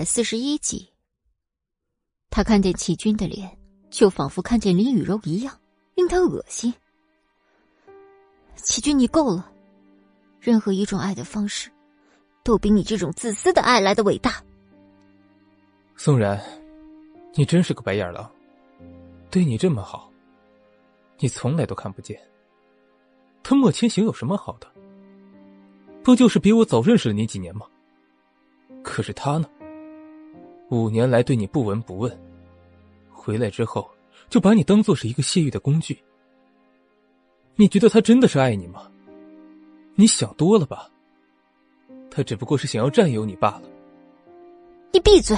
百四十一集。他看见齐军的脸，就仿佛看见林雨柔一样，令他恶心。齐军，你够了！任何一种爱的方式，都比你这种自私的爱来的伟大。宋然，你真是个白眼狼，对你这么好，你从来都看不见。他莫千行有什么好的？不就是比我早认识了你几年吗？可是他呢？五年来对你不闻不问，回来之后就把你当做是一个泄欲的工具。你觉得他真的是爱你吗？你想多了吧。他只不过是想要占有你罢了。你闭嘴！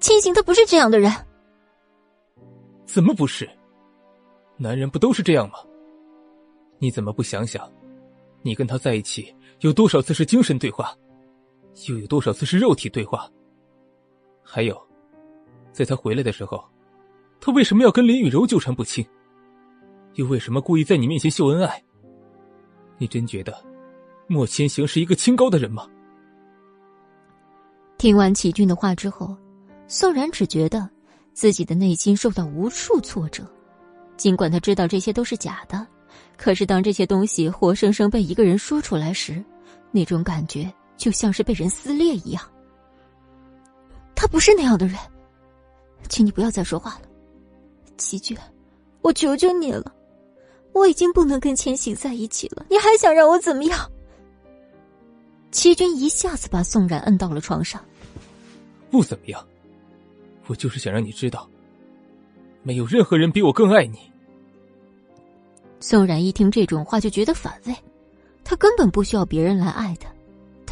千行他不是这样的人。怎么不是？男人不都是这样吗？你怎么不想想，你跟他在一起有多少次是精神对话？又有多少次是肉体对话？还有，在他回来的时候，他为什么要跟林雨柔纠缠不清？又为什么故意在你面前秀恩爱？你真觉得莫千行是一个清高的人吗？听完齐军的话之后，宋然只觉得自己的内心受到无数挫折。尽管他知道这些都是假的，可是当这些东西活生生被一个人说出来时，那种感觉……就像是被人撕裂一样。他不是那样的人，请你不要再说话了，齐军，我求求你了，我已经不能跟千玺在一起了，你还想让我怎么样？齐军一下子把宋冉摁到了床上。不怎么样，我就是想让你知道，没有任何人比我更爱你。宋冉一听这种话就觉得反胃，他根本不需要别人来爱他。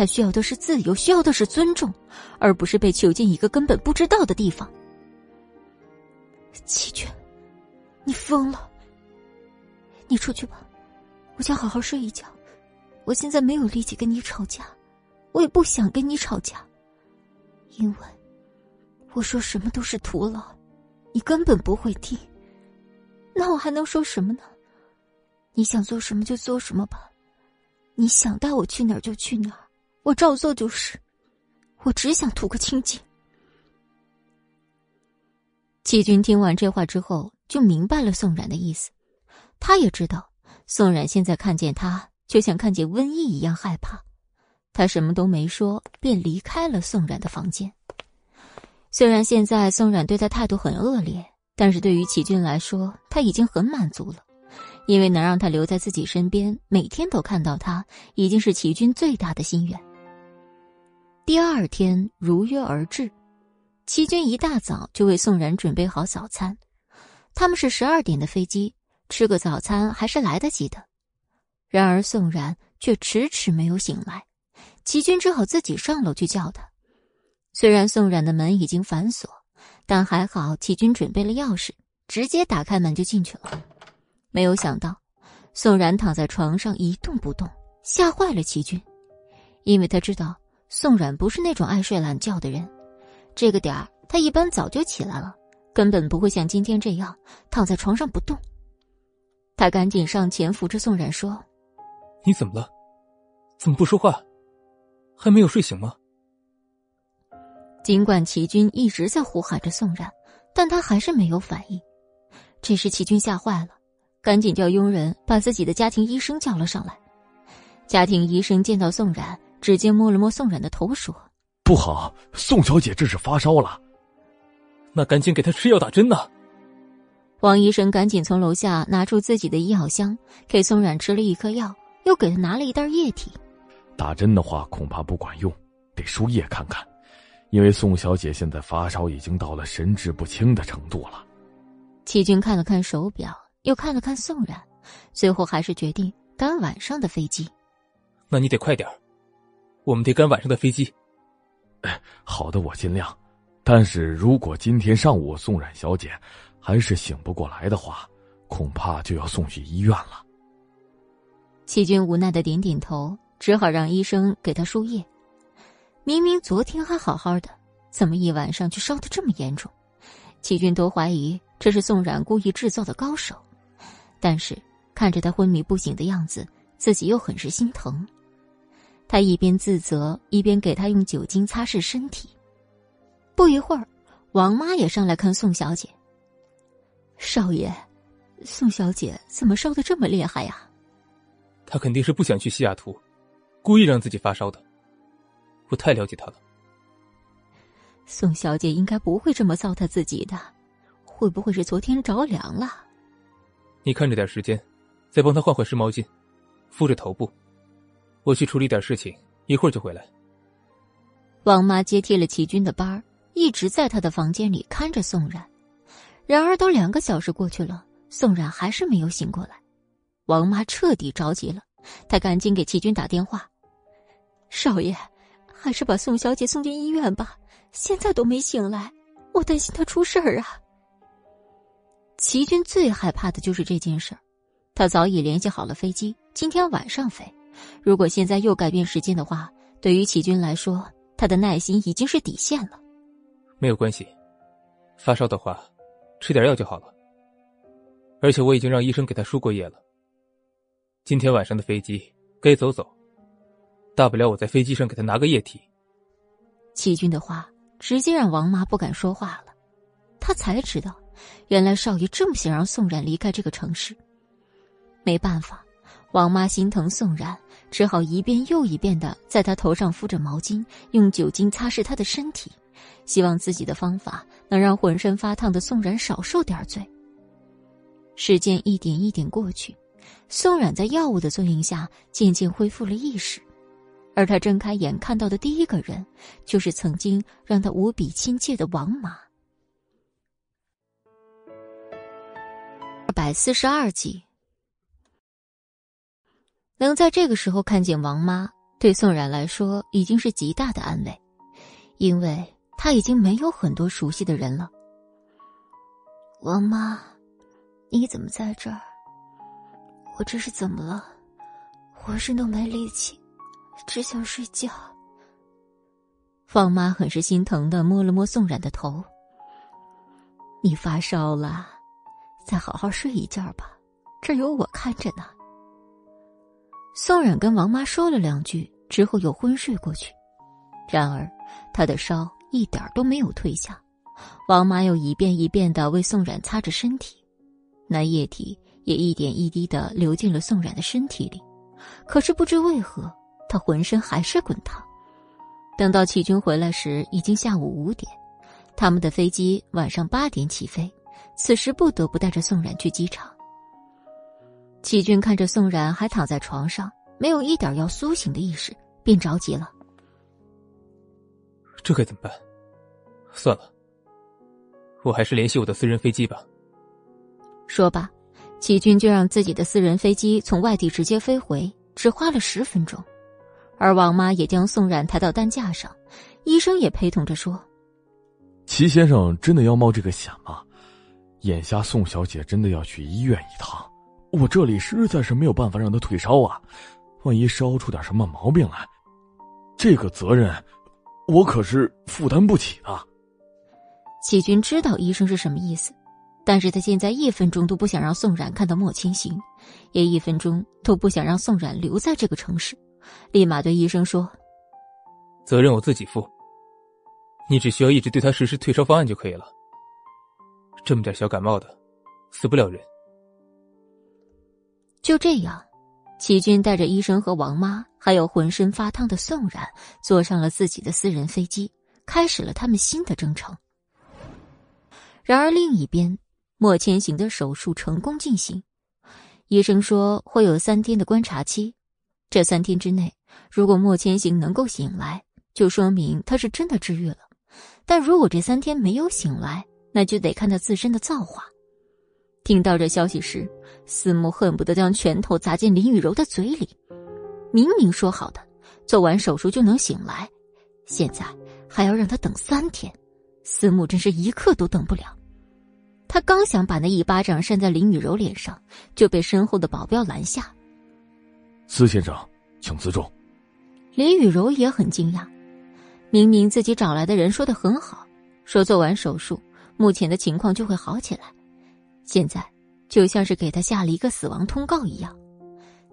他需要的是自由，需要的是尊重，而不是被囚禁一个根本不知道的地方。齐军，你疯了！你出去吧，我想好好睡一觉。我现在没有力气跟你吵架，我也不想跟你吵架，因为我说什么都是徒劳，你根本不会听。那我还能说什么呢？你想做什么就做什么吧，你想带我去哪儿就去哪儿。我照做就是，我只想图个清静。齐军听完这话之后，就明白了宋冉的意思。他也知道，宋冉现在看见他，就像看见瘟疫一样害怕。他什么都没说，便离开了宋冉的房间。虽然现在宋冉对他态度很恶劣，但是对于齐军来说，他已经很满足了。因为能让他留在自己身边，每天都看到他，已经是齐军最大的心愿。第二天如约而至，齐军一大早就为宋然准备好早餐。他们是十二点的飞机，吃个早餐还是来得及的。然而宋然却迟迟没有醒来，齐军只好自己上楼去叫他。虽然宋冉的门已经反锁，但还好齐军准备了钥匙，直接打开门就进去了。没有想到，宋然躺在床上一动不动，吓坏了齐军，因为他知道。宋冉不是那种爱睡懒觉的人，这个点儿他一般早就起来了，根本不会像今天这样躺在床上不动。他赶紧上前扶着宋冉说：“你怎么了？怎么不说话？还没有睡醒吗？”尽管齐军一直在呼喊着宋冉，但他还是没有反应。这时齐军吓坏了，赶紧叫佣人把自己的家庭医生叫了上来。家庭医生见到宋冉。直接摸了摸宋冉的头，说：“不好，宋小姐这是发烧了。那赶紧给她吃药打针呢！”王医生赶紧从楼下拿出自己的医药箱，给宋冉吃了一颗药，又给她拿了一袋液体。打针的话恐怕不管用，得输液看看，因为宋小姐现在发烧已经到了神志不清的程度了。齐军看了看手表，又看了看宋冉，最后还是决定赶晚上的飞机。那你得快点儿。我们得赶晚上的飞机。哎，好的，我尽量。但是如果今天上午宋冉小姐还是醒不过来的话，恐怕就要送去医院了。齐军无奈的点点头，只好让医生给他输液。明明昨天还好好的，怎么一晚上就烧得这么严重？齐军都怀疑这是宋冉故意制造的高手。但是看着他昏迷不醒的样子，自己又很是心疼。他一边自责，一边给他用酒精擦拭身体。不一会儿，王妈也上来看宋小姐。少爷，宋小姐怎么烧的这么厉害呀？她肯定是不想去西雅图，故意让自己发烧的。我太了解她了。宋小姐应该不会这么糟蹋自己的，会不会是昨天着凉了？你看着点时间，再帮她换换湿毛巾，敷着头部。我去处理点事情，一会儿就回来。王妈接替了齐军的班儿，一直在他的房间里看着宋冉。然而，都两个小时过去了，宋冉还是没有醒过来。王妈彻底着急了，她赶紧给齐军打电话：“少爷，还是把宋小姐送进医院吧，现在都没醒来，我担心她出事儿啊。”齐军最害怕的就是这件事儿，他早已联系好了飞机，今天晚上飞。如果现在又改变时间的话，对于齐军来说，他的耐心已经是底线了。没有关系，发烧的话。吃点药就好了，而且我已经让医生给他输过液了。今天晚上的飞机该走走，大不了我在飞机上给他拿个液体。齐军的话直接让王妈不敢说话了，她才知道，原来少爷这么想让宋冉离开这个城市。没办法，王妈心疼宋冉，只好一遍又一遍的在他头上敷着毛巾，用酒精擦拭他的身体。希望自己的方法能让浑身发烫的宋冉少受点罪。时间一点一点过去，宋冉在药物的作用下渐渐恢复了意识，而他睁开眼看到的第一个人，就是曾经让他无比亲切的王妈。二百四十二集，能在这个时候看见王妈，对宋冉来说已经是极大的安慰，因为。他已经没有很多熟悉的人了。王妈，你怎么在这儿？我这是怎么了？浑身都没力气，只想睡觉。方妈很是心疼的摸了摸宋冉的头。你发烧了，再好好睡一觉吧，这有我看着呢。宋冉跟王妈说了两句之后，又昏睡过去。然而，他的烧。一点都没有退下，王妈又一遍一遍的为宋冉擦着身体，那液体也一点一滴的流进了宋冉的身体里。可是不知为何，他浑身还是滚烫。等到齐军回来时，已经下午五点，他们的飞机晚上八点起飞，此时不得不带着宋冉去机场。齐军看着宋冉还躺在床上，没有一点要苏醒的意识，便着急了。这该怎么办？算了，我还是联系我的私人飞机吧。说罢，齐军就让自己的私人飞机从外地直接飞回，只花了十分钟。而王妈也将宋冉抬到担架上，医生也陪同着说：“齐先生真的要冒这个险吗？眼下宋小姐真的要去医院一趟，我这里实在是没有办法让他退烧啊！万一烧出点什么毛病来，这个责任……”我可是负担不起的。齐军知道医生是什么意思，但是他现在一分钟都不想让宋冉看到莫千行，也一分钟都不想让宋冉留在这个城市，立马对医生说：“责任我自己负，你只需要一直对他实施退烧方案就可以了。这么点小感冒的，死不了人。”就这样。齐军带着医生和王妈，还有浑身发烫的宋冉，坐上了自己的私人飞机，开始了他们新的征程。然而另一边，莫千行的手术成功进行，医生说会有三天的观察期，这三天之内，如果莫千行能够醒来，就说明他是真的治愈了；但如果这三天没有醒来，那就得看他自身的造化。听到这消息时，司慕恨不得将拳头砸进林雨柔的嘴里。明明说好的，做完手术就能醒来，现在还要让他等三天，司慕真是一刻都等不了。他刚想把那一巴掌扇在林雨柔脸上，就被身后的保镖拦下。司先生，请自重。林雨柔也很惊讶，明明自己找来的人说的很好，说做完手术，目前的情况就会好起来。现在就像是给他下了一个死亡通告一样，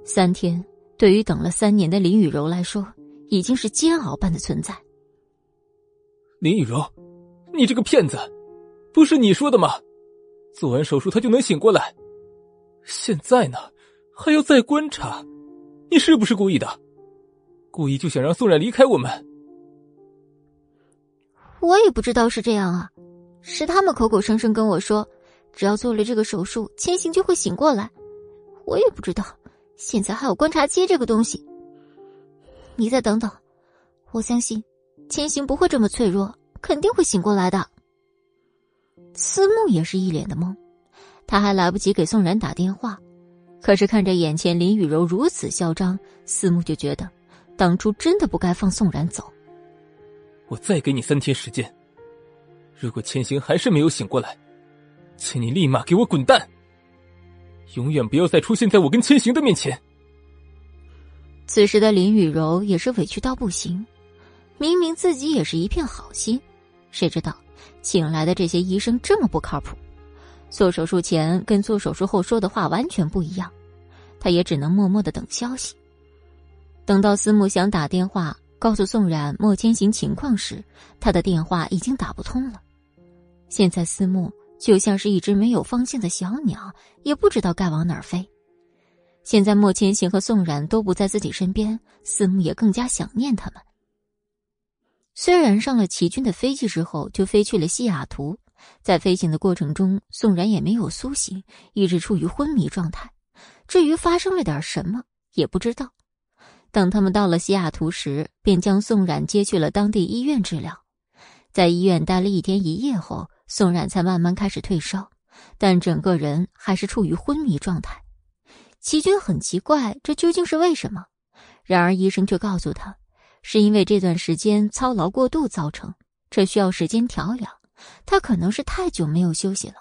三天对于等了三年的林雨柔来说，已经是煎熬般的存在。林雨柔，你这个骗子，不是你说的吗？做完手术他就能醒过来，现在呢，还要再观察，你是不是故意的？故意就想让宋冉离开我们？我也不知道是这样啊，是他们口口声声跟我说，只要做了这个手术，千行就会醒过来。我也不知道，现在还有观察期这个东西。你再等等，我相信千行不会这么脆弱，肯定会醒过来的。思慕也是一脸的懵，他还来不及给宋然打电话，可是看着眼前林雨柔如此嚣张，思慕就觉得当初真的不该放宋然走。我再给你三天时间，如果千行还是没有醒过来，请你立马给我滚蛋！永远不要再出现在我跟千行的面前。此时的林雨柔也是委屈到不行，明明自己也是一片好心，谁知道请来的这些医生这么不靠谱，做手术前跟做手术后说的话完全不一样，他也只能默默的等消息。等到思慕想打电话。告诉宋冉莫千行情况时，他的电话已经打不通了。现在思慕就像是一只没有方向的小鸟，也不知道该往哪儿飞。现在莫千行和宋冉都不在自己身边，思慕也更加想念他们。虽然上了齐军的飞机之后就飞去了西雅图，在飞行的过程中，宋冉也没有苏醒，一直处于昏迷状态。至于发生了点什么，也不知道。等他们到了西雅图时，便将宋冉接去了当地医院治疗。在医院待了一天一夜后，宋冉才慢慢开始退烧，但整个人还是处于昏迷状态。齐军很奇怪，这究竟是为什么？然而医生却告诉他，是因为这段时间操劳过度造成，这需要时间调养。他可能是太久没有休息了。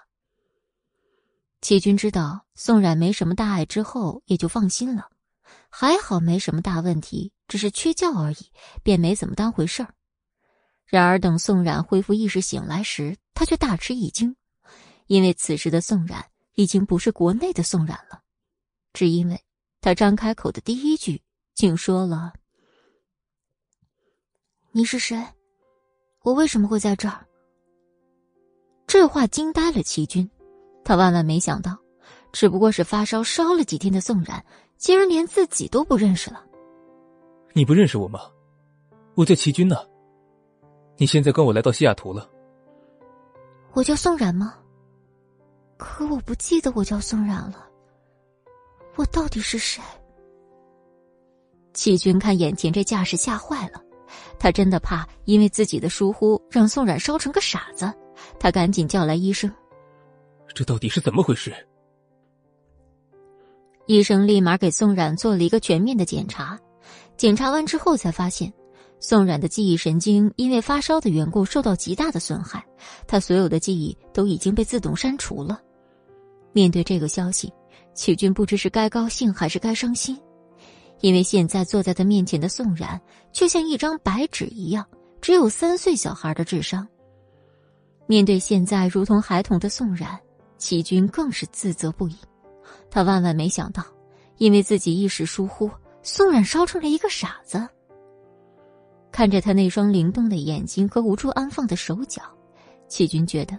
齐军知道宋冉没什么大碍之后，也就放心了。还好没什么大问题，只是缺觉而已，便没怎么当回事儿。然而等宋冉恢复意识醒来时，他却大吃一惊，因为此时的宋冉已经不是国内的宋冉了，只因为他张开口的第一句竟说了：“你是谁？我为什么会在这儿？”这话惊呆了齐军，他万万没想到，只不过是发烧烧了几天的宋冉。竟然连自己都不认识了。你不认识我吗？我叫齐军呢。你现在跟我来到西雅图了。我叫宋冉吗？可我不记得我叫宋冉了。我到底是谁？齐军看眼前这架势吓坏了，他真的怕因为自己的疏忽让宋冉烧成个傻子。他赶紧叫来医生。这到底是怎么回事？医生立马给宋冉做了一个全面的检查，检查完之后才发现，宋冉的记忆神经因为发烧的缘故受到极大的损害，他所有的记忆都已经被自动删除了。面对这个消息，齐军不知是该高兴还是该伤心，因为现在坐在他面前的宋冉就像一张白纸一样，只有三岁小孩的智商。面对现在如同孩童的宋冉，齐军更是自责不已。他万万没想到，因为自己一时疏忽，宋冉烧成了一个傻子。看着他那双灵动的眼睛和无处安放的手脚，齐军觉得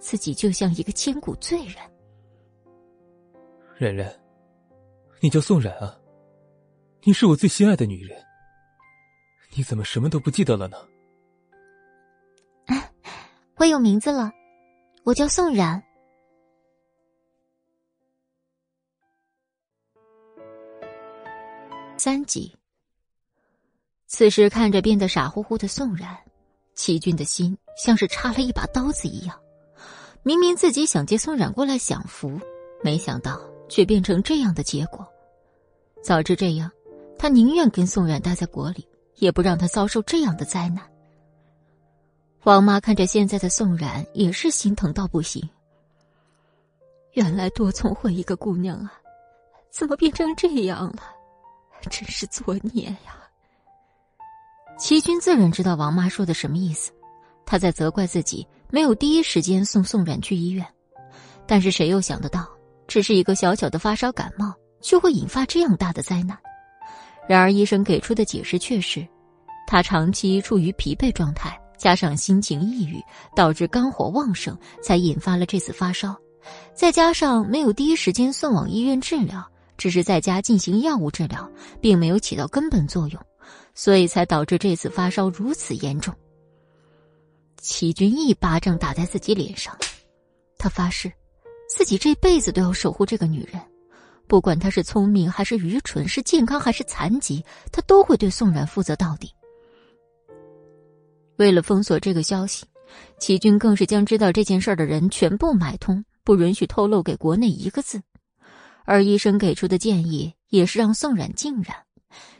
自己就像一个千古罪人。冉冉，你叫宋冉啊？你是我最心爱的女人，你怎么什么都不记得了呢？我有名字了，我叫宋冉。三集。此时看着变得傻乎乎的宋冉，齐军的心像是插了一把刀子一样。明明自己想接宋冉过来享福，没想到却变成这样的结果。早知这样，他宁愿跟宋冉待在国里，也不让他遭受这样的灾难。王妈看着现在的宋冉，也是心疼到不行。原来多聪慧一个姑娘啊，怎么变成这样了？真是作孽呀！齐军自然知道王妈说的什么意思，他在责怪自己没有第一时间送宋冉去医院。但是谁又想得到，只是一个小小的发烧感冒，就会引发这样大的灾难？然而医生给出的解释却是，他长期处于疲惫状态，加上心情抑郁，导致肝火旺盛，才引发了这次发烧。再加上没有第一时间送往医院治疗，只是在家进行药物治疗，并没有起到根本作用，所以才导致这次发烧如此严重。齐军一巴掌打在自己脸上，他发誓，自己这辈子都要守护这个女人，不管她是聪明还是愚蠢，是健康还是残疾，他都会对宋冉负责到底。为了封锁这个消息，齐军更是将知道这件事的人全部买通，不允许透露给国内一个字。而医生给出的建议也是让宋冉静染，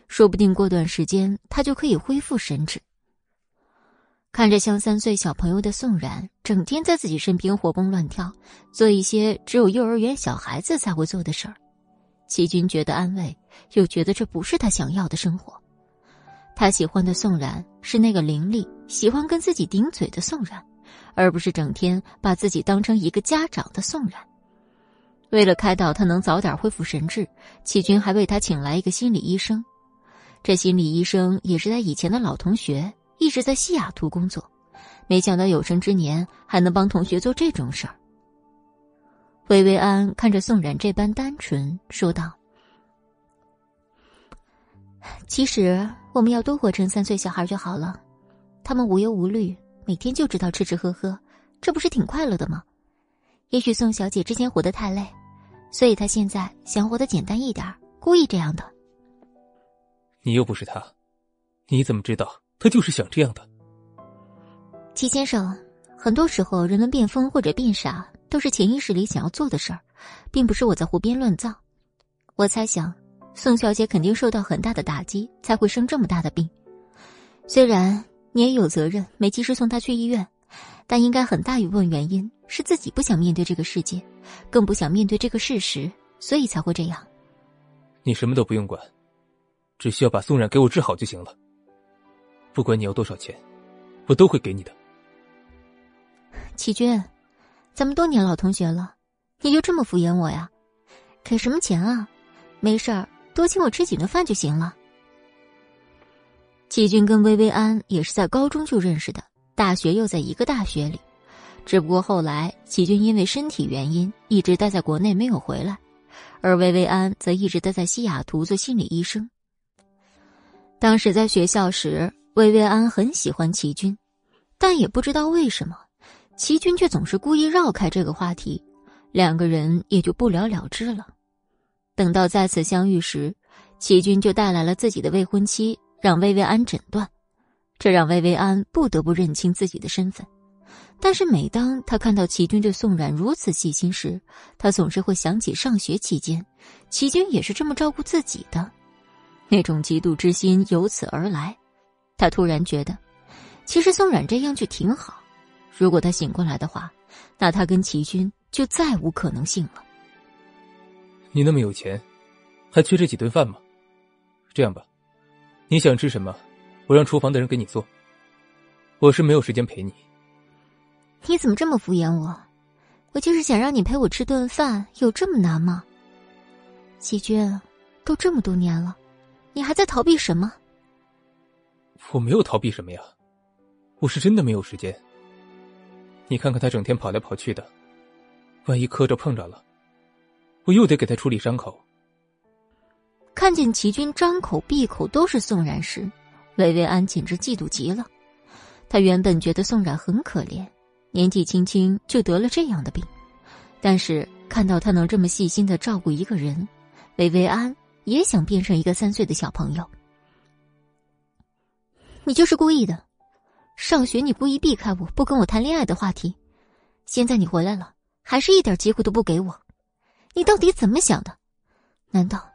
说不定过段时间他就可以恢复神智。看着像三岁小朋友的宋冉，整天在自己身边活蹦乱跳，做一些只有幼儿园小孩子才会做的事儿，齐军觉得安慰，又觉得这不是他想要的生活。他喜欢的宋冉是那个伶俐、喜欢跟自己顶嘴的宋冉，而不是整天把自己当成一个家长的宋冉。为了开导他能早点恢复神智，齐军还为他请来一个心理医生。这心理医生也是他以前的老同学，一直在西雅图工作。没想到有生之年还能帮同学做这种事儿。薇薇安看着宋冉这般单纯，说道。其实我们要多活成三岁小孩就好了，他们无忧无虑，每天就知道吃吃喝喝，这不是挺快乐的吗？也许宋小姐之前活得太累，所以她现在想活得简单一点，故意这样的。你又不是他，你怎么知道他就是想这样的？齐先生，很多时候人们变疯或者变傻，都是潜意识里想要做的事儿，并不是我在胡编乱造。我猜想。宋小姐肯定受到很大的打击，才会生这么大的病。虽然你也有责任没及时送她去医院，但应该很大一部分原因是自己不想面对这个世界，更不想面对这个事实，所以才会这样。你什么都不用管，只需要把宋冉给我治好就行了。不管你要多少钱，我都会给你的。齐军，咱们多年老同学了，你就这么敷衍我呀？给什么钱啊？没事儿。多请我吃几顿饭就行了。齐军跟薇薇安也是在高中就认识的，大学又在一个大学里，只不过后来齐军因为身体原因一直待在国内没有回来，而薇薇安则一直待在西雅图做心理医生。当时在学校时，薇薇安很喜欢齐军，但也不知道为什么，齐军却总是故意绕开这个话题，两个人也就不了了之了。等到再次相遇时，齐军就带来了自己的未婚妻，让薇薇安诊断，这让薇薇安不得不认清自己的身份。但是每当他看到齐军对宋冉如此细心时，他总是会想起上学期间，齐军也是这么照顾自己的，那种嫉妒之心由此而来。他突然觉得，其实宋冉这样就挺好。如果他醒过来的话，那他跟齐军就再无可能性了。你那么有钱，还缺这几顿饭吗？这样吧，你想吃什么，我让厨房的人给你做。我是没有时间陪你。你怎么这么敷衍我？我就是想让你陪我吃顿饭，有这么难吗？齐军，都这么多年了，你还在逃避什么？我没有逃避什么呀，我是真的没有时间。你看看他整天跑来跑去的，万一磕着碰着了。我又得给他处理伤口。看见齐军张口闭口都是宋冉时，薇薇安简直嫉妒极了。他原本觉得宋冉很可怜，年纪轻轻就得了这样的病，但是看到他能这么细心的照顾一个人，薇薇安也想变成一个三岁的小朋友。你就是故意的，上学你故意避开我不跟我谈恋爱的话题，现在你回来了，还是一点机会都不给我。你到底怎么想的？难道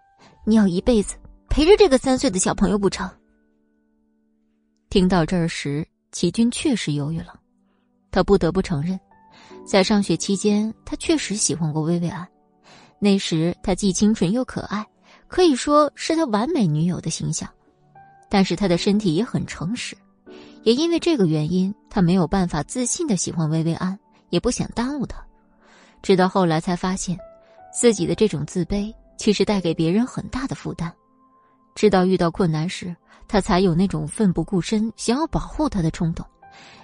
你要一辈子陪着这个三岁的小朋友不成？听到这儿时，齐军确实犹豫了。他不得不承认，在上学期间，他确实喜欢过薇薇安。那时她既清纯又可爱，可以说是他完美女友的形象。但是他的身体也很诚实，也因为这个原因，他没有办法自信的喜欢薇薇安，也不想耽误她。直到后来才发现。自己的这种自卑，其实带给别人很大的负担。直到遇到困难时，他才有那种奋不顾身想要保护他的冲动，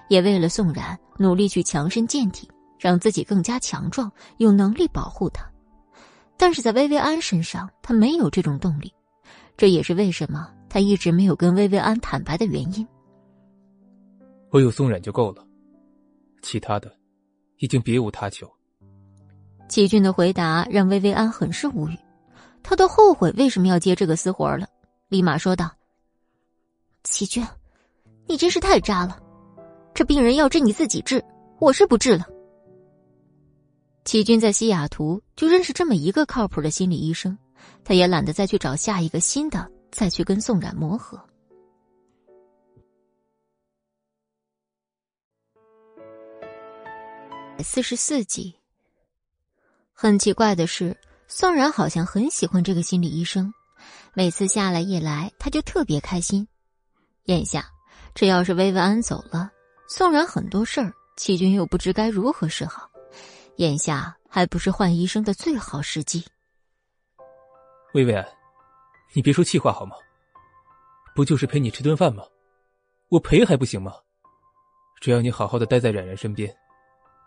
也为了宋冉努力去强身健体，让自己更加强壮，有能力保护他。但是在薇薇安身上，他没有这种动力，这也是为什么他一直没有跟薇薇安坦白的原因。我有宋冉就够了，其他的已经别无他求。齐俊的回答让薇薇安很是无语，他都后悔为什么要接这个私活了，立马说道：“齐俊，你真是太渣了，这病人要治你自己治，我是不治了。”齐军在西雅图就认识这么一个靠谱的心理医生，他也懒得再去找下一个新的，再去跟宋冉磨合。四十四集。很奇怪的是，宋冉好像很喜欢这个心理医生，每次下来一来，他就特别开心。眼下，这要是薇薇安走了，宋冉很多事儿，齐军又不知该如何是好。眼下还不是换医生的最好时机。薇薇安，你别说气话好吗？不就是陪你吃顿饭吗？我陪还不行吗？只要你好好的待在冉冉身边，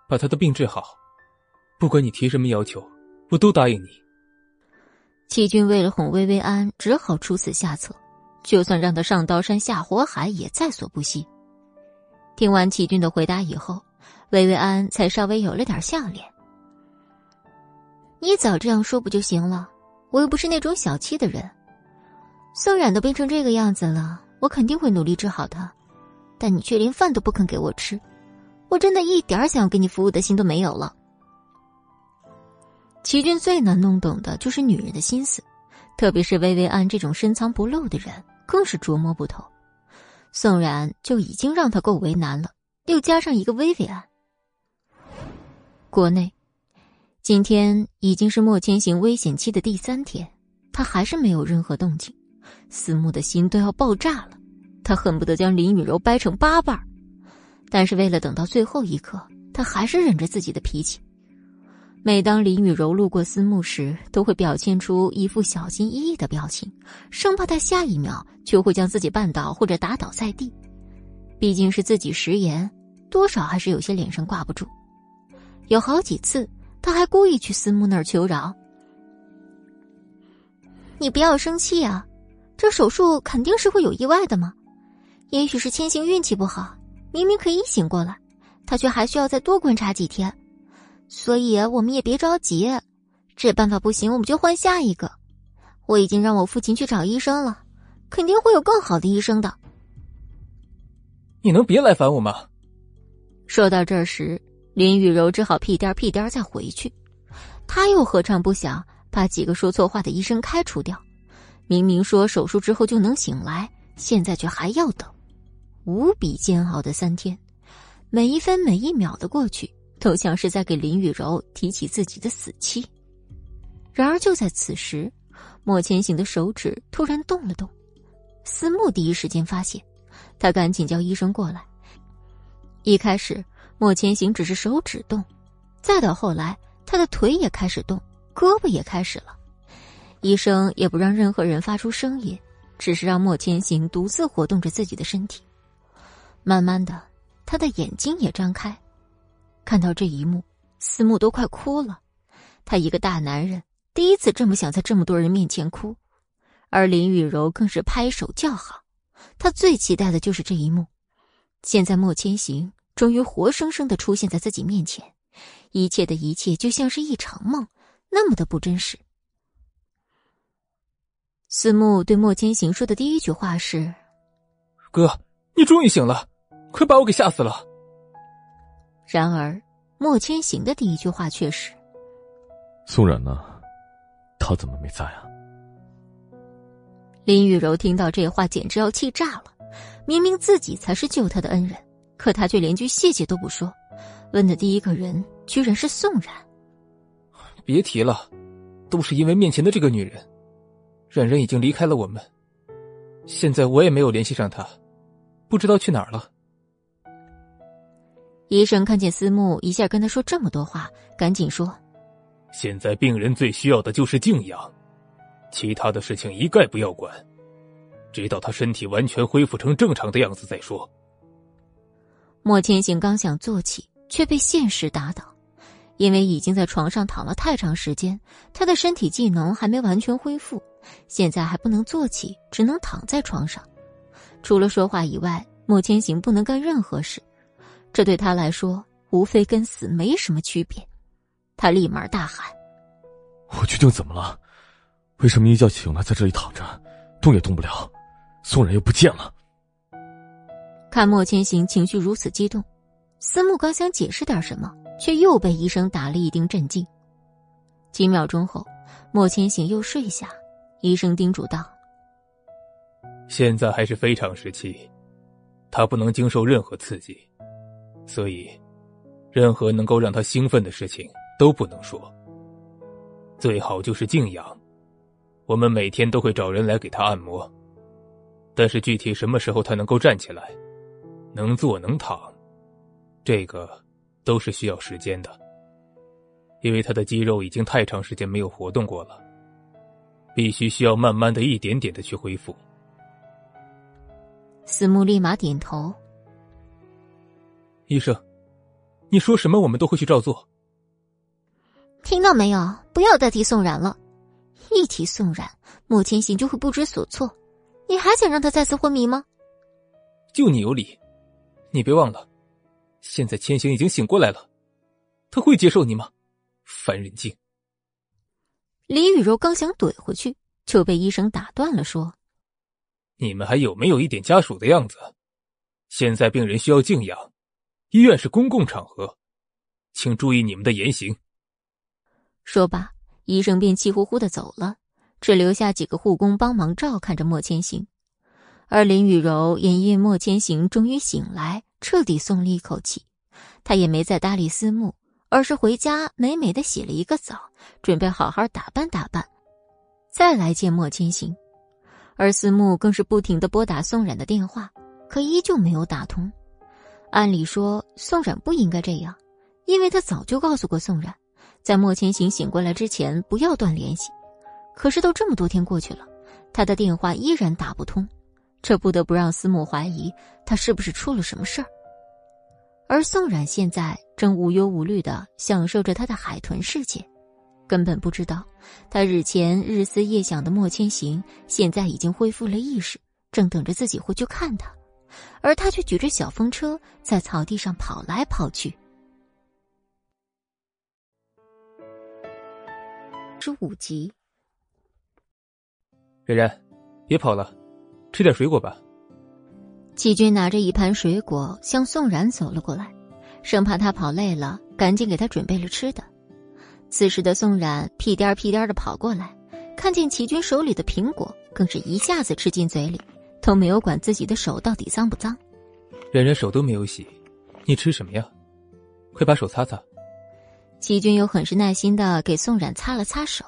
把她的病治好。不管你提什么要求，我都答应你。齐军为了哄薇薇安，只好出此下策，就算让他上刀山下火海，也在所不惜。听完齐军的回答以后，薇薇安才稍微有了点笑脸。你早这样说不就行了？我又不是那种小气的人。宋冉都病成这个样子了，我肯定会努力治好他。但你却连饭都不肯给我吃，我真的一点想要给你服务的心都没有了。齐军最难弄懂的就是女人的心思，特别是薇薇安这种深藏不露的人，更是琢磨不透。宋冉就已经让他够为难了，又加上一个薇薇安。国内，今天已经是莫千行危险期的第三天，他还是没有任何动静。思慕的心都要爆炸了，他恨不得将林雨柔掰成八瓣但是为了等到最后一刻，他还是忍着自己的脾气。每当林雨柔路过思慕时，都会表现出一副小心翼翼的表情，生怕他下一秒就会将自己绊倒或者打倒在地。毕竟是自己食言，多少还是有些脸上挂不住。有好几次，他还故意去思慕那儿求饶：“你不要生气啊，这手术肯定是会有意外的嘛。也许是千行运气不好，明明可以醒过来，他却还需要再多观察几天。”所以我们也别着急，这办法不行，我们就换下一个。我已经让我父亲去找医生了，肯定会有更好的医生的。你能别来烦我吗？说到这时，林雨柔只好屁颠屁颠再回去。他又何尝不想把几个说错话的医生开除掉？明明说手术之后就能醒来，现在却还要等，无比煎熬的三天，每一分每一秒的过去。都像是在给林雨柔提起自己的死期。然而就在此时，莫千行的手指突然动了动，思慕第一时间发现，他赶紧叫医生过来。一开始，莫千行只是手指动，再到后来，他的腿也开始动，胳膊也开始了。医生也不让任何人发出声音，只是让莫千行独自活动着自己的身体。慢慢的，他的眼睛也张开。看到这一幕，思慕都快哭了。他一个大男人，第一次这么想在这么多人面前哭，而林雨柔更是拍手叫好。他最期待的就是这一幕。现在莫千行终于活生生的出现在自己面前，一切的一切就像是一场梦，那么的不真实。思慕对莫千行说的第一句话是：“哥，你终于醒了，快把我给吓死了。”然而，莫千行的第一句话却是：“宋冉呢？他怎么没在啊？”林雨柔听到这话，简直要气炸了。明明自己才是救他的恩人，可他却连句谢谢都不说。问的第一个人居然是宋冉。别提了，都是因为面前的这个女人。冉冉已经离开了我们，现在我也没有联系上她，不知道去哪儿了。医生看见思慕一下跟他说这么多话，赶紧说：“现在病人最需要的就是静养，其他的事情一概不要管，直到他身体完全恢复成正常的样子再说。”莫千行刚想坐起，却被现实打倒。因为已经在床上躺了太长时间，他的身体技能还没完全恢复，现在还不能坐起，只能躺在床上。除了说话以外，莫千行不能干任何事，这对他来说无非跟死没什么区别。他立马大喊：“我究竟怎么了？为什么一觉醒来在这里躺着，动也动不了？宋然又不见了。”看莫千行情绪如此激动，司慕刚想解释点什么。却又被医生打了一钉镇静。几秒钟后，莫千行又睡下。医生叮嘱道：“现在还是非常时期，他不能经受任何刺激，所以，任何能够让他兴奋的事情都不能说。最好就是静养。我们每天都会找人来给他按摩，但是具体什么时候他能够站起来，能坐能躺，这个……”都是需要时间的，因为他的肌肉已经太长时间没有活动过了，必须需要慢慢的一点点的去恢复。司慕立马点头。医生，你说什么我们都会去照做。听到没有？不要再提宋然了，一提宋然，莫千行就会不知所措。你还想让他再次昏迷吗？就你有理，你别忘了。现在千行已经醒过来了，他会接受你吗？烦人精！李雨柔刚想怼回去，就被医生打断了，说：“你们还有没有一点家属的样子？现在病人需要静养，医院是公共场合，请注意你们的言行。”说罢，医生便气呼呼的走了，只留下几个护工帮忙照看着莫千行。而林雨柔也因莫千行终于醒来。彻底松了一口气，他也没再搭理思慕，而是回家美美的洗了一个澡，准备好好打扮打扮，再来见莫千行。而思慕更是不停的拨打宋冉的电话，可依旧没有打通。按理说，宋冉不应该这样，因为他早就告诉过宋冉，在莫千行醒过来之前不要断联系。可是都这么多天过去了，他的电话依然打不通。这不得不让思慕怀疑他是不是出了什么事儿。而宋冉现在正无忧无虑的享受着他的海豚世界，根本不知道他日前日思夜想的莫千行现在已经恢复了意识，正等着自己回去看他，而他却举着小风车在草地上跑来跑去。十五集，冉冉，别跑了。吃点水果吧。齐军拿着一盘水果向宋冉走了过来，生怕他跑累了，赶紧给他准备了吃的。此时的宋冉屁颠屁颠的跑过来，看见齐军手里的苹果，更是一下子吃进嘴里，都没有管自己的手到底脏不脏。冉冉手都没有洗，你吃什么呀？快把手擦擦。齐军又很是耐心的给宋冉擦了擦手，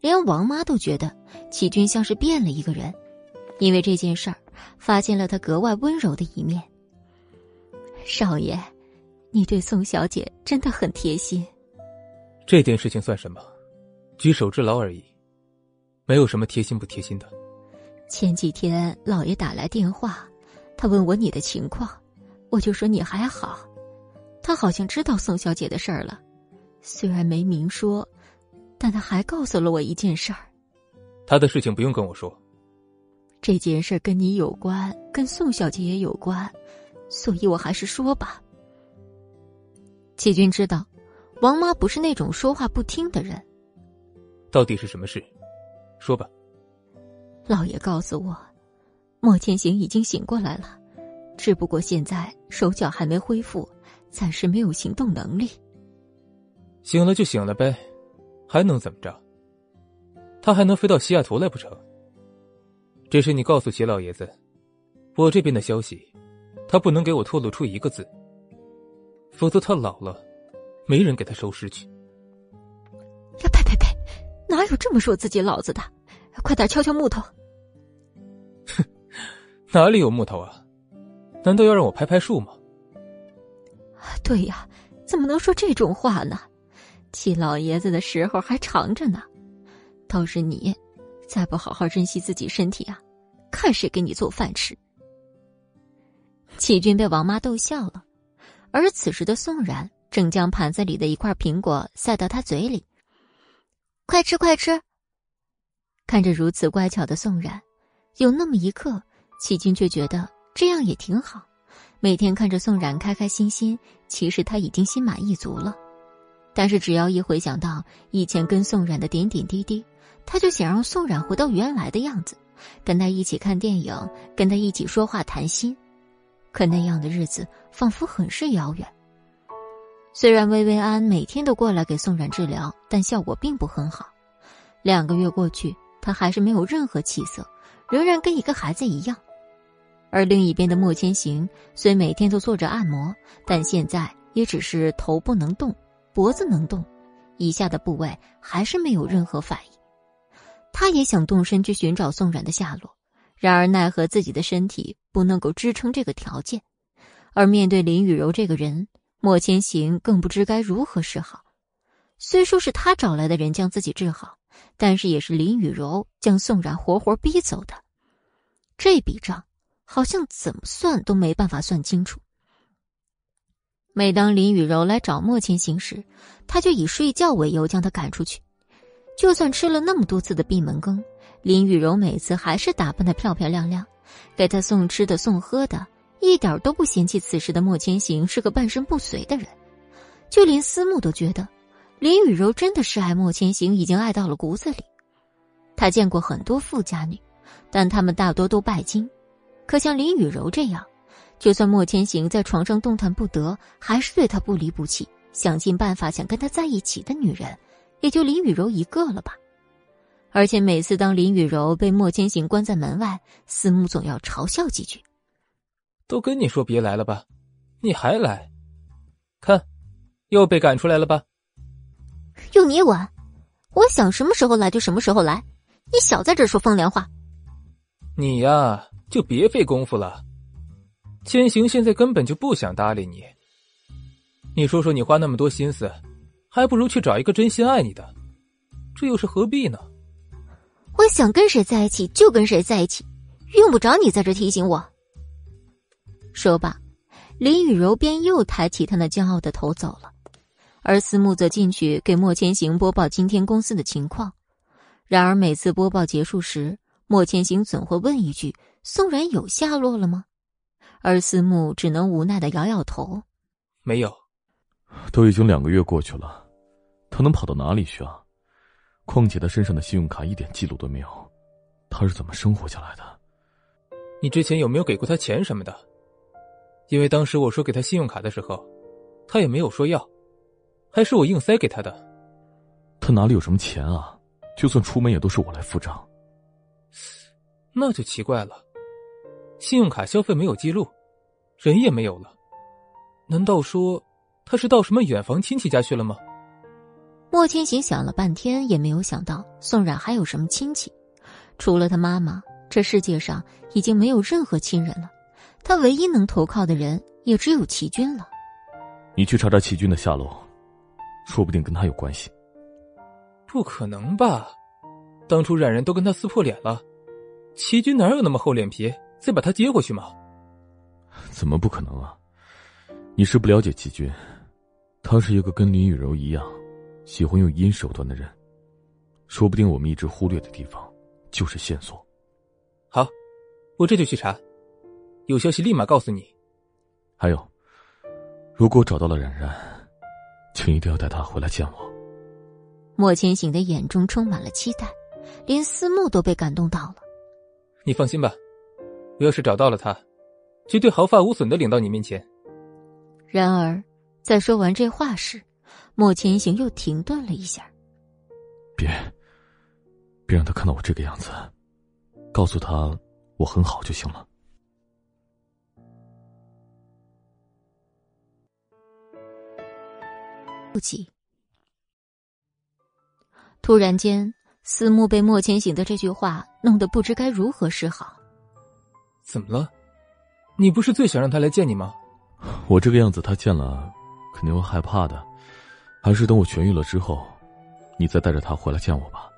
连王妈都觉得齐军像是变了一个人。因为这件事儿，发现了他格外温柔的一面。少爷，你对宋小姐真的很贴心。这件事情算什么？举手之劳而已，没有什么贴心不贴心的。前几天老爷打来电话，他问我你的情况，我就说你还好。他好像知道宋小姐的事儿了，虽然没明说，但他还告诉了我一件事儿。他的事情不用跟我说。这件事跟你有关，跟宋小姐也有关，所以我还是说吧。齐军知道，王妈不是那种说话不听的人。到底是什么事？说吧。老爷告诉我，莫千行已经醒过来了，只不过现在手脚还没恢复，暂时没有行动能力。醒了就醒了呗，还能怎么着？他还能飞到西雅图来不成？只是你告诉齐老爷子，我这边的消息，他不能给我透露出一个字，否则他老了，没人给他收尸去。呀呸呸呸！哪有这么说自己老子的？快点敲敲木头。哼，哪里有木头啊？难道要让我拍拍树吗？对呀，怎么能说这种话呢？齐老爷子的时候还长着呢，倒是你。再不好好珍惜自己身体啊，看谁给你做饭吃！齐军被王妈逗笑了，而此时的宋冉正将盘子里的一块苹果塞到他嘴里，快吃快吃。看着如此乖巧的宋冉，有那么一刻，齐军却觉得这样也挺好。每天看着宋冉开开心心，其实他已经心满意足了。但是只要一回想到以前跟宋冉的点点滴滴，他就想让宋冉回到原来的样子，跟他一起看电影，跟他一起说话谈心。可那样的日子仿佛很是遥远。虽然薇薇安每天都过来给宋冉治疗，但效果并不很好。两个月过去，他还是没有任何起色，仍然跟一个孩子一样。而另一边的莫千行虽每天都做着按摩，但现在也只是头不能动。脖子能动，以下的部位还是没有任何反应。他也想动身去寻找宋冉的下落，然而奈何自己的身体不能够支撑这个条件。而面对林雨柔这个人，莫千行更不知该如何是好。虽说是他找来的人将自己治好，但是也是林雨柔将宋冉活活逼走的。这笔账好像怎么算都没办法算清楚。每当林雨柔来找莫千行时，他就以睡觉为由将他赶出去。就算吃了那么多次的闭门羹，林雨柔每次还是打扮的漂漂亮亮，给他送吃的送喝的，一点都不嫌弃此时的莫千行是个半身不遂的人。就连思慕都觉得，林雨柔真的是爱莫千行，已经爱到了骨子里。他见过很多富家女，但她们大多都拜金，可像林雨柔这样。就算莫千行在床上动弹不得，还是对他不离不弃，想尽办法想跟他在一起的女人，也就林雨柔一个了吧。而且每次当林雨柔被莫千行关在门外，思慕总要嘲笑几句：“都跟你说别来了吧，你还来？看，又被赶出来了吧？用你管？我想什么时候来就什么时候来，你少在这说风凉话。你呀，就别费功夫了。”千行现在根本就不想搭理你。你说说，你花那么多心思，还不如去找一个真心爱你的，这又是何必呢？我想跟谁在一起就跟谁在一起，用不着你在这提醒我。说罢，林雨柔便又抬起她那骄傲的头走了，而思慕则进去给莫千行播报今天公司的情况。然而每次播报结束时，莫千行总会问一句：“宋然有下落了吗？”而思慕只能无奈的摇摇头，没有。都已经两个月过去了，他能跑到哪里去啊？况且他身上的信用卡一点记录都没有，他是怎么生活下来的？你之前有没有给过他钱什么的？因为当时我说给他信用卡的时候，他也没有说要，还是我硬塞给他的。他哪里有什么钱啊？就算出门也都是我来付账。那就奇怪了。信用卡消费没有记录，人也没有了，难道说他是到什么远房亲戚家去了吗？莫千行想了半天，也没有想到宋冉还有什么亲戚，除了他妈妈，这世界上已经没有任何亲人了。他唯一能投靠的人也只有齐军了。你去查查齐军的下落，说不定跟他有关系。不可能吧？当初冉冉都跟他撕破脸了，齐军哪有那么厚脸皮？再把他接回去吗？怎么不可能啊！你是不了解齐军，他是一个跟林雨柔一样，喜欢用阴手段的人。说不定我们一直忽略的地方，就是线索。好，我这就去查，有消息立马告诉你。还有，如果找到了冉冉，请一定要带她回来见我。莫千行的眼中充满了期待，连思慕都被感动到了。你放心吧。我要是找到了他，绝对毫发无损的领到你面前。然而，在说完这话时，莫千行又停顿了一下。别，别让他看到我这个样子，告诉他我很好就行了。不急。突然间，思慕被莫千行的这句话弄得不知该如何是好。怎么了？你不是最想让他来见你吗？我这个样子，他见了肯定会害怕的。还是等我痊愈了之后，你再带着他回来见我吧。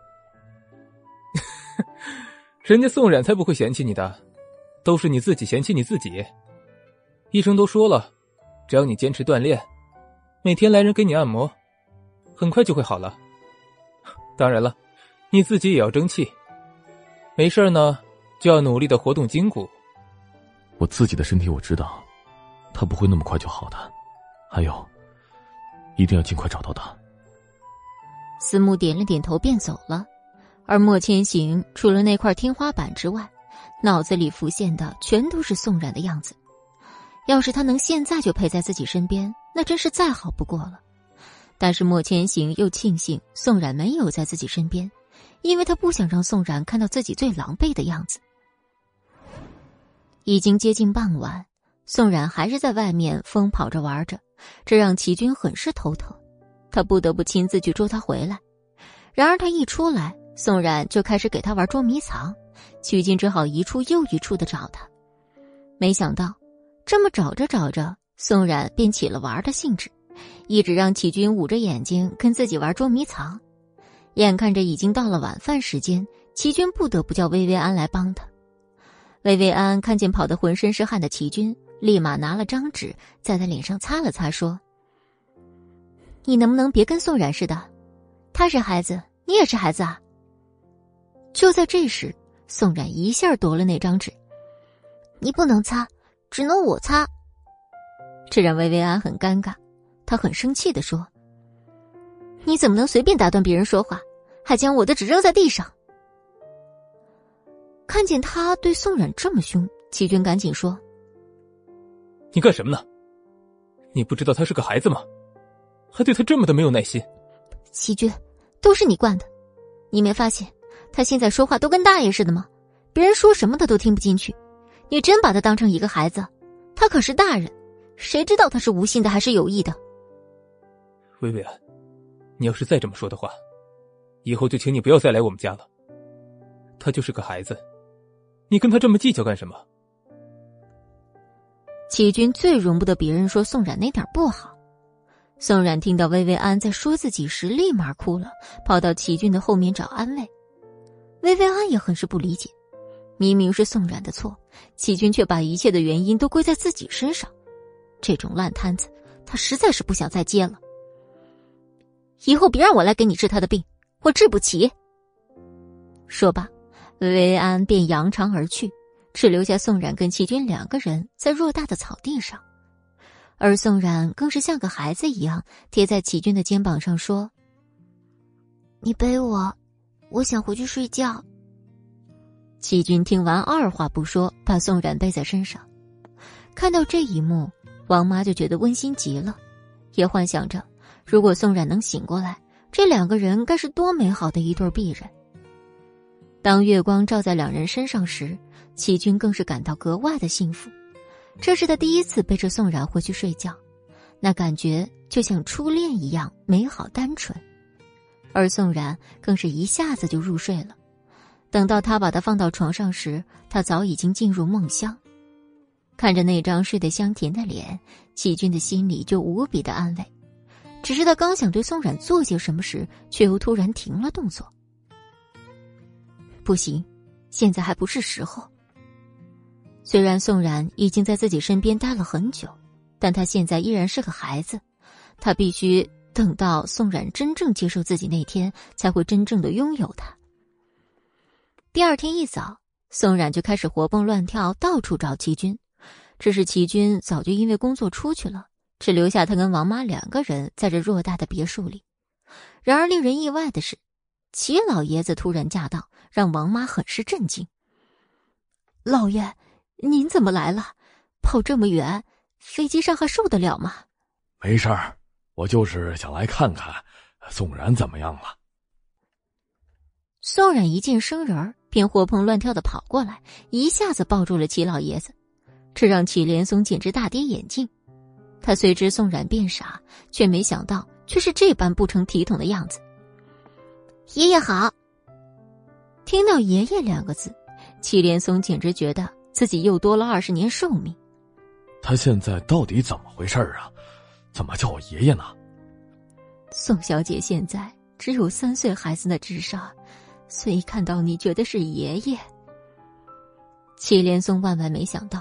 人家宋冉才不会嫌弃你的，都是你自己嫌弃你自己。医生都说了，只要你坚持锻炼，每天来人给你按摩，很快就会好了。当然了，你自己也要争气。没事呢，就要努力的活动筋骨。我自己的身体我知道，他不会那么快就好的。还有，一定要尽快找到他。司慕点了点头，便走了。而莫千行除了那块天花板之外，脑子里浮现的全都是宋冉的样子。要是他能现在就陪在自己身边，那真是再好不过了。但是莫千行又庆幸宋冉没有在自己身边，因为他不想让宋冉看到自己最狼狈的样子。已经接近傍晚，宋冉还是在外面疯跑着玩着，这让齐军很是头疼。他不得不亲自去捉他回来。然而他一出来，宋冉就开始给他玩捉迷藏，齐军只好一处又一处的找他。没想到，这么找着找着，宋冉便起了玩的兴致，一直让齐军捂着眼睛跟自己玩捉迷藏。眼看着已经到了晚饭时间，齐军不得不叫薇薇安来帮他。薇薇安看见跑得浑身是汗的齐军，立马拿了张纸在他脸上擦了擦，说：“你能不能别跟宋冉似的？他是孩子，你也是孩子啊。”就在这时，宋冉一下夺了那张纸：“你不能擦，只能我擦。”这让薇薇安很尴尬，她很生气的说：“你怎么能随便打断别人说话，还将我的纸扔在地上？”看见他对宋冉这么凶，齐军赶紧说：“你干什么呢？你不知道他是个孩子吗？还对他这么的没有耐心。”齐军，都是你惯的。你没发现他现在说话都跟大爷似的吗？别人说什么他都听不进去。你真把他当成一个孩子？他可是大人，谁知道他是无心的还是有意的？薇薇安，你要是再这么说的话，以后就请你不要再来我们家了。他就是个孩子。你跟他这么计较干什么？齐军最容不得别人说宋冉那点不好。宋冉听到薇薇安在说自己时，立马哭了，跑到齐军的后面找安慰。薇薇安也很是不理解，明明是宋冉的错，齐军却把一切的原因都归在自己身上。这种烂摊子，他实在是不想再接了。以后别让我来给你治他的病，我治不起。说罢。薇薇安便扬长而去，只留下宋冉跟齐军两个人在偌大的草地上，而宋冉更是像个孩子一样贴在齐军的肩膀上说：“你背我，我想回去睡觉。”齐军听完，二话不说，把宋冉背在身上。看到这一幕，王妈就觉得温馨极了，也幻想着如果宋冉能醒过来，这两个人该是多美好的一对璧人。当月光照在两人身上时，齐军更是感到格外的幸福。这是他第一次背着宋冉回去睡觉，那感觉就像初恋一样美好单纯。而宋冉更是一下子就入睡了。等到他把他放到床上时，他早已经进入梦乡。看着那张睡得香甜的脸，齐军的心里就无比的安慰。只是他刚想对宋冉做些什么时，却又突然停了动作。不行，现在还不是时候。虽然宋冉已经在自己身边待了很久，但他现在依然是个孩子，他必须等到宋冉真正接受自己那天，才会真正的拥有他。第二天一早，宋冉就开始活蹦乱跳，到处找齐军。只是齐军早就因为工作出去了，只留下他跟王妈两个人在这偌大的别墅里。然而令人意外的是，齐老爷子突然驾到。让王妈很是震惊。老爷，您怎么来了？跑这么远，飞机上还受得了吗？没事儿，我就是想来看看宋然怎么样了。宋冉一见生人便活蹦乱跳的跑过来，一下子抱住了齐老爷子，这让齐连松简直大跌眼镜。他虽知宋冉变傻，却没想到却是这般不成体统的样子。爷爷好。听到“爷爷”两个字，祁连松简直觉得自己又多了二十年寿命。他现在到底怎么回事啊？怎么叫我爷爷呢？宋小姐现在只有三岁孩子的智商，所以看到你觉得是爷爷。祁连松万万没想到，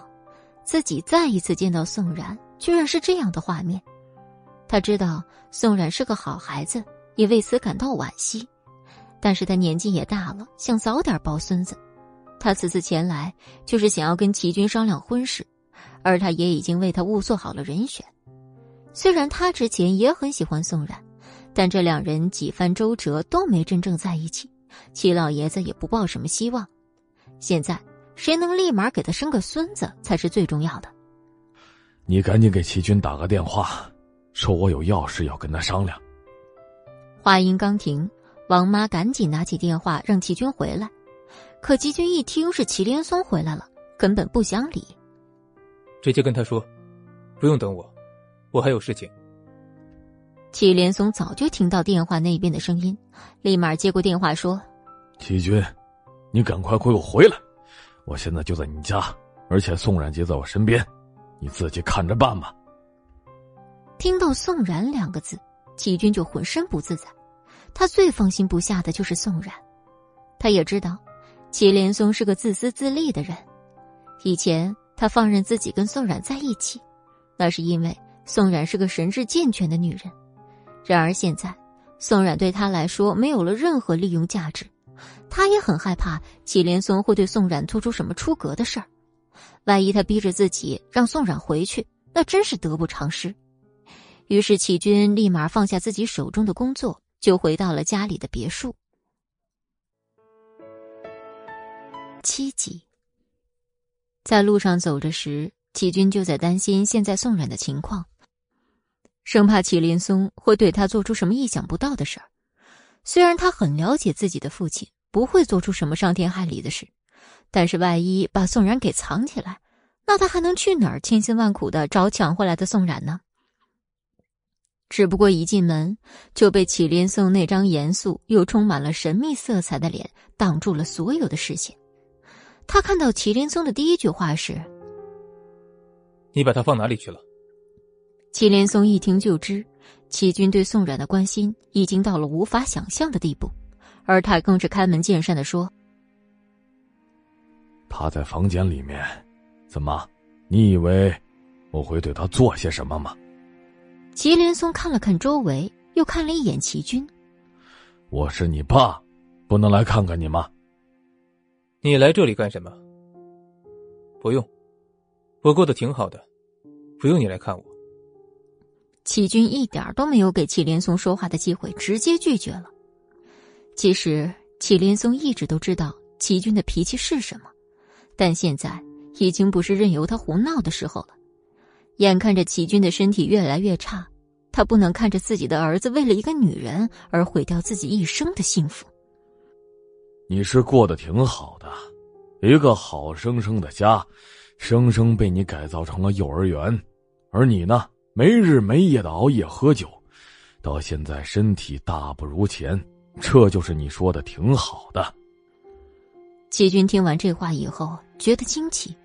自己再一次见到宋然，居然是这样的画面。他知道宋然是个好孩子，也为此感到惋惜。但是他年纪也大了，想早点抱孙子。他此次前来就是想要跟齐军商量婚事，而他也已经为他物色好了人选。虽然他之前也很喜欢宋冉，但这两人几番周折都没真正在一起，齐老爷子也不抱什么希望。现在谁能立马给他生个孙子才是最重要的。你赶紧给齐军打个电话，说我有要事要跟他商量。话音刚停，王妈赶紧拿起电话让齐军回来，可吉军一听是祁连松回来了，根本不想理，直接跟他说，不用等我。我还有事情。祁连松早就听到电话那边的声音，立马接过电话说：“齐军，你赶快给我回来！我现在就在你家，而且宋冉杰在我身边，你自己看着办吧。”听到“宋冉”两个字，齐军就浑身不自在。他最放心不下的就是宋冉，他也知道，祁连松是个自私自利的人。以前他放任自己跟宋冉在一起，那是因为。宋冉是个神智健全的女人，然而现在，宋冉对他来说没有了任何利用价值。他也很害怕祁连松会对宋冉做出什么出格的事儿，万一他逼着自己让宋冉回去，那真是得不偿失。于是启军立马放下自己手中的工作，就回到了家里的别墅。七集，在路上走着时，启军就在担心现在宋冉的情况。生怕祁连松会对他做出什么意想不到的事儿。虽然他很了解自己的父亲不会做出什么伤天害理的事，但是万一把宋冉给藏起来，那他还能去哪儿千辛万苦的找抢回来的宋冉呢？只不过一进门就被祁连松那张严肃又充满了神秘色彩的脸挡住了所有的视线。他看到祁连松的第一句话是：“你把他放哪里去了？”祁连松一听就知，齐军对宋冉的关心已经到了无法想象的地步，而他更是开门见山的说：“他在房间里面，怎么？你以为我会对他做些什么吗？”祁连松看了看周围，又看了一眼齐军：“我是你爸，不能来看看你吗？你来这里干什么？不用，我过得挺好的，不用你来看我。”齐军一点都没有给祁连松说话的机会，直接拒绝了。其实祁连松一直都知道齐军的脾气是什么，但现在已经不是任由他胡闹的时候了。眼看着齐军的身体越来越差，他不能看着自己的儿子为了一个女人而毁掉自己一生的幸福。你是过得挺好的，一个好生生的家，生生被你改造成了幼儿园，而你呢？没日没夜的熬夜喝酒，到现在身体大不如前，这就是你说的挺好的。齐军听完这话以后，觉得惊奇，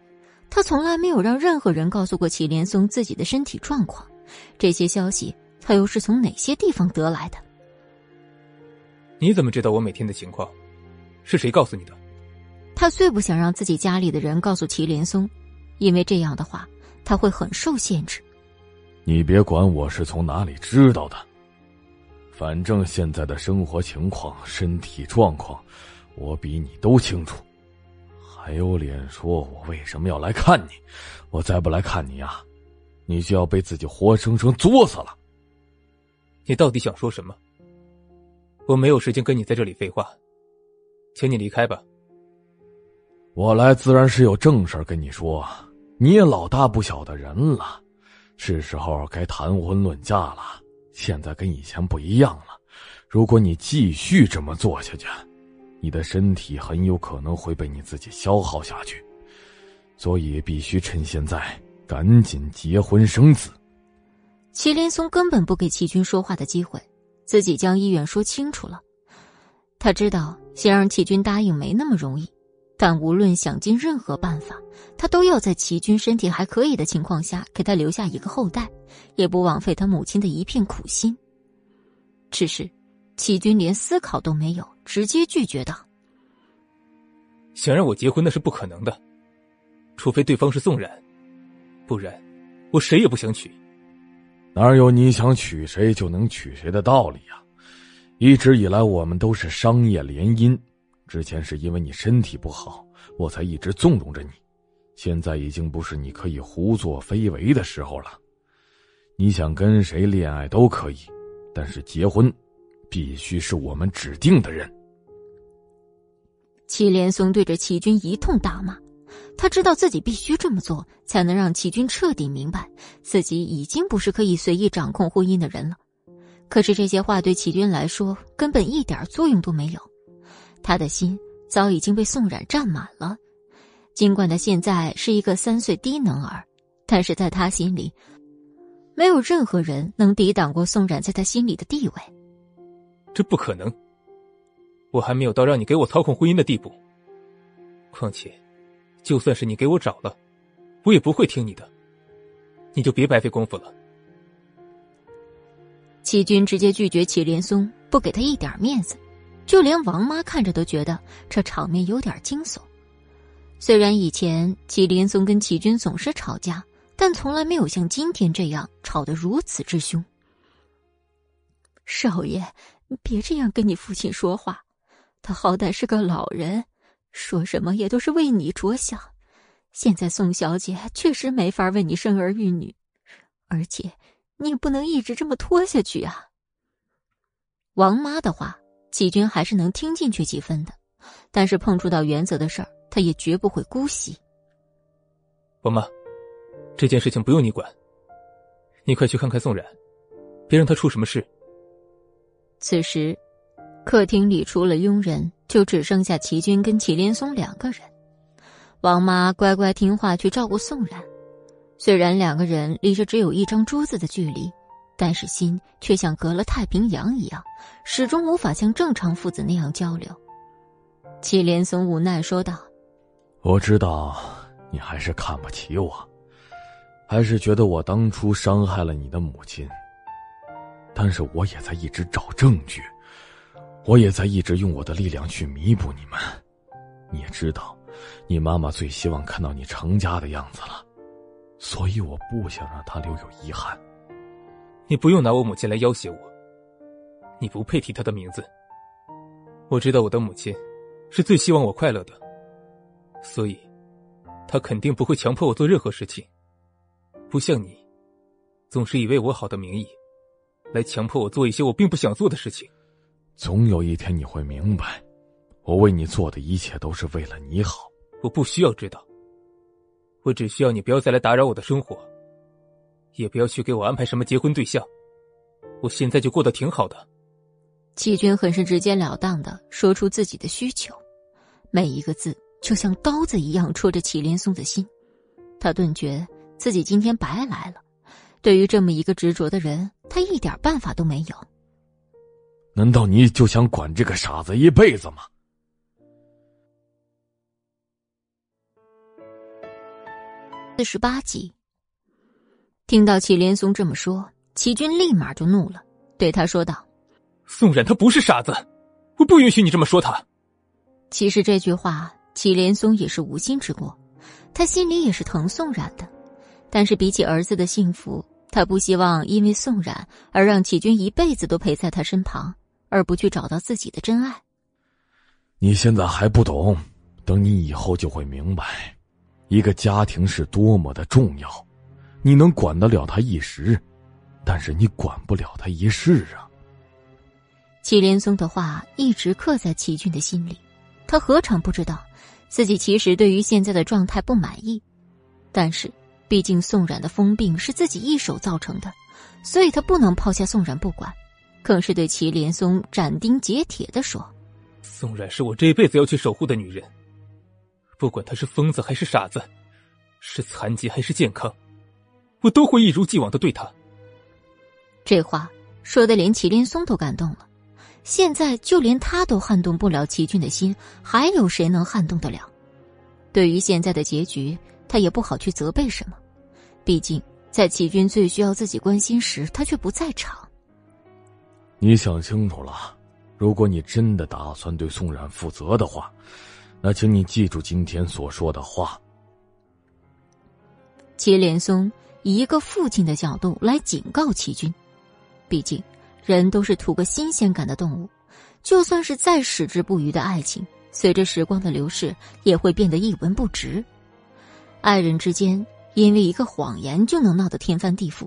他从来没有让任何人告诉过祁连松自己的身体状况，这些消息他又是从哪些地方得来的？你怎么知道我每天的情况？是谁告诉你的？他最不想让自己家里的人告诉祁连松，因为这样的话他会很受限制。你别管我是从哪里知道的，反正现在的生活情况、身体状况，我比你都清楚。还有脸说我为什么要来看你？我再不来看你啊，你就要被自己活生生作死了。你到底想说什么？我没有时间跟你在这里废话，请你离开吧。我来自然是有正事跟你说，你也老大不小的人了。是时候该谈婚论嫁了。现在跟以前不一样了，如果你继续这么做下去，你的身体很有可能会被你自己消耗下去。所以必须趁现在赶紧结婚生子。祁连松根本不给齐军说话的机会，自己将意愿说清楚了。他知道先让齐军答应没那么容易。但无论想尽任何办法，他都要在齐军身体还可以的情况下给他留下一个后代，也不枉费他母亲的一片苦心。只是，齐军连思考都没有，直接拒绝道：“想让我结婚那是不可能的，除非对方是宋冉，不然，我谁也不想娶。哪有你想娶谁就能娶谁的道理呀？一直以来，我们都是商业联姻。之前是因为你身体不好，我才一直纵容着你。现在已经不是你可以胡作非为的时候了。你想跟谁恋爱都可以，但是结婚，必须是我们指定的人。祁连松对着齐军一通大骂，他知道自己必须这么做，才能让齐军彻底明白自己已经不是可以随意掌控婚姻的人了。可是这些话对齐军来说根本一点作用都没有，他的心早已经被宋冉占满了。尽管他现在是一个三岁低能儿，但是在他心里。没有任何人能抵挡过宋冉在他心里的地位。这不可能，我还没有到让你给我操控婚姻的地步。况且，就算是你给我找了，我也不会听你的。你就别白费功夫了。齐军直接拒绝祁连松，不给他一点面子，就连王妈看着都觉得这场面有点惊悚。虽然以前祁连松跟齐军总是吵架。但从来没有像今天这样吵得如此之凶。少爷，别这样跟你父亲说话，他好歹是个老人，说什么也都是为你着想。现在宋小姐确实没法为你生儿育女，而且你也不能一直这么拖下去啊。王妈的话，季军还是能听进去几分的，但是碰触到原则的事儿，他也绝不会姑息。王妈。这件事情不用你管，你快去看看宋冉，别让他出什么事。此时，客厅里除了佣人，就只剩下齐军跟齐连松两个人。王妈乖乖听话去照顾宋冉，虽然两个人离着只有一张桌子的距离，但是心却像隔了太平洋一样，始终无法像正常父子那样交流。祁连松无奈说道：“我知道，你还是看不起我。”还是觉得我当初伤害了你的母亲，但是我也在一直找证据，我也在一直用我的力量去弥补你们。你也知道，你妈妈最希望看到你成家的样子了，所以我不想让他留有遗憾。你不用拿我母亲来要挟我，你不配提她的名字。我知道我的母亲是最希望我快乐的，所以，她肯定不会强迫我做任何事情。不像你，总是以为我好的名义，来强迫我做一些我并不想做的事情。总有一天你会明白，我为你做的一切都是为了你好。我不需要知道，我只需要你不要再来打扰我的生活，也不要去给我安排什么结婚对象。我现在就过得挺好的。季军很是直截了当的说出自己的需求，每一个字就像刀子一样戳着祁连松的心，他顿觉。自己今天白来了，对于这么一个执着的人，他一点办法都没有。难道你就想管这个傻子一辈子吗？四十八集，听到祁连松这么说，祁军立马就怒了，对他说道：“宋冉他不是傻子，我不允许你这么说他。”其实这句话，祁连松也是无心之过，他心里也是疼宋冉的。但是比起儿子的幸福，他不希望因为宋冉而让祁军一辈子都陪在他身旁，而不去找到自己的真爱。你现在还不懂，等你以后就会明白，一个家庭是多么的重要。你能管得了他一时，但是你管不了他一世啊。祁连松的话一直刻在祁军的心里，他何尝不知道，自己其实对于现在的状态不满意，但是。毕竟宋冉的疯病是自己一手造成的，所以他不能抛下宋冉不管，更是对祁连松斩钉截铁的说：“宋冉是我这辈子要去守护的女人，不管他是疯子还是傻子，是残疾还是健康，我都会一如既往的对他。”这话说的连祁连松都感动了，现在就连他都撼动不了齐俊的心，还有谁能撼动得了？对于现在的结局。他也不好去责备什么，毕竟在齐军最需要自己关心时，他却不在场。你想清楚了，如果你真的打算对宋冉负责的话，那请你记住今天所说的话。祁连松以一个父亲的角度来警告齐军。毕竟，人都是图个新鲜感的动物，就算是再矢志不渝的爱情，随着时光的流逝，也会变得一文不值。爱人之间因为一个谎言就能闹得天翻地覆，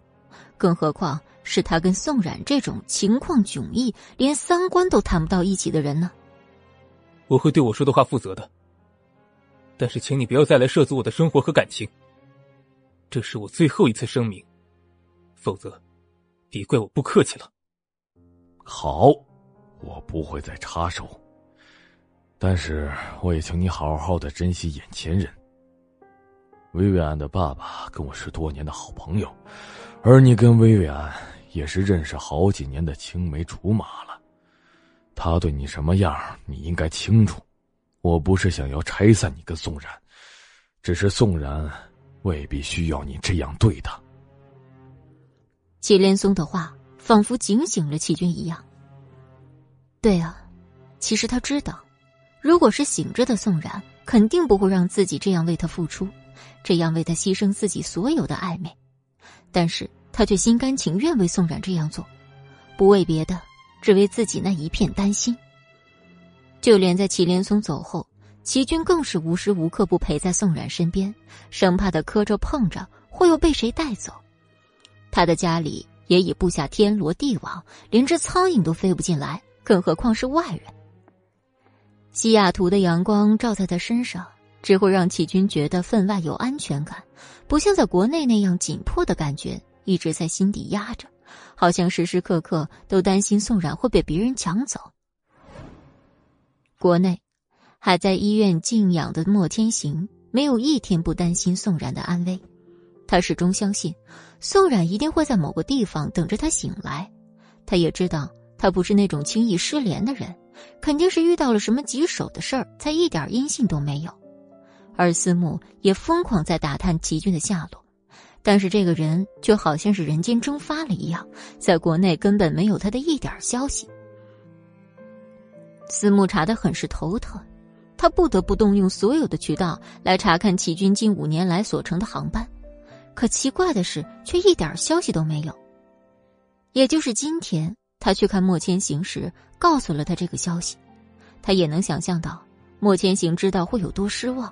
更何况是他跟宋冉这种情况迥异、连三观都谈不到一起的人呢？我会对我说的话负责的，但是请你不要再来涉足我的生活和感情。这是我最后一次声明，否则。别怪我不客气了。好，我不会再插手。但是我也请你好好的珍惜眼前人。薇薇安的爸爸跟我是多年的好朋友，而你跟薇薇安也是认识好几年的青梅竹马了。他对你什么样，你应该清楚。我不是想要拆散你跟宋然，只是宋然未必需要你这样对他。祁连松的话仿佛警醒了齐军一样。对啊，其实他知道，如果是醒着的宋然，肯定不会让自己这样为他付出，这样为他牺牲自己所有的暧昧。但是他却心甘情愿为宋冉这样做，不为别的，只为自己那一片担心。就连在祁连松走后，齐军更是无时无刻不陪在宋冉身边，生怕他磕着碰着会又被谁带走。他的家里也已布下天罗地网，连只苍蝇都飞不进来，更何况是外人。西雅图的阳光照在他身上，只会让齐军觉得分外有安全感，不像在国内那样紧迫的感觉一直在心底压着，好像时时刻刻都担心宋冉会被别人抢走。国内还在医院静养的莫天行，没有一天不担心宋冉的安危。他始终相信，宋冉一定会在某个地方等着他醒来。他也知道，他不是那种轻易失联的人，肯定是遇到了什么棘手的事儿，才一点音信都没有。而思慕也疯狂在打探齐军的下落，但是这个人就好像是人间蒸发了一样，在国内根本没有他的一点消息。思慕查得很是头疼，他不得不动用所有的渠道来查看齐军近五年来所乘的航班。可奇怪的是，却一点消息都没有。也就是今天，他去看莫千行时，告诉了他这个消息。他也能想象到莫千行知道会有多失望，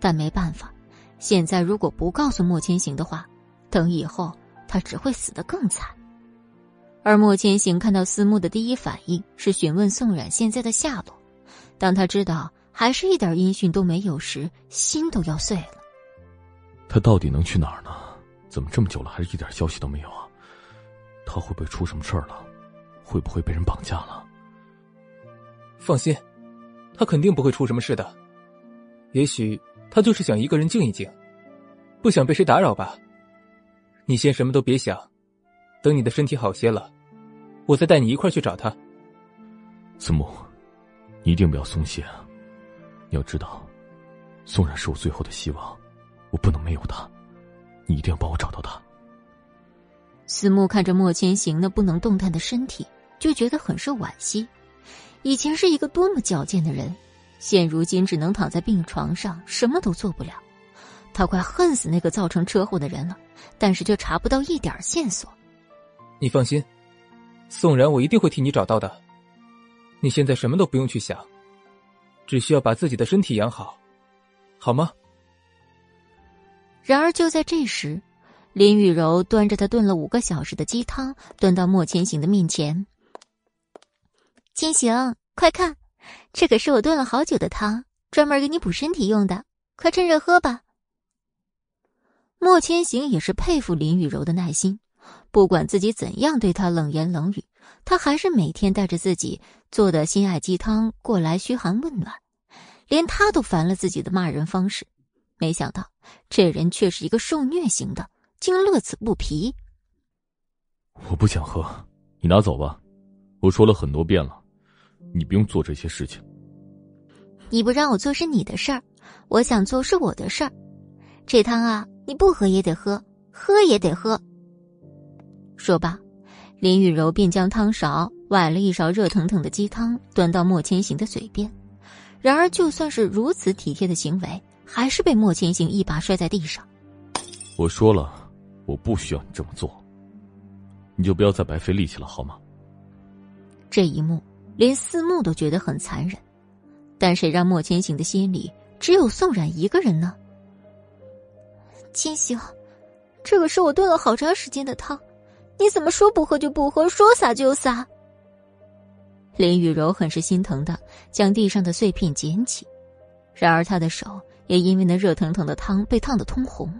但没办法，现在如果不告诉莫千行的话，等以后他只会死得更惨。而莫千行看到思慕的第一反应是询问宋冉现在的下落，当他知道还是一点音讯都没有时，心都要碎了。他到底能去哪儿呢？怎么这么久了还是一点消息都没有啊？他会不会出什么事儿了？会不会被人绑架了？放心，他肯定不会出什么事的。也许他就是想一个人静一静，不想被谁打扰吧。你先什么都别想，等你的身体好些了，我再带你一块去找他。思慕，你一定不要松懈啊！你要知道，宋冉是我最后的希望。我不能没有他，你一定要帮我找到他。思慕看着莫千行那不能动弹的身体，就觉得很是惋惜。以前是一个多么矫健的人，现如今只能躺在病床上，什么都做不了。他快恨死那个造成车祸的人了，但是却查不到一点线索。你放心，宋然，我一定会替你找到的。你现在什么都不用去想，只需要把自己的身体养好，好吗？然而就在这时，林雨柔端着他炖了五个小时的鸡汤，端到莫千行的面前。千行，快看，这可是我炖了好久的汤，专门给你补身体用的，快趁热喝吧。莫千行也是佩服林雨柔的耐心，不管自己怎样对他冷言冷语，他还是每天带着自己做的心爱鸡汤过来嘘寒问暖，连他都烦了自己的骂人方式。没想到，这人却是一个受虐型的，竟乐此不疲。我不想喝，你拿走吧。我说了很多遍了，你不用做这些事情。你不让我做是你的事儿，我想做是我的事儿。这汤啊，你不喝也得喝，喝也得喝。说罢，林雨柔便将汤勺崴了一勺热腾腾的鸡汤，端到莫千行的嘴边。然而，就算是如此体贴的行为。还是被莫千行一把摔在地上。我说了，我不需要你这么做，你就不要再白费力气了，好吗？这一幕连四目都觉得很残忍，但谁让莫千行的心里只有宋冉一个人呢？千行，这个是我炖了好长时间的汤，你怎么说不喝就不喝，说洒就洒？林雨柔很是心疼的将地上的碎片捡起，然而她的手也因为那热腾腾的汤被烫得通红。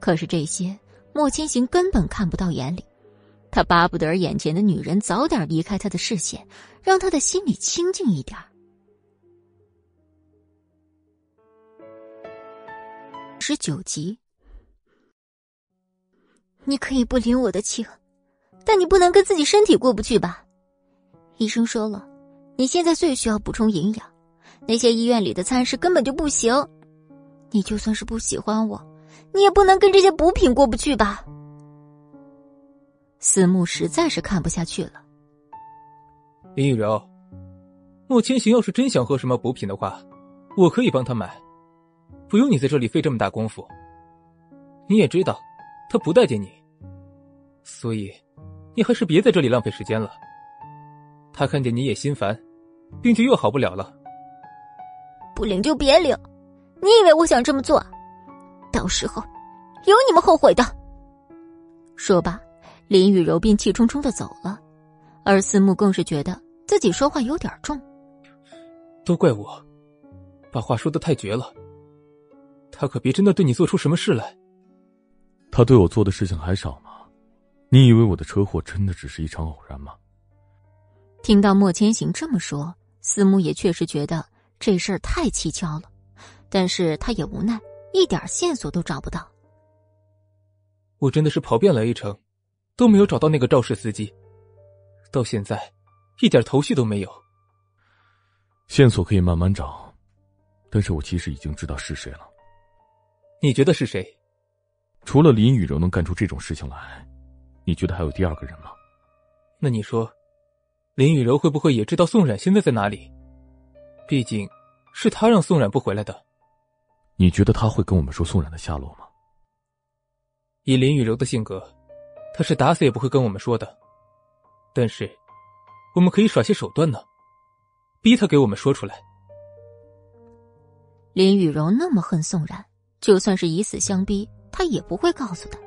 可是这些莫千行根本看不到眼里，他巴不得眼前的女人早点离开他的视线，让他的心里清静一点。十九集，你可以不领我的情，但你不能跟自己身体过不去吧？医生说了，你现在最需要补充营养，那些医院里的餐食根本就不行。你就算是不喜欢我，你也不能跟这些补品过不去吧？思慕实在是看不下去了。林雨柔，莫千行要是真想喝什么补品的话，我可以帮他买，不用你在这里费这么大功夫。你也知道，他不待见你，所以你还是别在这里浪费时间了。他看见你也心烦，病就又好不了了。不领就别领，你以为我想这么做？到时候有你们后悔的。说罢，林雨柔便气冲冲的走了，而思慕更是觉得自己说话有点重。都怪我，把话说的太绝了。他可别真的对你做出什么事来。他对我做的事情还少吗？你以为我的车祸真的只是一场偶然吗？听到莫千行这么说，思慕也确实觉得这事儿太蹊跷了，但是他也无奈，一点线索都找不到。我真的是跑遍了一城，都没有找到那个肇事司机，到现在，一点头绪都没有。线索可以慢慢找，但是我其实已经知道是谁了。你觉得是谁？除了林雨柔能干出这种事情来，你觉得还有第二个人吗？那你说？林雨柔会不会也知道宋冉现在在哪里？毕竟，是他让宋冉不回来的。你觉得他会跟我们说宋冉的下落吗？以林雨柔的性格，他是打死也不会跟我们说的。但是，我们可以耍些手段呢，逼他给我们说出来。林雨柔那么恨宋冉，就算是以死相逼，他也不会告诉他。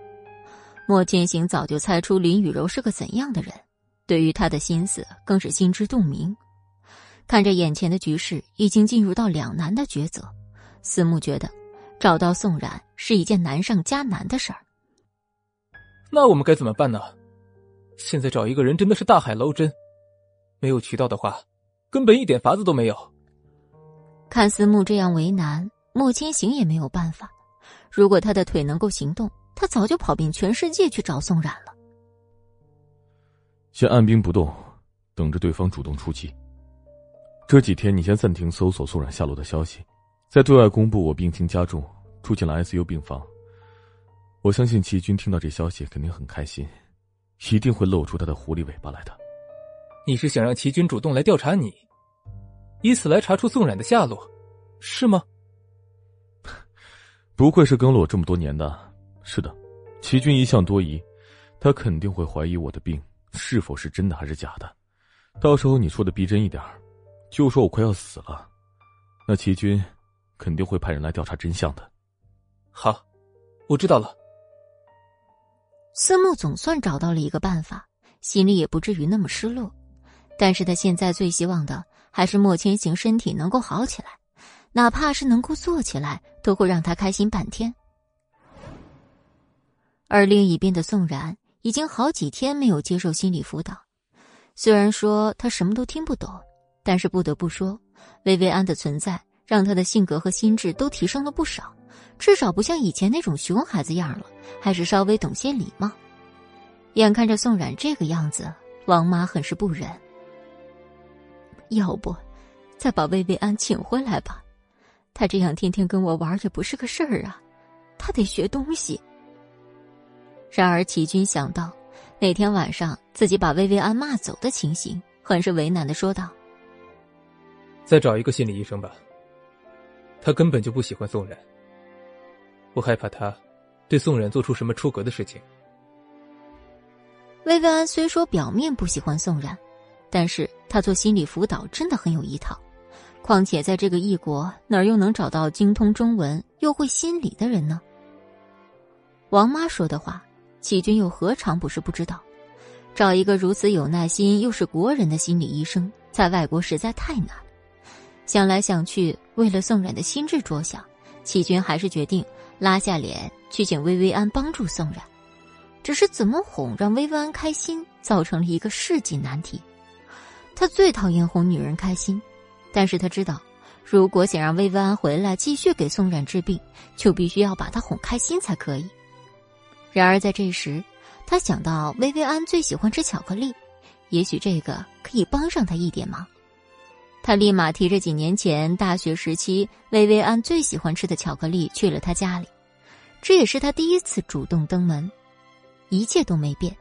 莫千行早就猜出林雨柔是个怎样的人。对于他的心思更是心知肚明，看着眼前的局势已经进入到两难的抉择，思慕觉得找到宋冉是一件难上加难的事儿。那我们该怎么办呢？现在找一个人真的是大海捞针，没有渠道的话，根本一点法子都没有。看思慕这样为难，莫千行也没有办法。如果他的腿能够行动，他早就跑遍全世界去找宋冉了。先按兵不动，等着对方主动出击。这几天你先暂停搜索宋冉下落的消息，再对外公布我病情加重，住进了 ICU 病房。我相信齐军听到这消息肯定很开心，一定会露出他的狐狸尾巴来的。你是想让齐军主动来调查你，以此来查出宋冉的下落，是吗？不愧是跟了我这么多年的，是的，齐军一向多疑，他肯定会怀疑我的病。是否是真的还是假的？到时候你说的逼真一点就说我快要死了，那齐军肯定会派人来调查真相的。好，我知道了。思慕总算找到了一个办法，心里也不至于那么失落。但是他现在最希望的还是莫千行身体能够好起来，哪怕是能够坐起来，都会让他开心半天。而另一边的宋然。已经好几天没有接受心理辅导，虽然说他什么都听不懂，但是不得不说，薇薇安的存在让他的性格和心智都提升了不少，至少不像以前那种熊孩子样了，还是稍微懂些礼貌。眼看着宋冉这个样子，王妈很是不忍。要不，再把薇薇安请回来吧，他这样天天跟我玩也不是个事儿啊，他得学东西。然而，齐军想到那天晚上自己把薇薇安骂走的情形，很是为难的说道：“再找一个心理医生吧。他根本就不喜欢宋冉，我害怕他对宋冉做出什么出格的事情。薇薇安虽说表面不喜欢宋冉，但是他做心理辅导真的很有一套。况且在这个异国，哪儿又能找到精通中文又会心理的人呢？王妈说的话，齐军又何尝不是不知道？找一个如此有耐心又是国人的心理医生，在外国实在太难。想来想去，为了宋冉的心智着想，齐军还是决定拉下脸去请薇薇安帮助宋冉。只是怎么哄让薇薇安开心，造成了一个世纪难题。他最讨厌哄女人开心，但是他知道，如果想让薇薇安回来继续给宋冉治病，就必须要把她哄开心才可以。然而在这时，他想到薇薇安最喜欢吃巧克力，也许这个可以帮上他一点忙。他立马提着几年前大学时期薇薇安最喜欢吃的巧克力去了他家里，这也是他第一次主动登门。一切都没变，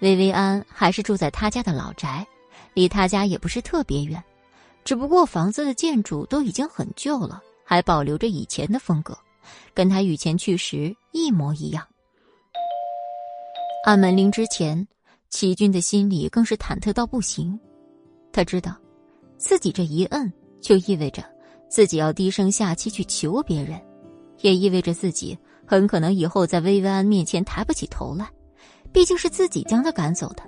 薇薇安还是住在他家的老宅，离他家也不是特别远，只不过房子的建筑都已经很旧了，还保留着以前的风格，跟他以前去时一模一样。按门铃之前，齐军的心里更是忐忑到不行，他知道，自己这一摁，就意味着自己要低声下气去求别人，也意味着自己很可能以后在薇薇安面前抬不起头来。毕竟是自己将他赶走的，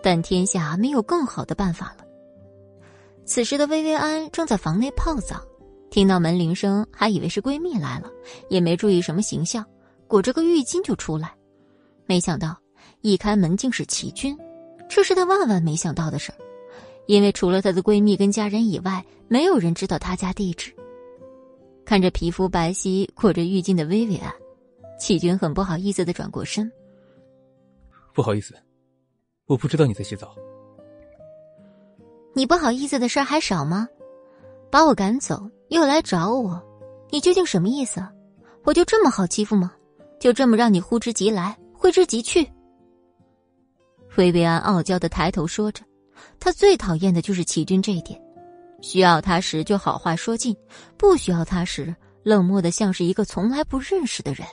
但天下没有更好的办法了。此时的薇薇安正在房内泡澡，听到门铃声，还以为是闺蜜来了，也没注意什么形象，裹着个浴巾就出来。没想到一开门竟是齐军，这是她万万没想到的事儿，因为除了她的闺蜜跟家人以外，没有人知道她家地址。看着皮肤白皙、裹着浴巾的薇薇安，齐军很不好意思的转过身。不好意思，我不知道你在洗澡。你不好意思的事还少吗？把我赶走，又来找我，你究竟什么意思？我就这么好欺负吗？就这么让你呼之即来，挥之即去？薇薇安傲娇的抬头说着，他最讨厌的就是齐军这一点，需要他时就好话说尽，不需要他时冷漠的像是一个从来不认识的人。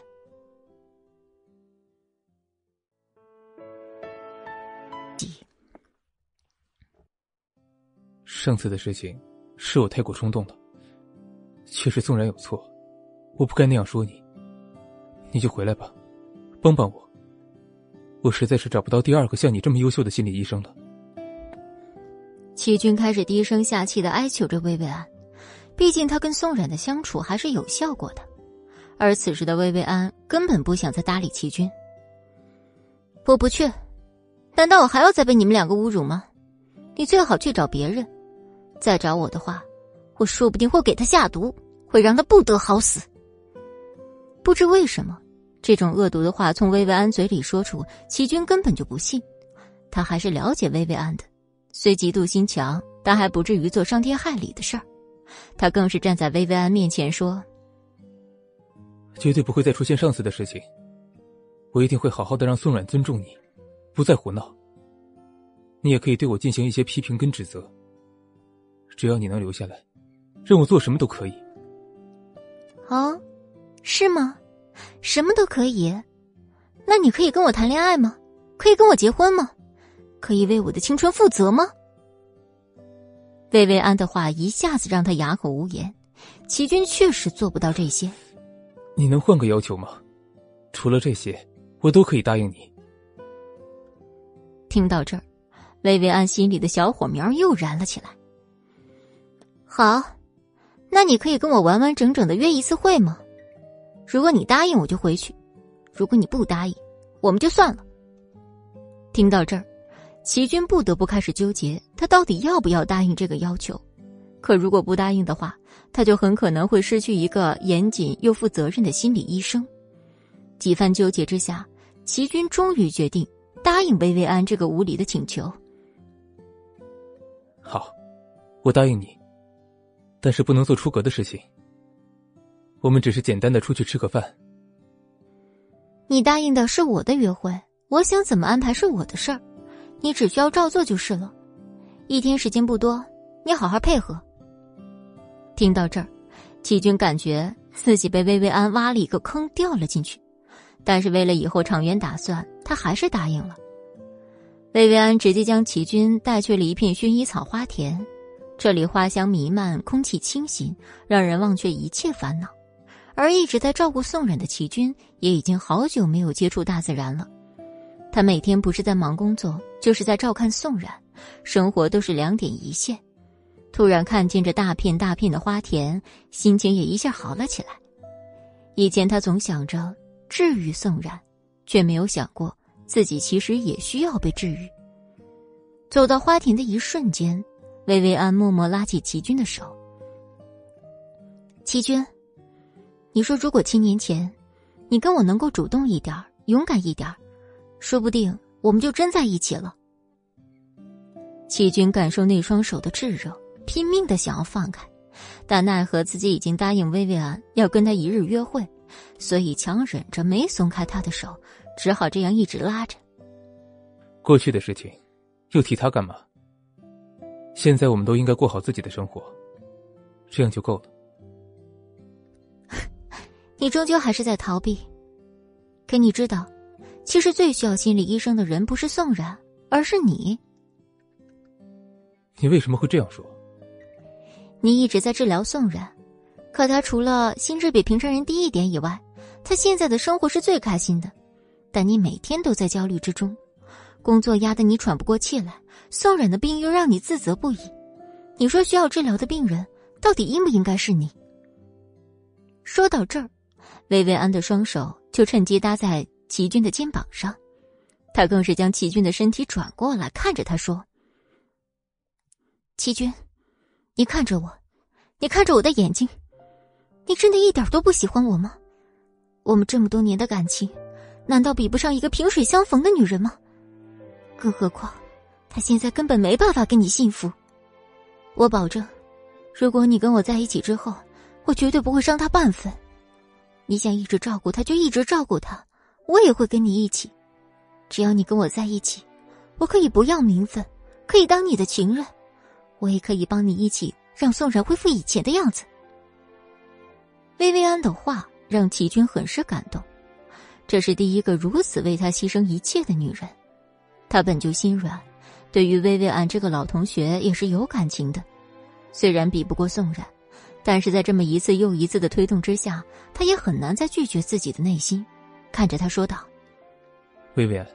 上次的事情是我太过冲动了，确实纵然有错，我不该那样说你。你就回来吧，帮帮我。我实在是找不到第二个像你这么优秀的心理医生了。齐军开始低声下气的哀求着薇薇安，毕竟他跟宋冉的相处还是有效果的。而此时的薇薇安根本不想再搭理齐军。我不去，难道我还要再被你们两个侮辱吗？你最好去找别人。再找我的话，我说不定会给他下毒，会让他不得好死。不知为什么，这种恶毒的话从薇薇安嘴里说出，齐军根本就不信。他还是了解薇薇安的，虽嫉妒心强，但还不至于做伤天害理的事儿。他更是站在薇薇安面前说：“绝对不会再出现上次的事情，我一定会好好的让宋冉尊重你，不再胡闹。你也可以对我进行一些批评跟指责。”只要你能留下来，任我做什么都可以。哦，是吗？什么都可以？那你可以跟我谈恋爱吗？可以跟我结婚吗？可以为我的青春负责吗？薇薇安的话一下子让他哑口无言。齐军确实做不到这些。你能换个要求吗？除了这些，我都可以答应你。听到这儿，薇薇安心里的小火苗又燃了起来。好，那你可以跟我完完整整的约一次会吗？如果你答应，我就回去；如果你不答应，我们就算了。听到这儿，齐军不得不开始纠结，他到底要不要答应这个要求？可如果不答应的话，他就很可能会失去一个严谨又负责任的心理医生。几番纠结之下，齐军终于决定答应薇薇安这个无理的请求。好，我答应你。但是不能做出格的事情。我们只是简单的出去吃个饭。你答应的是我的约会，我想怎么安排是我的事儿，你只需要照做就是了。一天时间不多，你好好配合。听到这儿，齐军感觉自己被薇薇安挖了一个坑，掉了进去。但是为了以后长远打算，他还是答应了。薇薇安直接将齐军带去了一片薰衣草花田，这里花香弥漫，空气清新，让人忘却一切烦恼。而一直在照顾宋冉的齐军，也已经好久没有接触大自然了。他每天不是在忙工作，就是在照看宋冉，生活都是两点一线。突然看见这大片大片的花田，心情也一下好了起来。以前他总想着治愈宋冉，却没有想过。自己其实也需要被治愈。走到花田的一瞬间，薇薇安默默拉起齐军的手。齐军，你说如果七年前，你跟我能够主动一点勇敢一点说不定我们就真在一起了。齐军感受那双手的炙热，拼命的想要放开，但奈何自己已经答应薇薇安要跟他一日约会，所以强忍着没松开他的手。只好这样一直拉着。过去的事情，又提他干嘛？现在我们都应该过好自己的生活，这样就够了。你终究还是在逃避。可你知道，其实最需要心理医生的人不是宋然，而是你。你为什么会这样说？你一直在治疗宋然，可他除了心智比平常人低一点以外，他现在的生活是最开心的。但你每天都在焦虑之中，工作压得你喘不过气来，宋冉的病又让你自责不已。你说需要治疗的病人，到底应不应该是你？说到这儿，薇薇安的双手就趁机搭在齐军的肩膀上，他更是将齐军的身体转过来，看着他说：“齐军，你看着我，你看着我的眼睛，你真的一点都不喜欢我吗？我们这么多年的感情。”难道比不上一个萍水相逢的女人吗？更何况，他现在根本没办法跟你幸福。我保证，如果你跟我在一起之后，我绝对不会伤他半分。你想一直照顾他，就一直照顾他，我也会跟你一起。只要你跟我在一起，我可以不要名分，可以当你的情人，我也可以帮你一起让宋然恢复以前的样子。薇薇安的话让齐军很是感动。这是第一个如此为他牺牲一切的女人，他本就心软，对于薇薇安这个老同学也是有感情的。虽然比不过宋冉，但是在这么一次又一次的推动之下，他也很难再拒绝自己的内心。看着他说道：“薇薇安，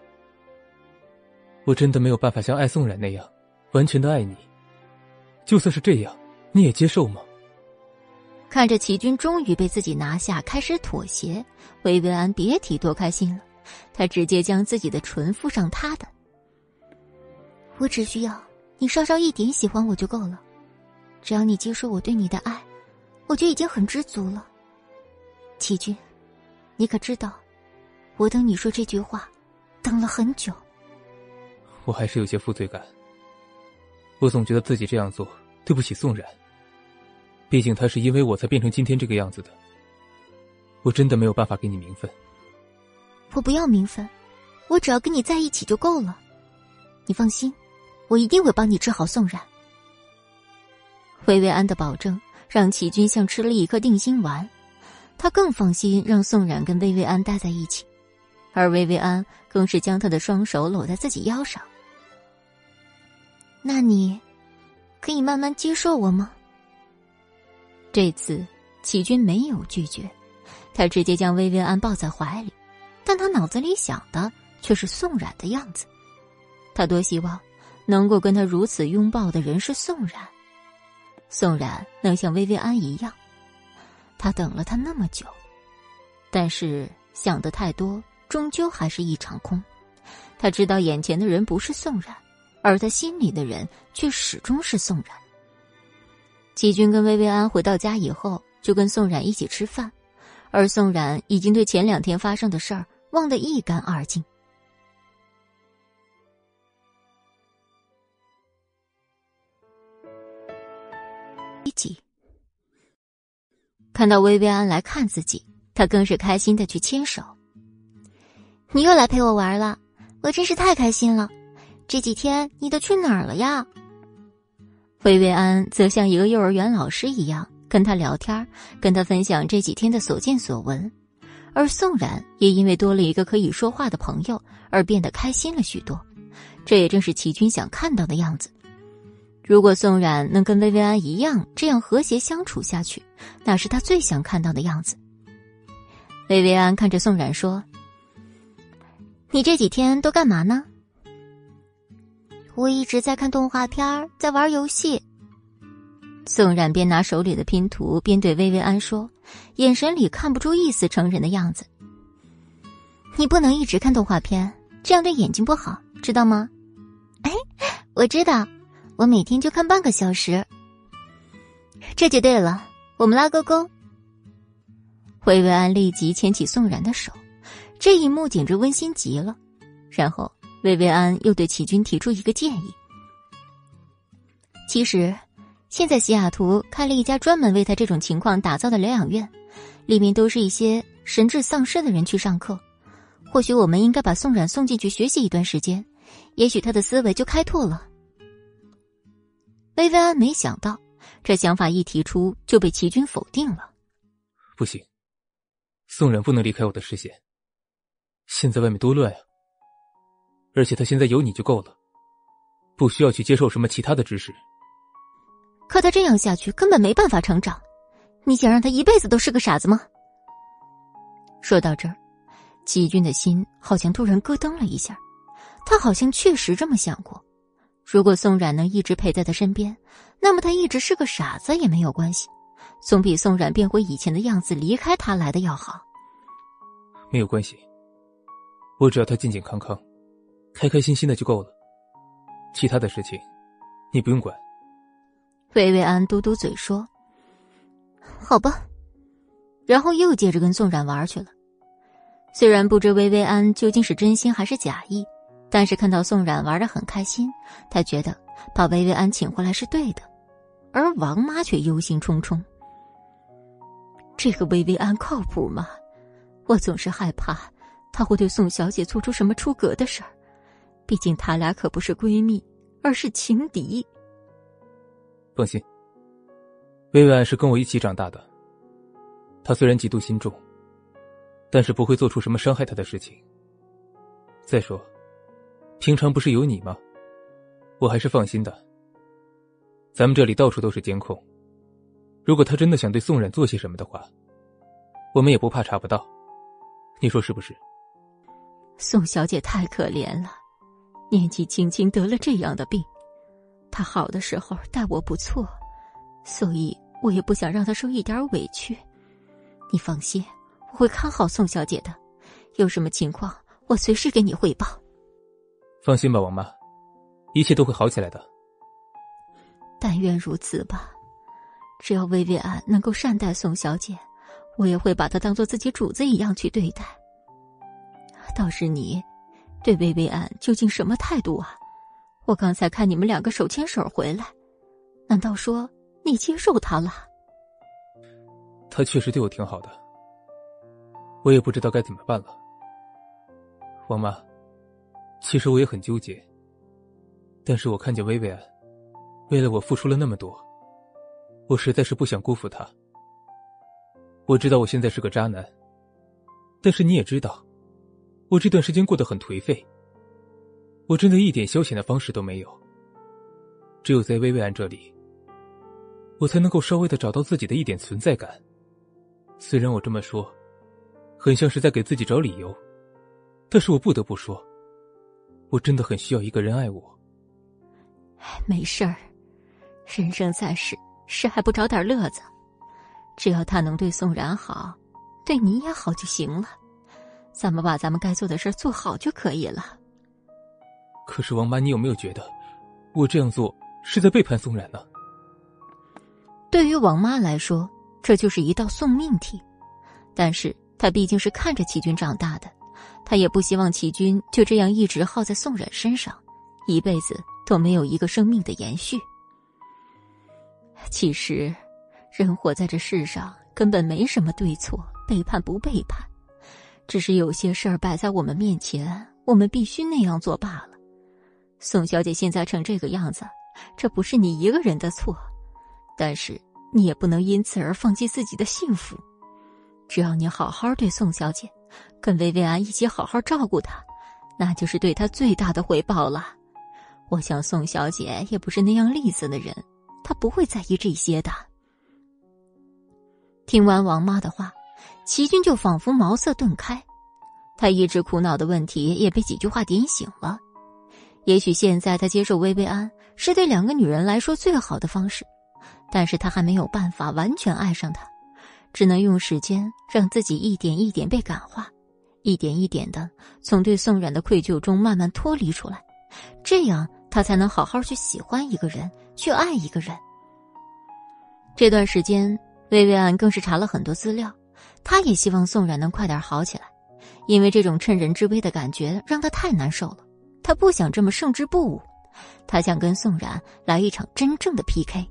我真的没有办法像爱宋冉那样完全的爱你。就算是这样，你也接受吗？”看着齐军终于被自己拿下，开始妥协，薇薇安别提多开心了。他直接将自己的唇附上他的。我只需要你稍稍一点喜欢我就够了，只要你接受我对你的爱，我就已经很知足了。齐军，你可知道，我等你说这句话，等了很久。我还是有些负罪感。我总觉得自己这样做对不起宋冉。毕竟他是因为我才变成今天这个样子的，我真的没有办法给你名分。我不要名分，我只要跟你在一起就够了。你放心，我一定会帮你治好宋冉。薇薇安的保证让齐军像吃了一颗定心丸，他更放心让宋冉跟薇薇安待在一起，而薇薇安更是将他的双手搂在自己腰上。那你，可以慢慢接受我吗？这次，齐军没有拒绝，他直接将薇薇安抱在怀里，但他脑子里想的却是宋冉的样子。他多希望能够跟他如此拥抱的人是宋冉，宋冉能像薇薇安一样。他等了他那么久，但是想的太多，终究还是一场空。他知道眼前的人不是宋冉，而他心里的人却始终是宋冉。齐军跟薇薇安回到家以后，就跟宋冉一起吃饭，而宋冉已经对前两天发生的事儿忘得一干二净。一起看到薇薇安来看自己，他更是开心的去牵手。你又来陪我玩了，我真是太开心了。这几天你都去哪儿了呀？薇薇安则像一个幼儿园老师一样跟他聊天，跟他分享这几天的所见所闻，而宋冉也因为多了一个可以说话的朋友而变得开心了许多。这也正是齐军想看到的样子。如果宋冉能跟薇薇安一样这样和谐相处下去，那是他最想看到的样子。薇薇安看着宋冉说：“你这几天都干嘛呢？”我一直在看动画片，在玩游戏。宋冉边拿手里的拼图边对薇薇安说，眼神里看不出一丝成人的样子。你不能一直看动画片，这样对眼睛不好，知道吗？哎，我知道。我每天就看半个小时，这就对了。我们拉勾勾。薇薇安立即牵起宋然的手，这一幕简直温馨极了。然后薇薇安又对齐军提出一个建议：其实，现在西雅图开了一家专门为他这种情况打造的疗养院，里面都是一些神智丧失的人去上课。或许我们应该把宋冉送进去学习一段时间，也许他的思维就开拓了。薇薇安没想到，这想法一提出就被齐军否定了。不行，宋冉不能离开我的视线。现在外面多乱啊！而且他现在有你就够了，不需要去接受什么其他的知识。可他这样下去根本没办法成长，你想让他一辈子都是个傻子吗？说到这儿，齐军的心好像突然咯噔了一下，他好像确实这么想过。如果宋冉能一直陪在他身边，那么他一直是个傻子也没有关系，总比宋冉变回以前的样子离开他来的要好。没有关系，我只要他健健康康、开开心心的就够了，其他的事情你不用管。薇薇安嘟嘟嘴说：“好吧。”然后又接着跟宋冉玩去了。虽然不知薇薇安究竟是真心还是假意。但是看到宋冉玩的很开心，他觉得把薇薇安请回来是对的，而王妈却忧心忡忡。这个薇薇安靠谱吗？我总是害怕她会对宋小姐做出什么出格的事儿，毕竟他俩可不是闺蜜，而是情敌。放心，薇薇安是跟我一起长大的，她虽然嫉妒心重，但是不会做出什么伤害她的事情。再说。平常不是有你吗？我还是放心的。咱们这里到处都是监控，如果他真的想对宋冉做些什么的话，我们也不怕查不到。你说是不是？宋小姐太可怜了，年纪轻轻得了这样的病。她好的时候待我不错，所以我也不想让她受一点委屈。你放心，我会看好宋小姐的。有什么情况，我随时给你汇报。放心吧，王妈，一切都会好起来的。但愿如此吧。只要薇薇安能够善待宋小姐，我也会把她当做自己主子一样去对待。倒是你，对薇薇安究竟什么态度啊？我刚才看你们两个手牵手回来，难道说你接受她了？她确实对我挺好的，我也不知道该怎么办了，王妈。其实我也很纠结，但是我看见薇薇安，为了我付出了那么多，我实在是不想辜负她。我知道我现在是个渣男，但是你也知道，我这段时间过得很颓废。我真的一点消遣的方式都没有，只有在薇薇安这里，我才能够稍微的找到自己的一点存在感。虽然我这么说，很像是在给自己找理由，但是我不得不说。我真的很需要一个人爱我。没事儿，人生在世，谁还不找点乐子？只要他能对宋然好，对你也好就行了。咱们把咱们该做的事做好就可以了。可是王妈，你有没有觉得，我这样做是在背叛宋冉呢？对于王妈来说，这就是一道送命题。但是她毕竟是看着齐军长大的。她也不希望齐军就这样一直耗在宋冉身上，一辈子都没有一个生命的延续。其实，人活在这世上根本没什么对错，背叛不背叛，只是有些事儿摆在我们面前，我们必须那样做罢了。宋小姐现在成这个样子，这不是你一个人的错，但是你也不能因此而放弃自己的幸福。只要你好好对宋小姐，跟薇薇安一起好好照顾她，那就是对她最大的回报了。我想宋小姐也不是那样吝啬的人，她不会在意这些的。听完王妈的话，齐军就仿佛茅塞顿开，他一直苦恼的问题也被几句话点醒了。也许现在他接受薇薇安是对两个女人来说最好的方式，但是他还没有办法完全爱上她。只能用时间让自己一点一点被感化，一点一点的从对宋冉的愧疚中慢慢脱离出来，这样他才能好好去喜欢一个人，去爱一个人。这段时间，薇薇安更是查了很多资料，他也希望宋冉能快点好起来，因为这种趁人之危的感觉让他太难受了。他不想这么胜之不武，他想跟宋冉来一场真正的 PK，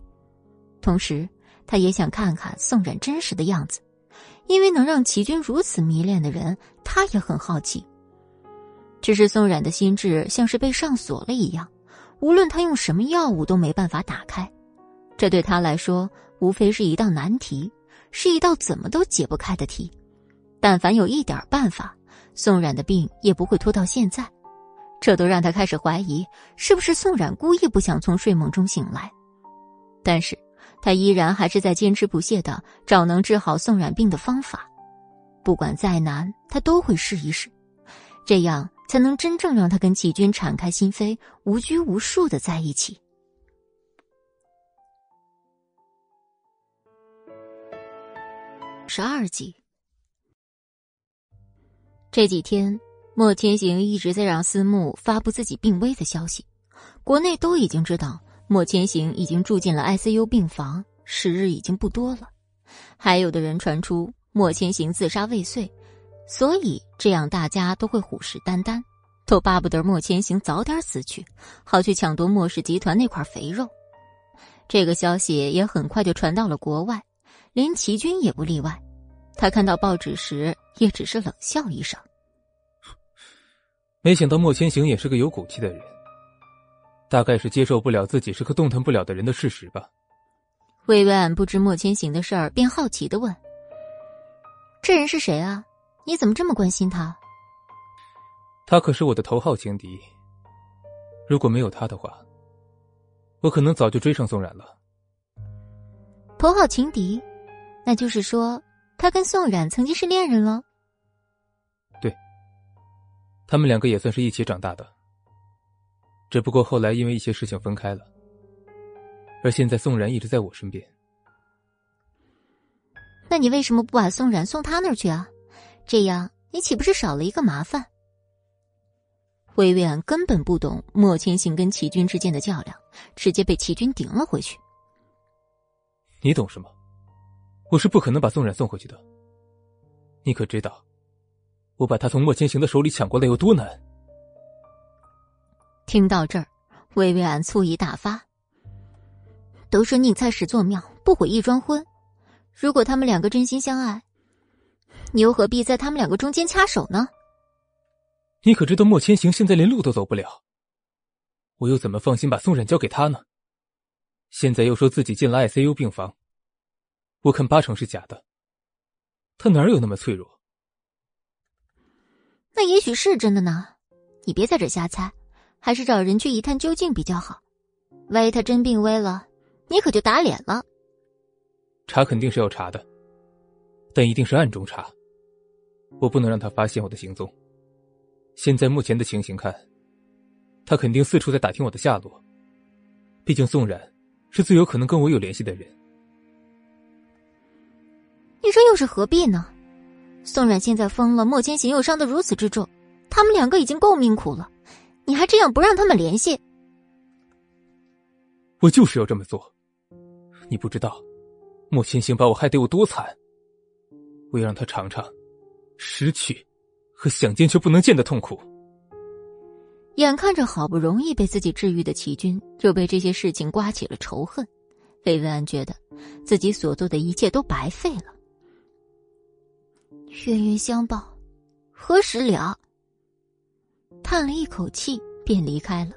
同时。他也想看看宋冉真实的样子，因为能让齐军如此迷恋的人，他也很好奇。只是宋冉的心智像是被上锁了一样，无论他用什么药物都没办法打开。这对他来说，无非是一道难题，是一道怎么都解不开的题。但凡有一点办法，宋冉的病也不会拖到现在。这都让他开始怀疑，是不是宋冉故意不想从睡梦中醒来。但是。他依然还是在坚持不懈的找能治好宋冉病的方法，不管再难，他都会试一试，这样才能真正让他跟齐军敞开心扉，无拘无束的在一起。十二集，这几天，莫千行一直在让思慕发布自己病危的消息，国内都已经知道。莫千行已经住进了 ICU 病房，时日已经不多了。还有的人传出莫千行自杀未遂，所以这样大家都会虎视眈眈，都巴不得莫千行早点死去，好去抢夺莫氏集团那块肥肉。这个消息也很快就传到了国外，连齐军也不例外。他看到报纸时，也只是冷笑一声：“没想到莫千行也是个有骨气的人。”大概是接受不了自己是个动弹不了的人的事实吧。魏巍安不知莫千行的事儿，便好奇的问：“这人是谁啊？你怎么这么关心他？”他可是我的头号情敌。如果没有他的话，我可能早就追上宋冉了。头号情敌，那就是说他跟宋冉曾经是恋人了。对，他们两个也算是一起长大的。只不过后来因为一些事情分开了，而现在宋然一直在我身边。那你为什么不把宋然送他那儿去啊？这样你岂不是少了一个麻烦？魏巍安根本不懂莫千行跟齐军之间的较量，直接被齐军顶了回去。你懂什么？我是不可能把宋冉送回去的。你可知道，我把他从莫千行的手里抢过来有多难？听到这儿，薇薇安醋意大发。都说宁拆十座庙，不毁一桩婚。如果他们两个真心相爱，你又何必在他们两个中间插手呢？你可知道莫千行现在连路都走不了，我又怎么放心把宋冉交给他呢？现在又说自己进了 ICU 病房，我看八成是假的。他哪有那么脆弱？那也许是真的呢。你别在这瞎猜。还是找人去一探究竟比较好，万一他真病危了，你可就打脸了。查肯定是要查的，但一定是暗中查，我不能让他发现我的行踪。现在目前的情形看，他肯定四处在打听我的下落。毕竟宋冉是最有可能跟我有联系的人。你说又是何必呢？宋冉现在疯了，莫千行又伤得如此之重，他们两个已经够命苦了。你还这样不让他们联系？我就是要这么做。你不知道，莫千行把我害得有多惨。我要让他尝尝失去和想见却不能见的痛苦。眼看着好不容易被自己治愈的齐军，就被这些事情刮起了仇恨。魏文安觉得自己所做的一切都白费了。冤冤相报，何时了？叹了一口气，便离开了。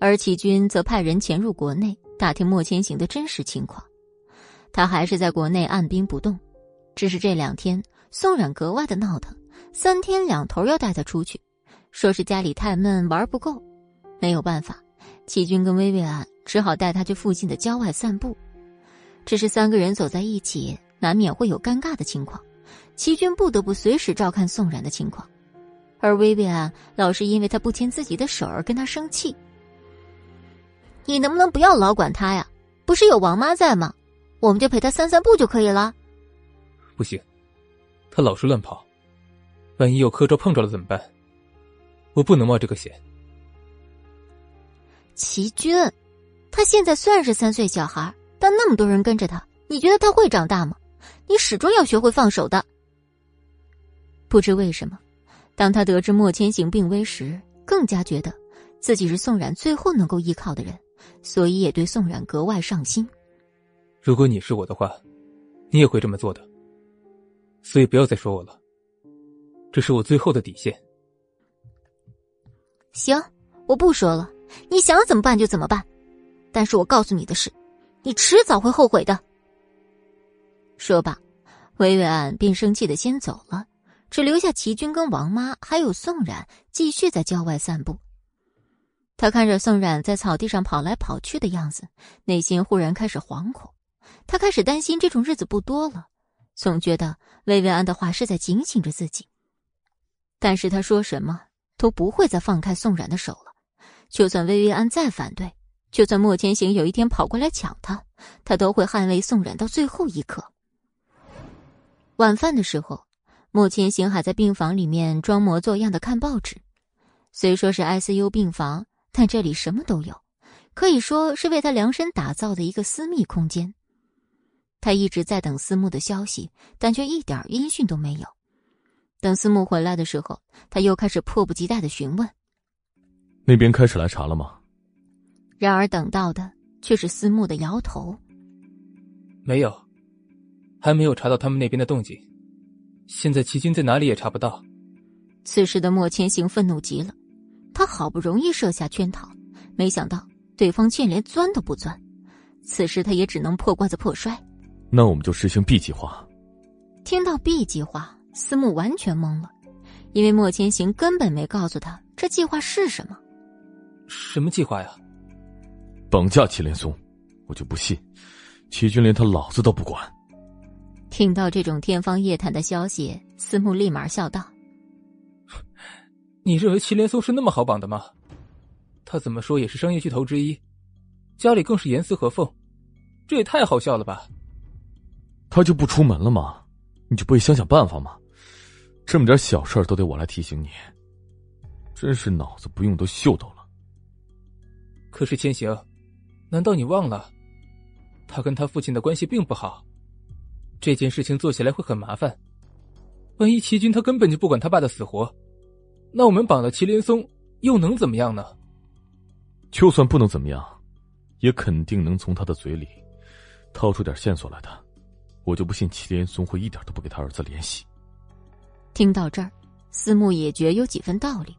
而齐军则派人潜入国内，打听莫千行的真实情况。他还是在国内按兵不动，只是这两天宋冉格外的闹腾，三天两头要带他出去，说是家里太闷玩不够。没有办法，齐军跟薇薇安只好带他去附近的郊外散步。只是三个人走在一起，难免会有尴尬的情况。齐军不得不随时照看宋冉的情况，而薇薇安老是因为他不牵自己的手而跟他生气。你能不能不要老管他呀？不是有王妈在吗？我们就陪他散散步就可以了。不行，他老是乱跑，万一有磕着碰着了怎么办？我不能冒这个险。齐军，他现在虽然是三岁小孩，但那么多人跟着他，你觉得他会长大吗？你始终要学会放手的。不知为什么，当他得知莫千行病危时，更加觉得自己是宋冉最后能够依靠的人，所以也对宋冉格外上心。如果你是我的话，你也会这么做的。所以不要再说我了，这是我最后的底线。行，我不说了。你想怎么办就怎么办，但是我告诉你的是，你迟早会后悔的。说罢，薇薇安便生气的先走了，只留下齐军跟王妈还有宋冉继续在郊外散步。他看着宋冉在草地上跑来跑去的样子，内心忽然开始惶恐。他开始担心这种日子不多了，总觉得薇薇安的话是在警醒着自己。但是他说什么都不会再放开宋冉的手了。就算薇薇安再反对，就算莫千行有一天跑过来抢他，他都会捍卫宋冉到最后一刻。晚饭的时候，莫千行还在病房里面装模作样的看报纸。虽说是 ICU 病房，但这里什么都有，可以说是为他量身打造的一个私密空间。他一直在等思慕的消息，但却一点音讯都没有。等思慕回来的时候，他又开始迫不及待的询问。那边开始来查了吗？然而等到的却是思慕的摇头。没有，还没有查到他们那边的动静。现在齐军在哪里也查不到。此时的莫千行愤怒极了，他好不容易设下圈套，没想到对方竟连钻都不钻。此时他也只能破罐子破摔。那我们就实行 B 计划。听到 B 计划，思慕完全懵了，因为莫千行根本没告诉他这计划是什么。什么计划呀？绑架祁连松，我就不信，齐军连他老子都不管。听到这种天方夜谭的消息，司慕立马笑道：“你认为祁连松是那么好绑的吗？他怎么说也是商业巨头之一，家里更是严丝合缝，这也太好笑了吧？他就不出门了吗？你就不会想想办法吗？这么点小事都得我来提醒你，真是脑子不用都秀逗了。”可是千行，难道你忘了，他跟他父亲的关系并不好，这件事情做起来会很麻烦。万一齐军他根本就不管他爸的死活，那我们绑了祁连松又能怎么样呢？就算不能怎么样，也肯定能从他的嘴里掏出点线索来的。我就不信祁连松会一点都不给他儿子联系。听到这儿，思慕也觉有几分道理，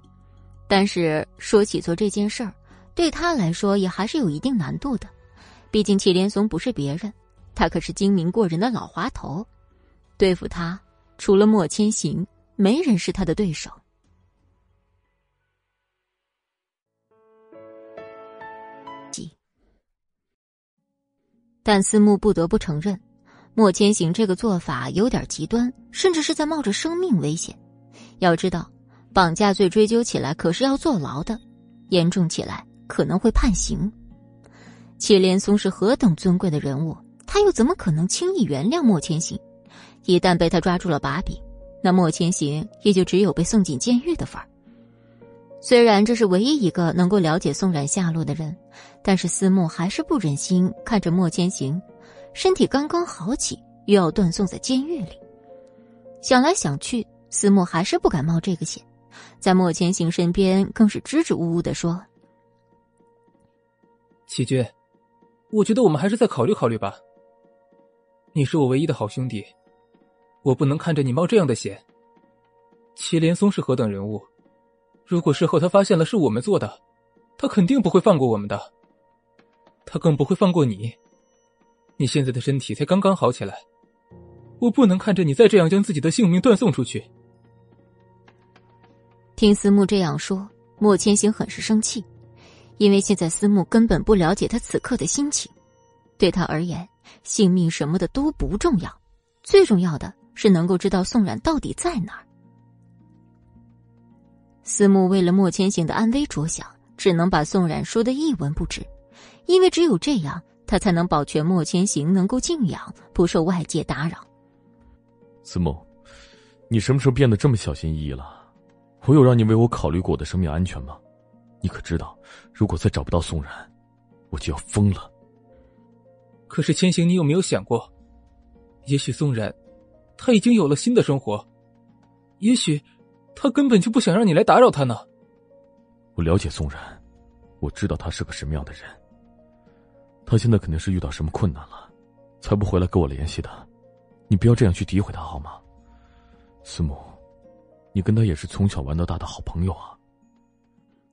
但是说起做这件事儿。对他来说也还是有一定难度的，毕竟祁连松不是别人，他可是精明过人的老滑头，对付他除了莫千行，没人是他的对手。但思慕不得不承认，莫千行这个做法有点极端，甚至是在冒着生命危险。要知道，绑架罪追究起来可是要坐牢的，严重起来。可能会判刑。祁连松是何等尊贵的人物，他又怎么可能轻易原谅莫千行？一旦被他抓住了把柄，那莫千行也就只有被送进监狱的份儿。虽然这是唯一一个能够了解宋冉下落的人，但是思慕还是不忍心看着莫千行身体刚刚好起，又要断送在监狱里。想来想去，思慕还是不敢冒这个险，在莫千行身边更是支支吾吾的说。齐军，我觉得我们还是再考虑考虑吧。你是我唯一的好兄弟，我不能看着你冒这样的险。祁连松是何等人物？如果事后他发现了是我们做的，他肯定不会放过我们的。他更不会放过你。你现在的身体才刚刚好起来，我不能看着你再这样将自己的性命断送出去。听思慕这样说，莫千行很是生气，因为现在思慕根本不了解他此刻的心情。对他而言，性命什么的都不重要，最重要的是能够知道宋冉到底在哪儿。思慕为了莫千行的安危着想，只能把宋冉说的一文不值，因为只有这样，他才能保全莫千行能够静养，不受外界打扰。思慕，你什么时候变得这么小心翼翼了？我有让你为我考虑过我的生命安全吗？你可知道，如果再找不到宋冉，我就要疯了。可是千行，你有没有想过，也许宋冉，他已经有了新的生活，也许，他根本就不想让你来打扰他呢。我了解宋冉，我知道他是个什么样的人。他现在肯定是遇到什么困难了，才不回来跟我联系的。你不要这样去诋毁他好吗？思慕，你跟他也是从小玩到大的好朋友啊。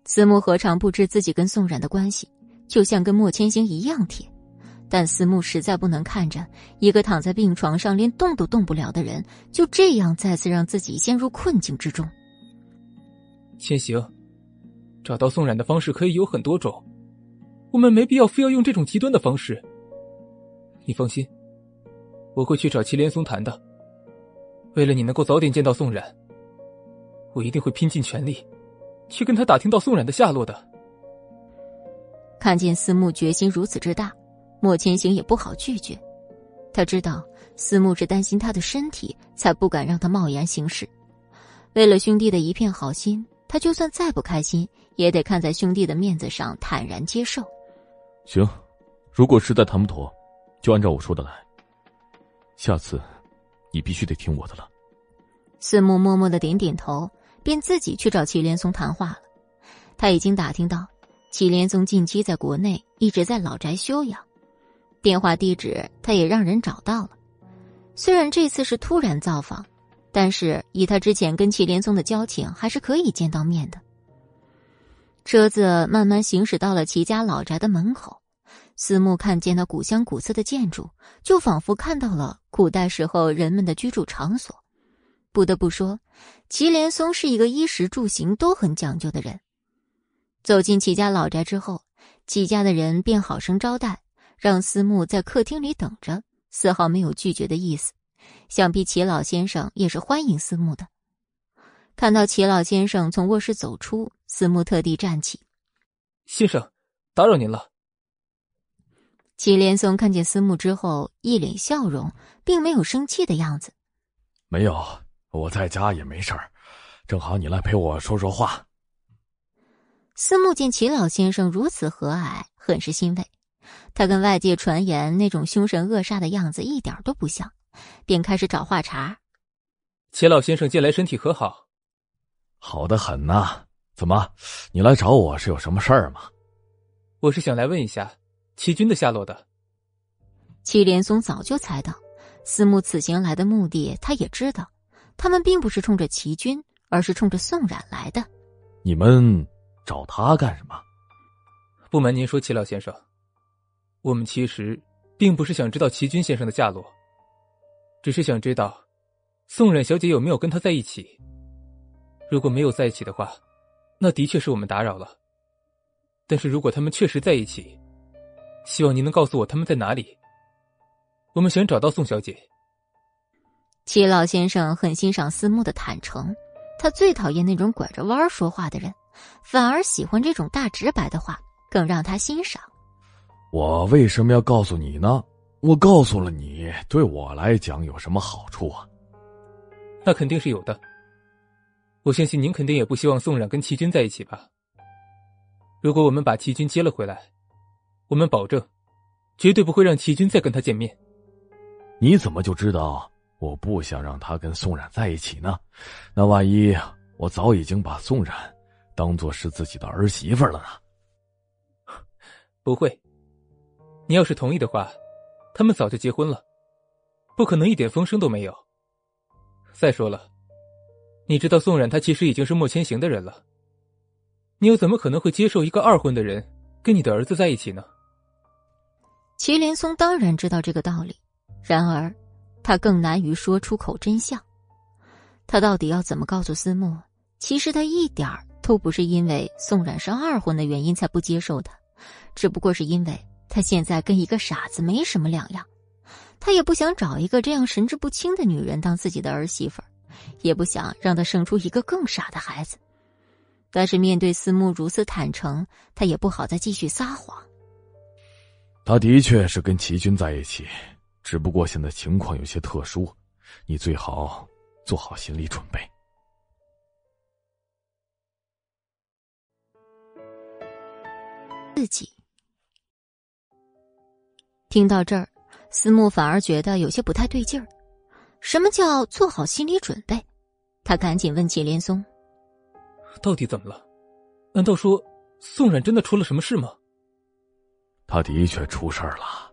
思慕何尝不知自己跟宋冉的关系，就像跟莫千行一样铁。但思慕实在不能看着一个躺在病床上连动都动不了的人就这样再次让自己陷入困境之中。千行，找到宋冉的方式可以有很多种，我们没必要非要用这种极端的方式。你放心，我会去找祁连松谈的。为了你能够早点见到宋冉，我一定会拼尽全力，去跟他打听到宋冉的下落的。看见思慕决心如此之大。莫千行也不好拒绝，他知道思慕是担心他的身体，才不敢让他贸然行事。为了兄弟的一片好心，他就算再不开心，也得看在兄弟的面子上坦然接受。行，如果实在谈不妥，就按照我说的来。下次，你必须得听我的了。思慕默默的点点头，便自己去找祁连松谈话了。他已经打听到，祁连松近期在国内一直在老宅休养。电话地址他也让人找到了，虽然这次是突然造访，但是以他之前跟祁连松的交情，还是可以见到面的。车子慢慢行驶到了齐家老宅的门口，思慕看见那古香古色的建筑，就仿佛看到了古代时候人们的居住场所。不得不说，祁连松是一个衣食住行都很讲究的人。走进齐家老宅之后，齐家的人便好生招待。让思慕在客厅里等着，丝毫没有拒绝的意思。想必齐老先生也是欢迎思慕的。看到齐老先生从卧室走出，思慕特地站起：“先生，打扰您了。”齐连松看见思慕之后，一脸笑容，并没有生气的样子。“没有，我在家也没事儿，正好你来陪我说说话。”思慕见齐老先生如此和蔼，很是欣慰。他跟外界传言那种凶神恶煞的样子一点都不像，便开始找话茬。齐老先生近来身体可好？好的很呐。怎么，你来找我是有什么事儿吗？我是想来问一下齐军的下落的。齐连松早就猜到思慕此行来的目的，他也知道，他们并不是冲着齐军，而是冲着宋冉来的。你们找他干什么？不瞒您说，齐老先生。我们其实并不是想知道齐军先生的下落，只是想知道宋冉小姐有没有跟他在一起。如果没有在一起的话，那的确是我们打扰了。但是如果他们确实在一起，希望您能告诉我他们在哪里。我们想找到宋小姐。齐老先生很欣赏思慕的坦诚，他最讨厌那种拐着弯说话的人，反而喜欢这种大直白的话，更让他欣赏。我为什么要告诉你呢？我告诉了你，对我来讲有什么好处啊？那肯定是有的。我相信您肯定也不希望宋冉跟齐军在一起吧？如果我们把齐军接了回来，我们保证，绝对不会让齐军再跟他见面。你怎么就知道我不想让他跟宋冉在一起呢？那万一我早已经把宋冉当做是自己的儿媳妇了呢？不会。你要是同意的话，他们早就结婚了，不可能一点风声都没有。再说了，你知道宋冉他其实已经是莫千行的人了，你又怎么可能会接受一个二婚的人跟你的儿子在一起呢？祁连松当然知道这个道理，然而他更难于说出口真相。他到底要怎么告诉思慕？其实他一点儿都不是因为宋冉是二婚的原因才不接受他，只不过是因为他现在跟一个傻子没什么两样。他也不想找一个这样神志不清的女人当自己的儿媳妇儿，也不想让她生出一个更傻的孩子。但是面对思慕如此坦诚，他也不好再继续撒谎。他的确是跟齐军在一起，只不过现在情况有些特殊，你最好做好心理准备。自己听到这儿。思慕反而觉得有些不太对劲儿，什么叫做好心理准备？他赶紧问季连松：“到底怎么了？难道说宋冉真的出了什么事吗？”他的确出事儿了。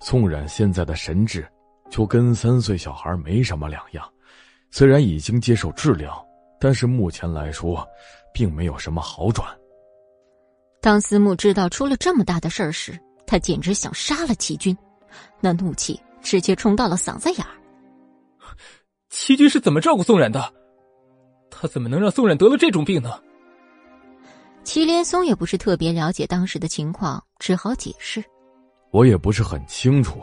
宋冉现在的神智就跟三岁小孩没什么两样，虽然已经接受治疗，但是目前来说，并没有什么好转。当思慕知道出了这么大的事儿时，他简直想杀了齐军。那怒气直接冲到了嗓子眼儿。齐军是怎么照顾宋冉的？他怎么能让宋冉得了这种病呢？祁连松也不是特别了解当时的情况，只好解释：“我也不是很清楚，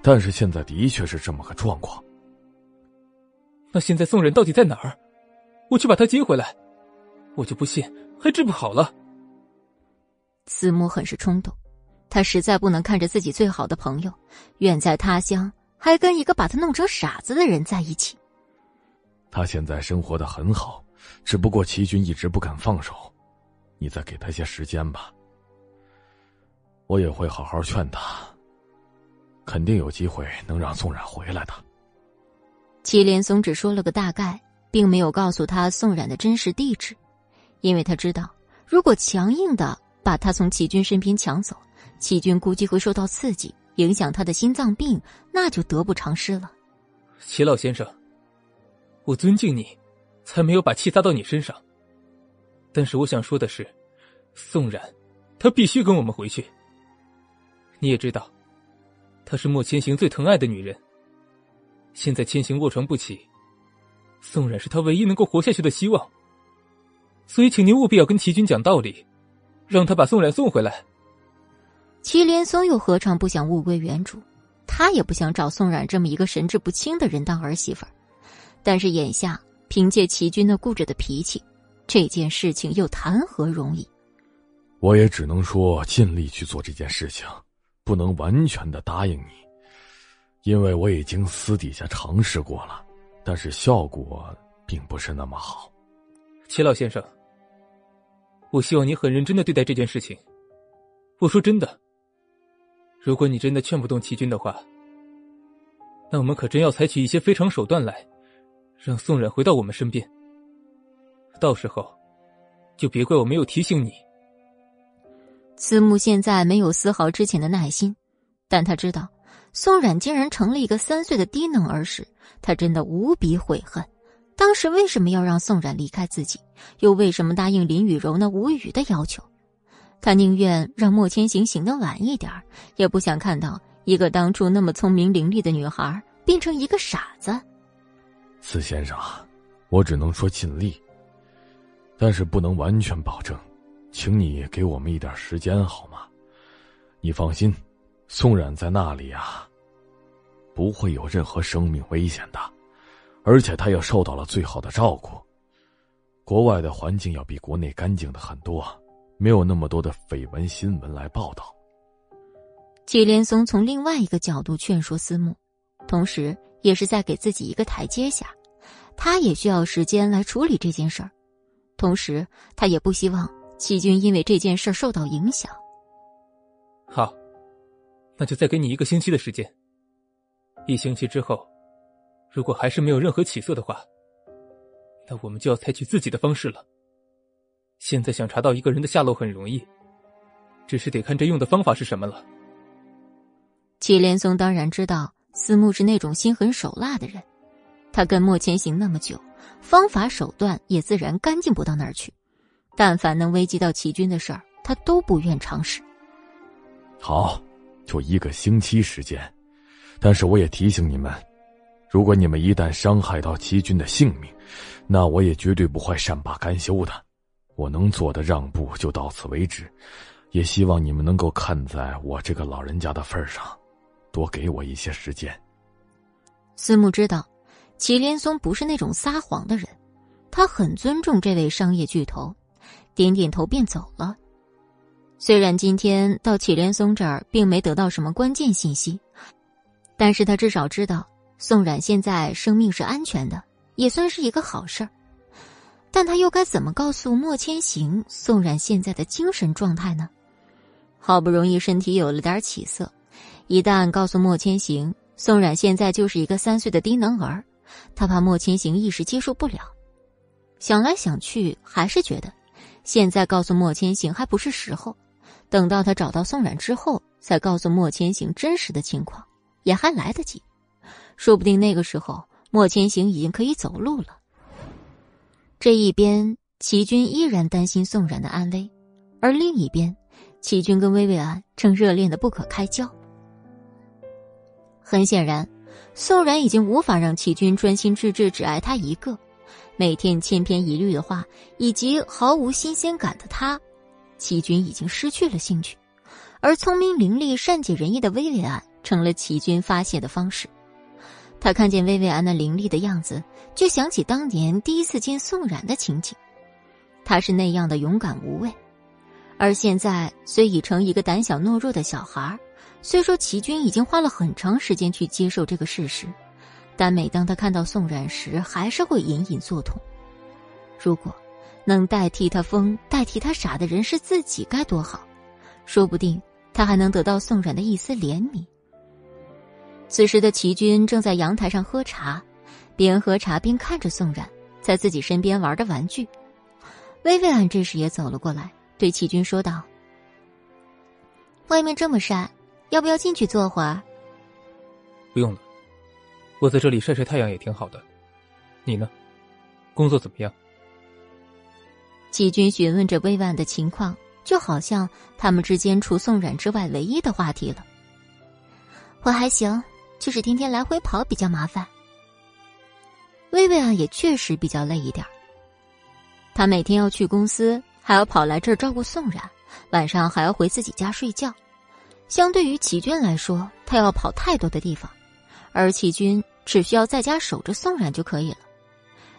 但是现在的确是这么个状况。那现在宋冉到底在哪儿？我去把他接回来，我就不信还治不好了。”子墨很是冲动。他实在不能看着自己最好的朋友远在他乡，还跟一个把他弄成傻子的人在一起。他现在生活的很好，只不过齐军一直不敢放手。你再给他些时间吧，我也会好好劝他，肯定有机会能让宋冉回来的。祁连松只说了个大概，并没有告诉他宋冉的真实地址，因为他知道，如果强硬的把他从齐军身边抢走。齐军估计会受到刺激，影响他的心脏病，那就得不偿失了。齐老先生，我尊敬你，才没有把气撒到你身上。但是我想说的是，宋冉，她必须跟我们回去。你也知道，她是莫千行最疼爱的女人。现在千行卧床不起，宋冉是他唯一能够活下去的希望。所以，请您务必要跟齐军讲道理，让他把宋冉送回来。祁连松又何尝不想物归原主？他也不想找宋冉这么一个神志不清的人当儿媳妇儿。但是眼下凭借齐军那固执的脾气，这件事情又谈何容易？我也只能说尽力去做这件事情，不能完全的答应你，因为我已经私底下尝试过了，但是效果并不是那么好。齐老先生，我希望你很认真的对待这件事情。我说真的。如果你真的劝不动齐军的话，那我们可真要采取一些非常手段来，让宋冉回到我们身边。到时候，就别怪我没有提醒你。慈母现在没有丝毫之前的耐心，但他知道宋冉竟然成了一个三岁的低能儿时，他真的无比悔恨。当时为什么要让宋冉离开自己？又为什么答应林雨柔那无语的要求？他宁愿让莫千行醒得晚一点也不想看到一个当初那么聪明伶俐的女孩变成一个傻子。司先生，我只能说尽力，但是不能完全保证，请你给我们一点时间好吗？你放心，宋冉在那里啊，不会有任何生命危险的，而且他也受到了最好的照顾。国外的环境要比国内干净的很多。没有那么多的绯闻新闻来报道。祁连松从另外一个角度劝说思慕，同时也是在给自己一个台阶下。他也需要时间来处理这件事儿，同时他也不希望齐军因为这件事受到影响。好，那就再给你一个星期的时间。一星期之后，如果还是没有任何起色的话，那我们就要采取自己的方式了。现在想查到一个人的下落很容易，只是得看这用的方法是什么了。祁连松当然知道思慕是那种心狠手辣的人，他跟莫千行那么久，方法手段也自然干净不到哪儿去。但凡能危及到齐军的事儿，他都不愿尝试。好，就一个星期时间，但是我也提醒你们，如果你们一旦伤害到齐军的性命，那我也绝对不会善罢甘休的。我能做的让步就到此为止，也希望你们能够看在我这个老人家的份上，多给我一些时间。司慕知道，祁连松不是那种撒谎的人，他很尊重这位商业巨头，点点头便走了。虽然今天到祁连松这儿并没得到什么关键信息，但是他至少知道宋冉现在生命是安全的，也算是一个好事儿。但他又该怎么告诉莫千行宋冉现在的精神状态呢？好不容易身体有了点起色，一旦告诉莫千行宋冉现在就是一个三岁的低能儿，他怕莫千行一时接受不了。想来想去，还是觉得现在告诉莫千行还不是时候。等到他找到宋冉之后，再告诉莫千行真实的情况，也还来得及。说不定那个时候，莫千行已经可以走路了。这一边，齐军依然担心宋冉的安危，而另一边，齐军跟薇薇安正热恋的不可开交。很显然，宋冉已经无法让齐军专心致志只爱他一个，每天千篇一律的话，以及毫无新鲜感的他。齐军已经失去了兴趣，而聪明伶俐、善解人意的薇薇安成了齐军发泄的方式。他看见薇薇安那伶俐的样子，就想起当年第一次见宋冉的情景。他是那样的勇敢无畏，而现在虽已成一个胆小懦弱的小孩，虽说齐军已经花了很长时间去接受这个事实，但每当他看到宋冉时，还是会隐隐作痛。如果。能代替他疯、代替他傻的人是自己，该多好！说不定他还能得到宋冉的一丝怜悯。此时的齐军正在阳台上喝茶，边喝茶边看着宋冉在自己身边玩的玩具。薇薇安这时也走了过来，对齐军说道：“外面这么晒，要不要进去坐会儿？”“不用了，我在这里晒晒太阳也挺好的。你呢？工作怎么样？”齐军询问着薇安的情况，就好像他们之间除宋冉之外唯一的话题了。我还行，就是天天来回跑比较麻烦。薇薇安也确实比较累一点他每天要去公司，还要跑来这儿照顾宋冉，晚上还要回自己家睡觉。相对于齐军来说，他要跑太多的地方，而齐军只需要在家守着宋冉就可以了。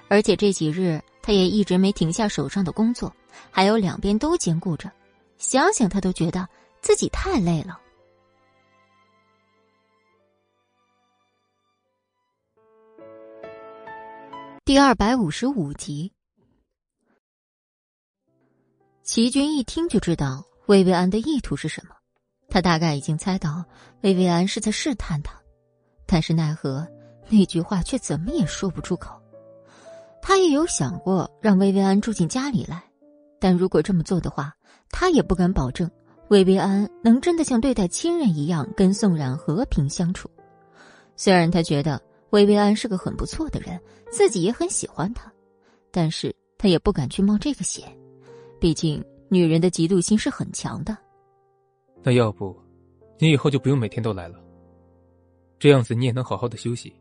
而且这几日。他也一直没停下手上的工作，还有两边都兼顾着，想想他都觉得自己太累了。第二百五十五集，齐军一听就知道薇薇安的意图是什么，他大概已经猜到薇薇安是在试探他，但是奈何那句话却怎么也说不出口。他也有想过让薇薇安住进家里来，但如果这么做的话，他也不敢保证薇薇安能真的像对待亲人一样跟宋冉和平相处。虽然他觉得薇薇安是个很不错的人，自己也很喜欢他，但是他也不敢去冒这个险，毕竟女人的嫉妒心是很强的。那要不，你以后就不用每天都来了，这样子你也能好好的休息，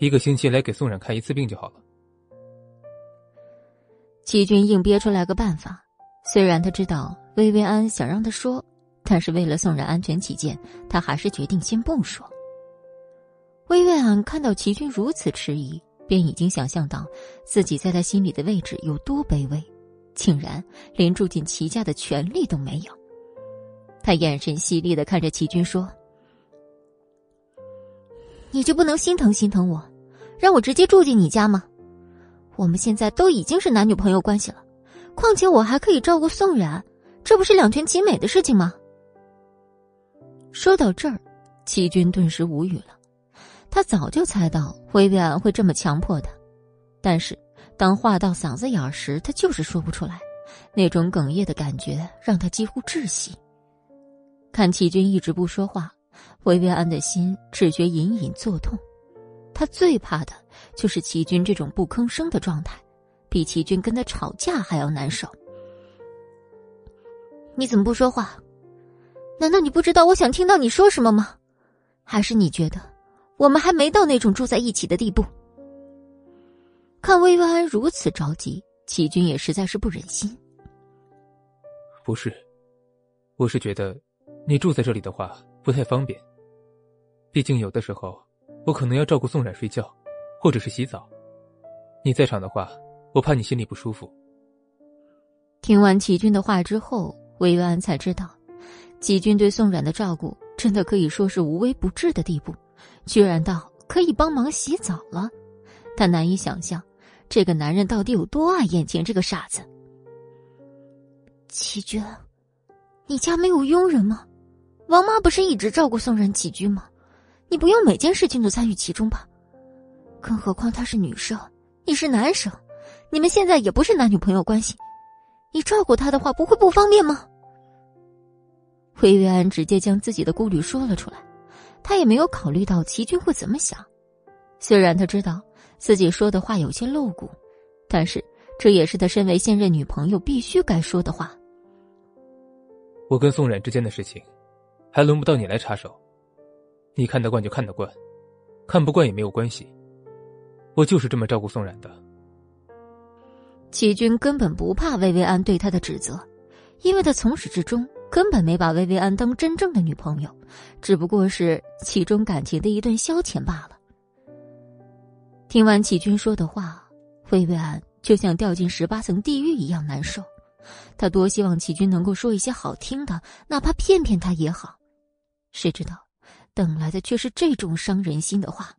一个星期来给宋冉看一次病就好了。齐军硬憋出来个办法，虽然他知道薇薇安想让他说，但是为了宋冉安全起见，他还是决定先不说。薇薇安看到齐军如此迟疑，便已经想象到自己在他心里的位置有多卑微，竟然连住进齐家的权利都没有。他眼神犀利的看着齐军说：“你就不能心疼心疼我，让我直接住进你家吗？”我们现在都已经是男女朋友关系了，况且我还可以照顾宋冉，这不是两全其美的事情吗？说到这儿，齐军顿时无语了。他早就猜到薇薇安会这么强迫他，但是当话到嗓子眼时，他就是说不出来。那种哽咽的感觉让他几乎窒息。看齐军一直不说话，薇薇安的心只觉隐隐作痛。他最怕的就是齐军这种不吭声的状态，比齐军跟他吵架还要难受。你怎么不说话？难道你不知道我想听到你说什么吗？还是你觉得我们还没到那种住在一起的地步。看薇薇安如此着急，齐军也实在是不忍心。不是，我是觉得，你住在这里的话不太方便。毕竟有的时候，我可能要照顾宋冉睡觉，或者是洗澡。你在场的话，我怕你心里不舒服。听完齐军的话之后，薇薇安才知道，齐军对宋冉的照顾真的可以说是无微不至的地步，居然到可以帮忙洗澡了。他难以想象，这个男人到底有多爱眼前这个傻子。齐军，你家没有佣人吗？王妈不是一直照顾宋然起居吗？你不用每件事情都参与其中吧？更何况她是女生，你是男生，你们现在也不是男女朋友关系，你照顾她的话不会不方便吗？魏月安直接将自己的顾虑说了出来，他也没有考虑到齐军会怎么想。虽然他知道自己说的话有些露骨，但是这也是他身为现任女朋友必须该说的话。我跟宋冉之间的事情，还轮不到你来插手。你看得惯就看得惯，看不惯也没有关系。我就是这么照顾宋冉的。齐军根本不怕薇薇安对他的指责，因为他从始至终根本没把薇薇安当真正的女朋友，只不过是其中感情的一段消遣罢了。听完齐军说的话，薇薇安就像掉进十八层地狱一样难受。他多希望齐军能够说一些好听的，哪怕骗骗他也好。谁知道，等来的却是这种伤人心的话。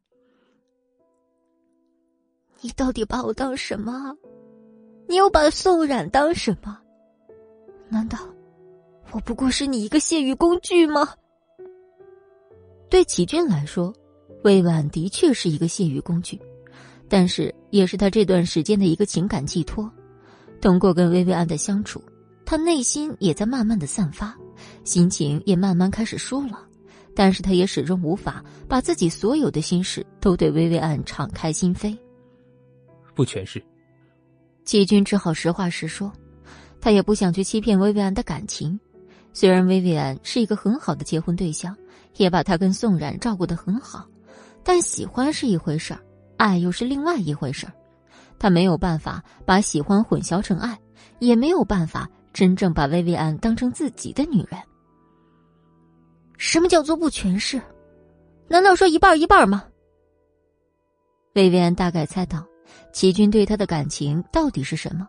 你到底把我当什么？你又把宋冉当什么？难道我不过是你一个泄欲工具吗？对齐军来说，魏婉的确是一个泄欲工具，但是也是他这段时间的一个情感寄托。通过跟薇薇安的相处，他内心也在慢慢的散发，心情也慢慢开始舒朗。但是他也始终无法把自己所有的心事都对薇薇安敞开心扉。不全是。齐军只好实话实说，他也不想去欺骗薇薇安的感情。虽然薇薇安是一个很好的结婚对象，也把他跟宋冉照顾的很好，但喜欢是一回事儿，爱又是另外一回事儿。他没有办法把喜欢混淆成爱，也没有办法真正把薇薇安当成自己的女人。什么叫做不全是？难道说一半一半吗？薇薇安大概猜到齐军对他的感情到底是什么，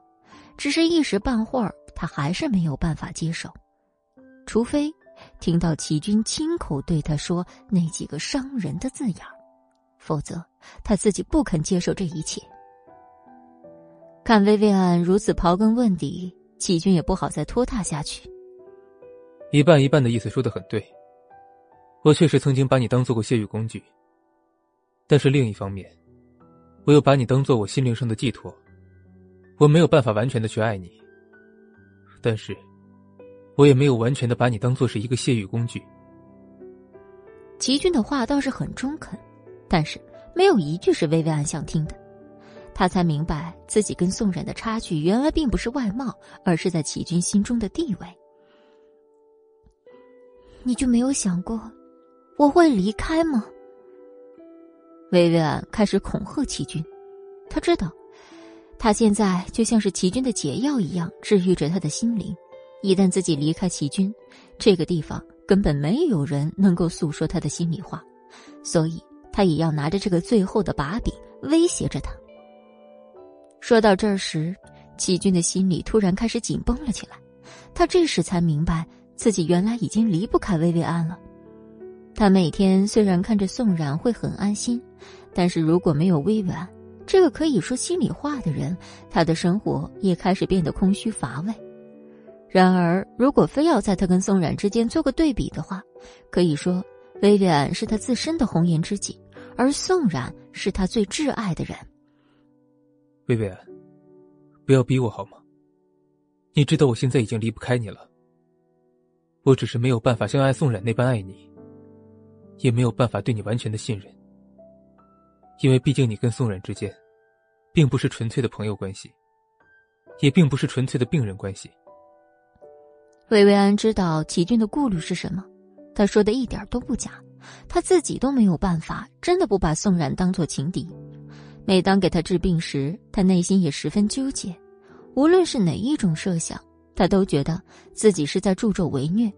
只是一时半会儿，他还是没有办法接受，除非听到齐军亲口对他说那几个伤人的字眼否则他自己不肯接受这一切。看薇薇安如此刨根问底，齐军也不好再拖沓下去。一半一半的意思说的很对，我确实曾经把你当做过泄欲工具。但是另一方面，我又把你当做我心灵上的寄托。我没有办法完全的去爱你，但是，我也没有完全的把你当做是一个泄欲工具。齐军的话倒是很中肯，但是没有一句是薇薇安想听的。他才明白，自己跟宋冉的差距原来并不是外貌，而是在齐军心中的地位。你就没有想过，我会离开吗？薇薇安开始恐吓齐军，他知道，他现在就像是齐军的解药一样，治愈着他的心灵。一旦自己离开齐军，这个地方根本没有人能够诉说他的心里话，所以他也要拿着这个最后的把柄威胁着他。说到这时，齐军的心里突然开始紧绷了起来。他这时才明白，自己原来已经离不开薇薇安了。他每天虽然看着宋冉会很安心，但是如果没有薇薇安这个可以说心里话的人，他的生活也开始变得空虚乏味。然而，如果非要在他跟宋冉之间做个对比的话，可以说，薇薇安是他自身的红颜知己，而宋冉是他最挚爱的人。薇薇安，不要逼我好吗？你知道我现在已经离不开你了。我只是没有办法像爱宋冉那般爱你，也没有办法对你完全的信任，因为毕竟你跟宋冉之间，并不是纯粹的朋友关系，也并不是纯粹的病人关系。薇薇安知道齐军的顾虑是什么，他说的一点都不假，他自己都没有办法，真的不把宋冉当做情敌。每当给他治病时，他内心也十分纠结。无论是哪一种设想，他都觉得自己是在助纣为虐。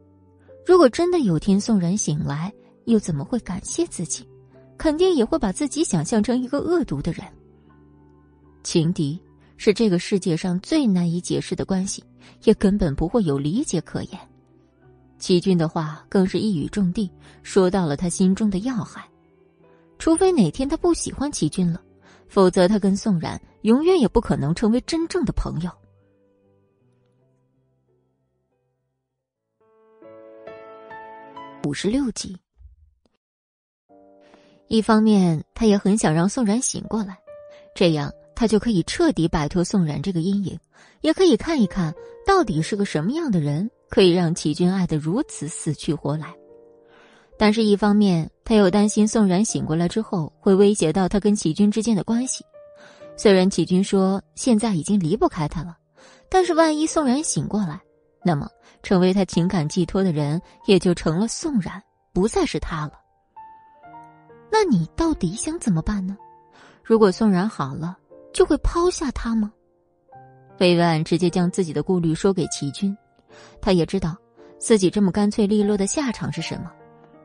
如果真的有天宋冉醒来，又怎么会感谢自己？肯定也会把自己想象成一个恶毒的人。情敌是这个世界上最难以解释的关系，也根本不会有理解可言。齐军的话更是一语中的，说到了他心中的要害。除非哪天他不喜欢齐军了，否则他跟宋冉永远也不可能成为真正的朋友。五十六集。一方面，他也很想让宋冉醒过来，这样他就可以彻底摆脱宋冉这个阴影，也可以看一看到底是个什么样的人。可以让齐军爱得如此死去活来，但是，一方面他又担心宋冉醒过来之后会威胁到他跟齐军之间的关系。虽然齐军说现在已经离不开他了，但是万一宋冉醒过来，那么成为他情感寄托的人也就成了宋冉，不再是他了。那你到底想怎么办呢？如果宋冉好了，就会抛下他吗？魏婉直接将自己的顾虑说给齐军。他也知道自己这么干脆利落的下场是什么，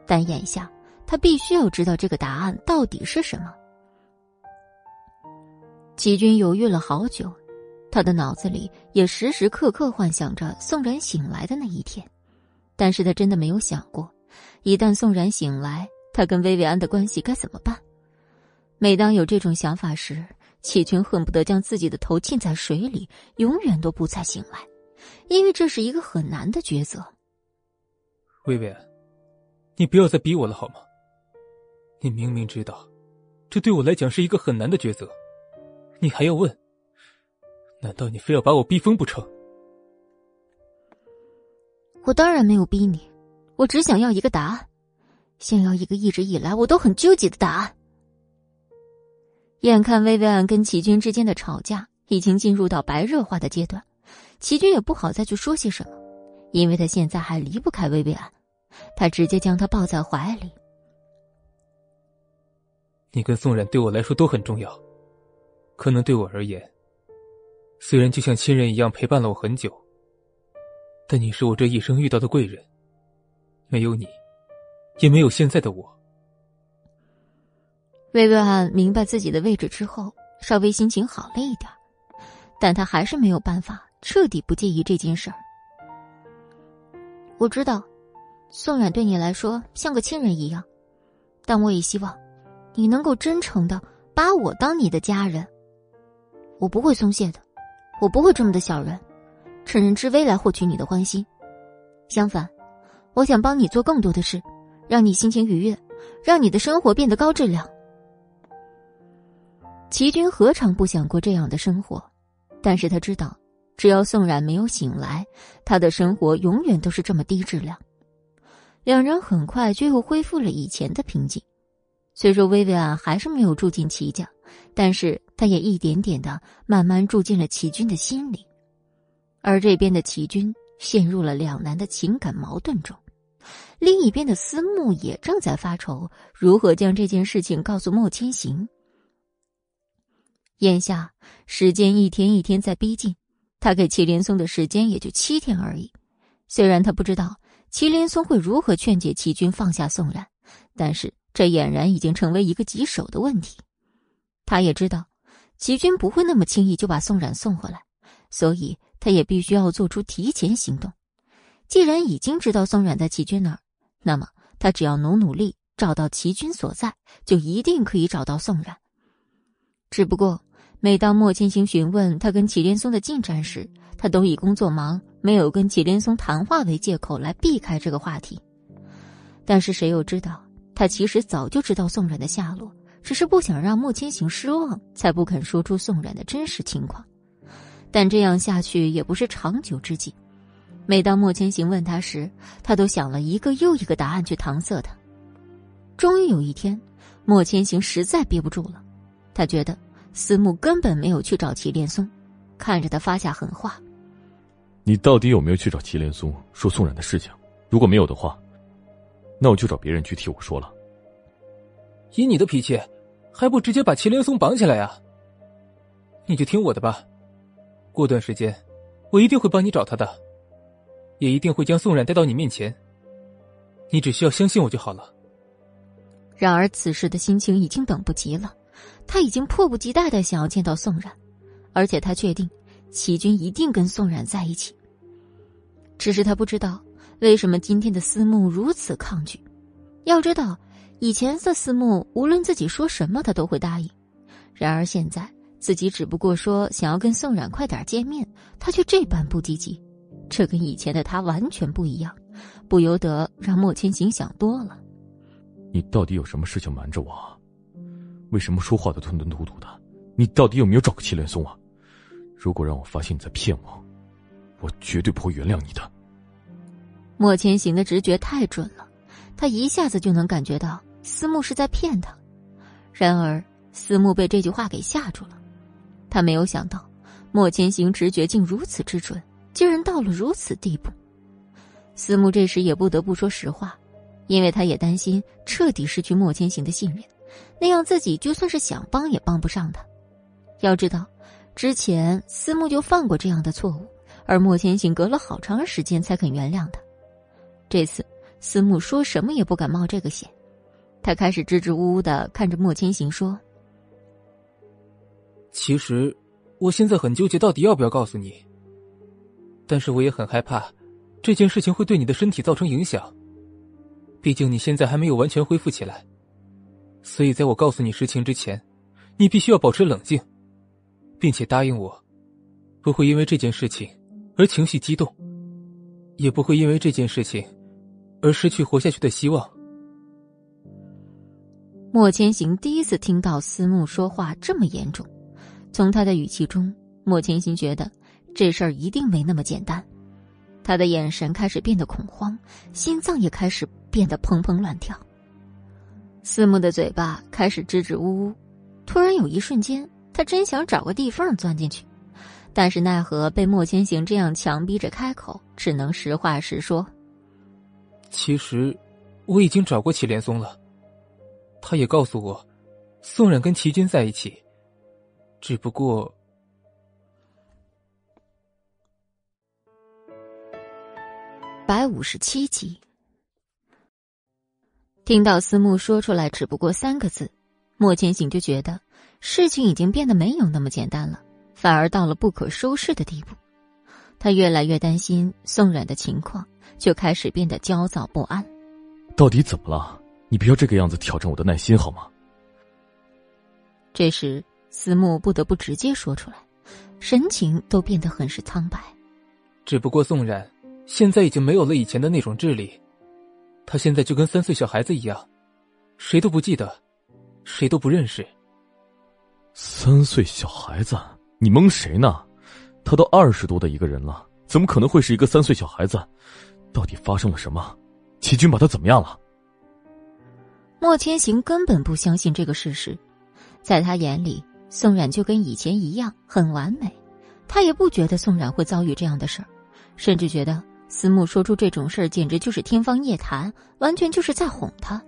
但眼下他必须要知道这个答案到底是什么。齐军犹豫了好久，他的脑子里也时时刻刻幻想着宋然醒来的那一天，但是他真的没有想过，一旦宋然醒来，他跟薇薇安的关系该怎么办。每当有这种想法时，齐军恨不得将自己的头浸在水里，永远都不再醒来。因为这是一个很难的抉择。薇薇，你不要再逼我了好吗？你明明知道，这对我来讲是一个很难的抉择，你还要问？难道你非要把我逼疯不成？我当然没有逼你，我只想要一个答案，想要一个一直以来我都很纠结的答案。眼看薇薇安跟齐军之间的吵架已经进入到白热化的阶段。齐军也不好再去说些什么，因为他现在还离不开薇薇安，他直接将她抱在怀里。你跟宋冉对我来说都很重要，可能对我而言，虽然就像亲人一样陪伴了我很久，但你是我这一生遇到的贵人，没有你，也没有现在的我。薇薇安明白自己的位置之后，稍微心情好了一点，但他还是没有办法。彻底不介意这件事儿。我知道，宋冉对你来说像个亲人一样，但我也希望你能够真诚的把我当你的家人。我不会松懈的，我不会这么的小人，趁人之危来获取你的欢心。相反，我想帮你做更多的事，让你心情愉悦，让你的生活变得高质量。齐军何尝不想过这样的生活？但是他知道。只要宋冉没有醒来，他的生活永远都是这么低质量。两人很快就又恢复了以前的平静。虽说薇薇安还是没有住进齐家，但是他也一点点的慢慢住进了齐军的心里。而这边的齐军陷入了两难的情感矛盾中，另一边的思慕也正在发愁如何将这件事情告诉莫千行。眼下时间一天一天在逼近。他给祁连松的时间也就七天而已，虽然他不知道祁连松会如何劝解齐军放下宋冉，但是这俨然已经成为一个棘手的问题。他也知道齐军不会那么轻易就把宋冉送回来，所以他也必须要做出提前行动。既然已经知道宋冉在齐军那儿，那么他只要努努力找到齐军所在，就一定可以找到宋冉。只不过。每当莫千行询问他跟祁连松的进展时，他都以工作忙、没有跟祁连松谈话为借口来避开这个话题。但是谁又知道，他其实早就知道宋冉的下落，只是不想让莫千行失望，才不肯说出宋冉的真实情况。但这样下去也不是长久之计。每当莫千行问他时，他都想了一个又一个答案去搪塞他。终于有一天，莫千行实在憋不住了，他觉得。思慕根本没有去找祁连松，看着他发下狠话：“你到底有没有去找祁连松说宋冉的事情？如果没有的话，那我就找别人去替我说了。以你的脾气，还不直接把祁连松绑起来呀？你就听我的吧，过段时间，我一定会帮你找他的，也一定会将宋冉带到你面前。你只需要相信我就好了。然而此时的心情已经等不及了，他已经迫不及待的想要见到宋冉，而且他确定齐军一定跟宋冉在一起。只是他不知道为什么今天的思慕如此抗拒。要知道，以前的思慕无论自己说什么，他都会答应。然而现在。自己只不过说想要跟宋冉快点见面，他却这般不积极，这跟以前的他完全不一样，不由得让莫千行想多了。你到底有什么事情瞒着我？为什么说话都吞吞吐吐的？你到底有没有找过祁连松啊？如果让我发现你在骗我，我绝对不会原谅你的。莫千行的直觉太准了，他一下子就能感觉到思慕是在骗他。然而思慕被这句话给吓住了。他没有想到，莫千行直觉竟如此之准，竟然到了如此地步。思慕这时也不得不说实话，因为他也担心彻底失去莫千行的信任，那样自己就算是想帮也帮不上他。要知道，之前思慕就犯过这样的错误，而莫千行隔了好长时间才肯原谅他。这次思慕说什么也不敢冒这个险，他开始支支吾吾的看着莫千行说。其实，我现在很纠结，到底要不要告诉你。但是我也很害怕，这件事情会对你的身体造成影响。毕竟你现在还没有完全恢复起来，所以在我告诉你实情之前，你必须要保持冷静，并且答应我，不会因为这件事情而情绪激动，也不会因为这件事情而失去活下去的希望。莫千行第一次听到思慕说话这么严重。从他的语气中，莫千行觉得这事儿一定没那么简单。他的眼神开始变得恐慌，心脏也开始变得砰砰乱跳。思慕的嘴巴开始支支吾吾，突然有一瞬间，他真想找个地缝钻进去，但是奈何被莫千行这样强逼着开口，只能实话实说。其实，我已经找过祁连松了，他也告诉我，宋冉跟齐军在一起。只不过，百五十七集，听到思慕说出来“只不过”三个字，莫千行就觉得事情已经变得没有那么简单了，反而到了不可收拾的地步。他越来越担心宋冉的情况，就开始变得焦躁不安。到底怎么了？你不要这个样子挑战我的耐心好吗？这时。思慕不得不直接说出来，神情都变得很是苍白。只不过宋冉现在已经没有了以前的那种智力，他现在就跟三岁小孩子一样，谁都不记得，谁都不认识。三岁小孩子，你蒙谁呢？他都二十多的一个人了，怎么可能会是一个三岁小孩子？到底发生了什么？齐军把他怎么样了？莫千行根本不相信这个事实，在他眼里。宋冉就跟以前一样很完美，他也不觉得宋冉会遭遇这样的事儿，甚至觉得思慕说出这种事儿简直就是天方夜谭，完全就是在哄他。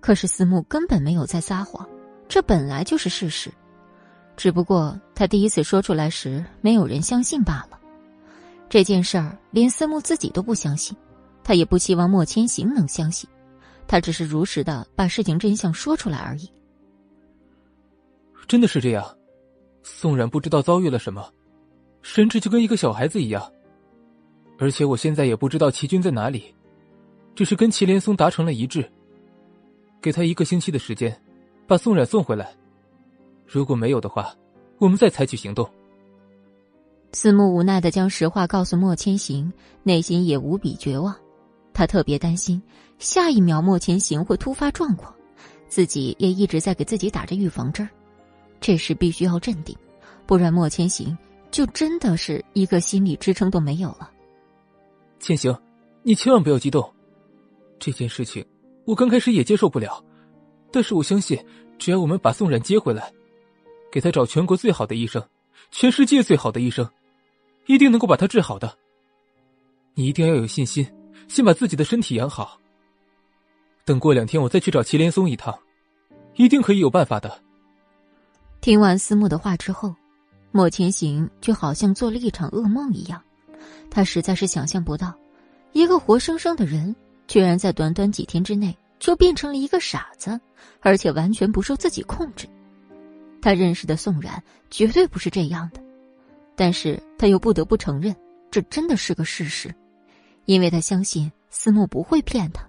可是思慕根本没有在撒谎，这本来就是事实，只不过他第一次说出来时没有人相信罢了。这件事儿连思慕自己都不相信，他也不希望莫千行能相信，他只是如实的把事情真相说出来而已。真的是这样，宋冉不知道遭遇了什么，神智就跟一个小孩子一样。而且我现在也不知道齐军在哪里，只是跟祁连松达成了一致，给他一个星期的时间，把宋冉送回来。如果没有的话，我们再采取行动。思慕无奈的将实话告诉莫千行，内心也无比绝望。他特别担心下一秒莫千行会突发状况，自己也一直在给自己打着预防针。这时必须要镇定，不然莫千行就真的是一个心理支撑都没有了。千行，你千万不要激动。这件事情我刚开始也接受不了，但是我相信，只要我们把宋冉接回来，给他找全国最好的医生，全世界最好的医生，一定能够把他治好的。你一定要有信心，先把自己的身体养好。等过两天我再去找祁连松一趟，一定可以有办法的。听完思慕的话之后，莫千行就好像做了一场噩梦一样，他实在是想象不到，一个活生生的人居然在短短几天之内就变成了一个傻子，而且完全不受自己控制。他认识的宋冉绝对不是这样的，但是他又不得不承认，这真的是个事实，因为他相信思慕不会骗他，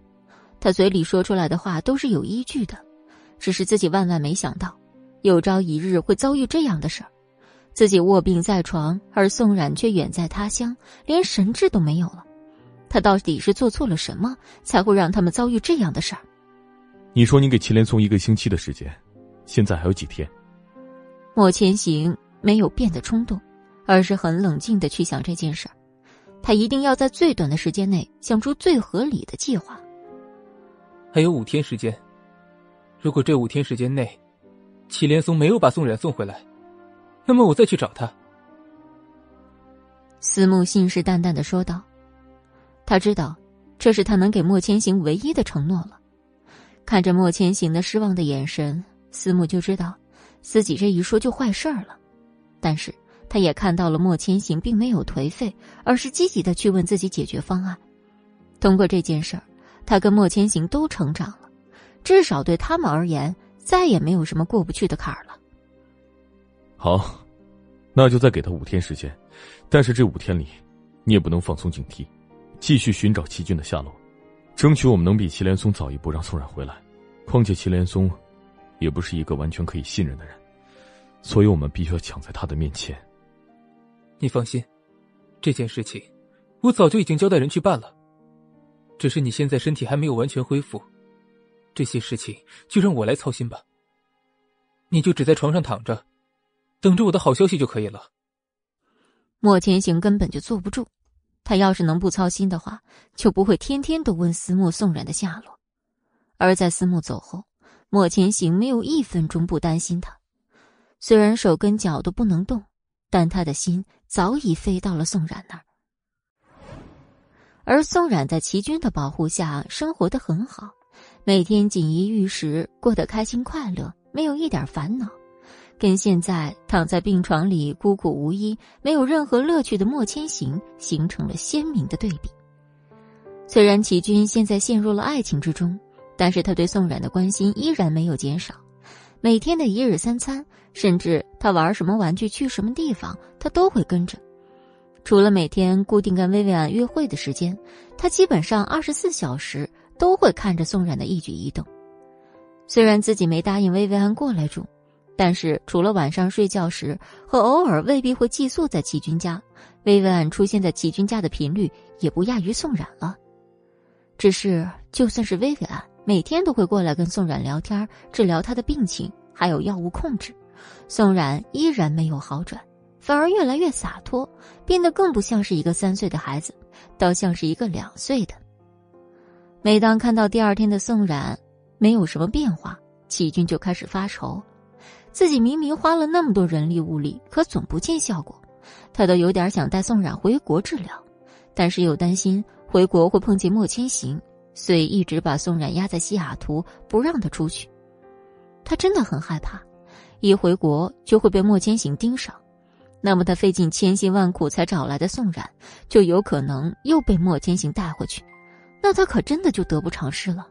他嘴里说出来的话都是有依据的，只是自己万万没想到。有朝一日会遭遇这样的事儿，自己卧病在床，而宋冉却远在他乡，连神智都没有了。他到底是做错了什么，才会让他们遭遇这样的事儿？你说你给祁连松一个星期的时间，现在还有几天？莫千行没有变得冲动，而是很冷静的去想这件事儿。他一定要在最短的时间内想出最合理的计划。还有五天时间，如果这五天时间内。祁连松没有把宋冉送回来，那么我再去找他。思慕信誓旦旦的说道：“他知道，这是他能给莫千行唯一的承诺了。”看着莫千行的失望的眼神，思慕就知道自己这一说就坏事儿了。但是他也看到了莫千行并没有颓废，而是积极的去问自己解决方案。通过这件事儿，他跟莫千行都成长了，至少对他们而言。再也没有什么过不去的坎儿了。好，那就再给他五天时间，但是这五天里，你也不能放松警惕，继续寻找齐军的下落，争取我们能比祁连松早一步让宋冉回来。况且祁连松，也不是一个完全可以信任的人，所以我们必须要抢在他的面前。你放心，这件事情我早就已经交代人去办了，只是你现在身体还没有完全恢复。这些事情就让我来操心吧。你就只在床上躺着，等着我的好消息就可以了。莫千行根本就坐不住，他要是能不操心的话，就不会天天都问思慕、宋冉的下落。而在思慕走后，莫千行没有一分钟不担心他。虽然手跟脚都不能动，但他的心早已飞到了宋冉那儿。而宋冉在齐军的保护下生活的很好。每天锦衣玉食，过得开心快乐，没有一点烦恼，跟现在躺在病床里孤苦无依、没有任何乐趣的莫千行形成了鲜明的对比。虽然齐军现在陷入了爱情之中，但是他对宋冉的关心依然没有减少。每天的一日三餐，甚至他玩什么玩具、去什么地方，他都会跟着。除了每天固定跟薇薇安约会的时间，他基本上二十四小时。都会看着宋冉的一举一动。虽然自己没答应薇薇安过来住，但是除了晚上睡觉时和偶尔未必会寄宿在齐军家，薇薇安出现在齐军家的频率也不亚于宋冉了。只是就算是薇薇安每天都会过来跟宋冉聊天，治疗他的病情，还有药物控制，宋冉依然没有好转，反而越来越洒脱，变得更不像是一个三岁的孩子，倒像是一个两岁的。每当看到第二天的宋冉没有什么变化，齐军就开始发愁。自己明明花了那么多人力物力，可总不见效果，他都有点想带宋冉回国治疗，但是又担心回国会碰见莫千行，所以一直把宋冉压在西雅图，不让他出去。他真的很害怕，一回国就会被莫千行盯上，那么他费尽千辛万苦才找来的宋冉，就有可能又被莫千行带回去。那他可真的就得不偿失了。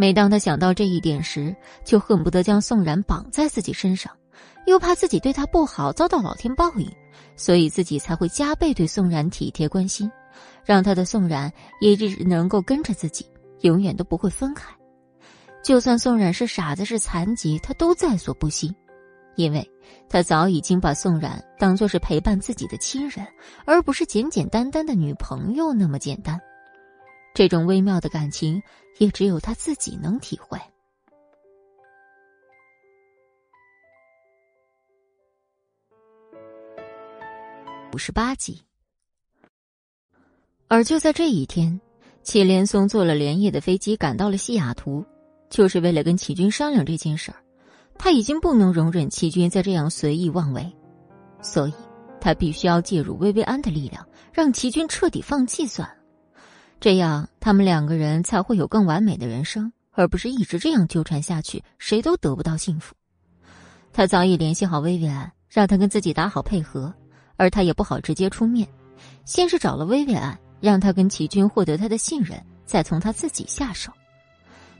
每当他想到这一点时，就恨不得将宋冉绑在自己身上，又怕自己对他不好遭到老天报应，所以自己才会加倍对宋冉体贴关心，让他的宋冉也只能够跟着自己，永远都不会分开。就算宋冉是傻子是残疾，他都在所不惜。因为他早已经把宋冉当作是陪伴自己的亲人，而不是简简单单的女朋友那么简单。这种微妙的感情，也只有他自己能体会。五十八集。而就在这一天，祁连松坐了连夜的飞机赶到了西雅图，就是为了跟齐军商量这件事儿。他已经不能容忍齐军再这样随意妄为，所以他必须要介入薇薇安的力量，让齐军彻底放弃算了。这样他们两个人才会有更完美的人生，而不是一直这样纠缠下去，谁都得不到幸福。他早已联系好薇薇安，让他跟自己打好配合，而他也不好直接出面，先是找了薇薇安，让他跟齐军获得他的信任，再从他自己下手。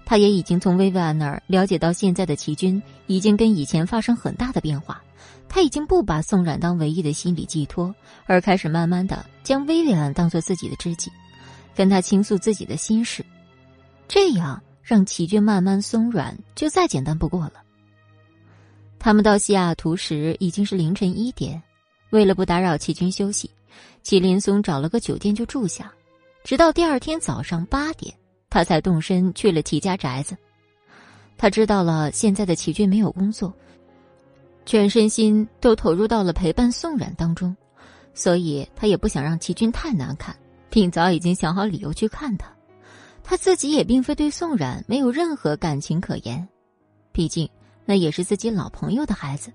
他也已经从薇薇安那儿了解到，现在的齐军已经跟以前发生很大的变化。他已经不把宋冉当唯一的心理寄托，而开始慢慢的将薇薇安当做自己的知己，跟他倾诉自己的心事。这样让齐军慢慢松软，就再简单不过了。他们到西雅图时已经是凌晨一点，为了不打扰齐军休息，祁林松找了个酒店就住下，直到第二天早上八点。他才动身去了齐家宅子。他知道了现在的齐军没有工作，全身心都投入到了陪伴宋冉当中，所以他也不想让齐军太难看，并早已经想好理由去看他。他自己也并非对宋冉没有任何感情可言，毕竟那也是自己老朋友的孩子。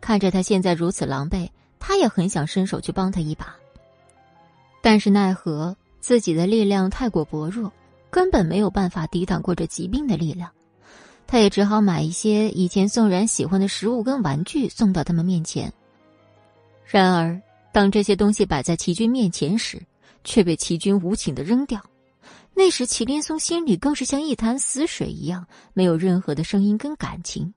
看着他现在如此狼狈，他也很想伸手去帮他一把，但是奈何自己的力量太过薄弱。根本没有办法抵挡过这疾病的力量，他也只好买一些以前宋然喜欢的食物跟玩具送到他们面前。然而，当这些东西摆在齐军面前时，却被齐军无情的扔掉。那时，祁连松心里更是像一潭死水一样，没有任何的声音跟感情。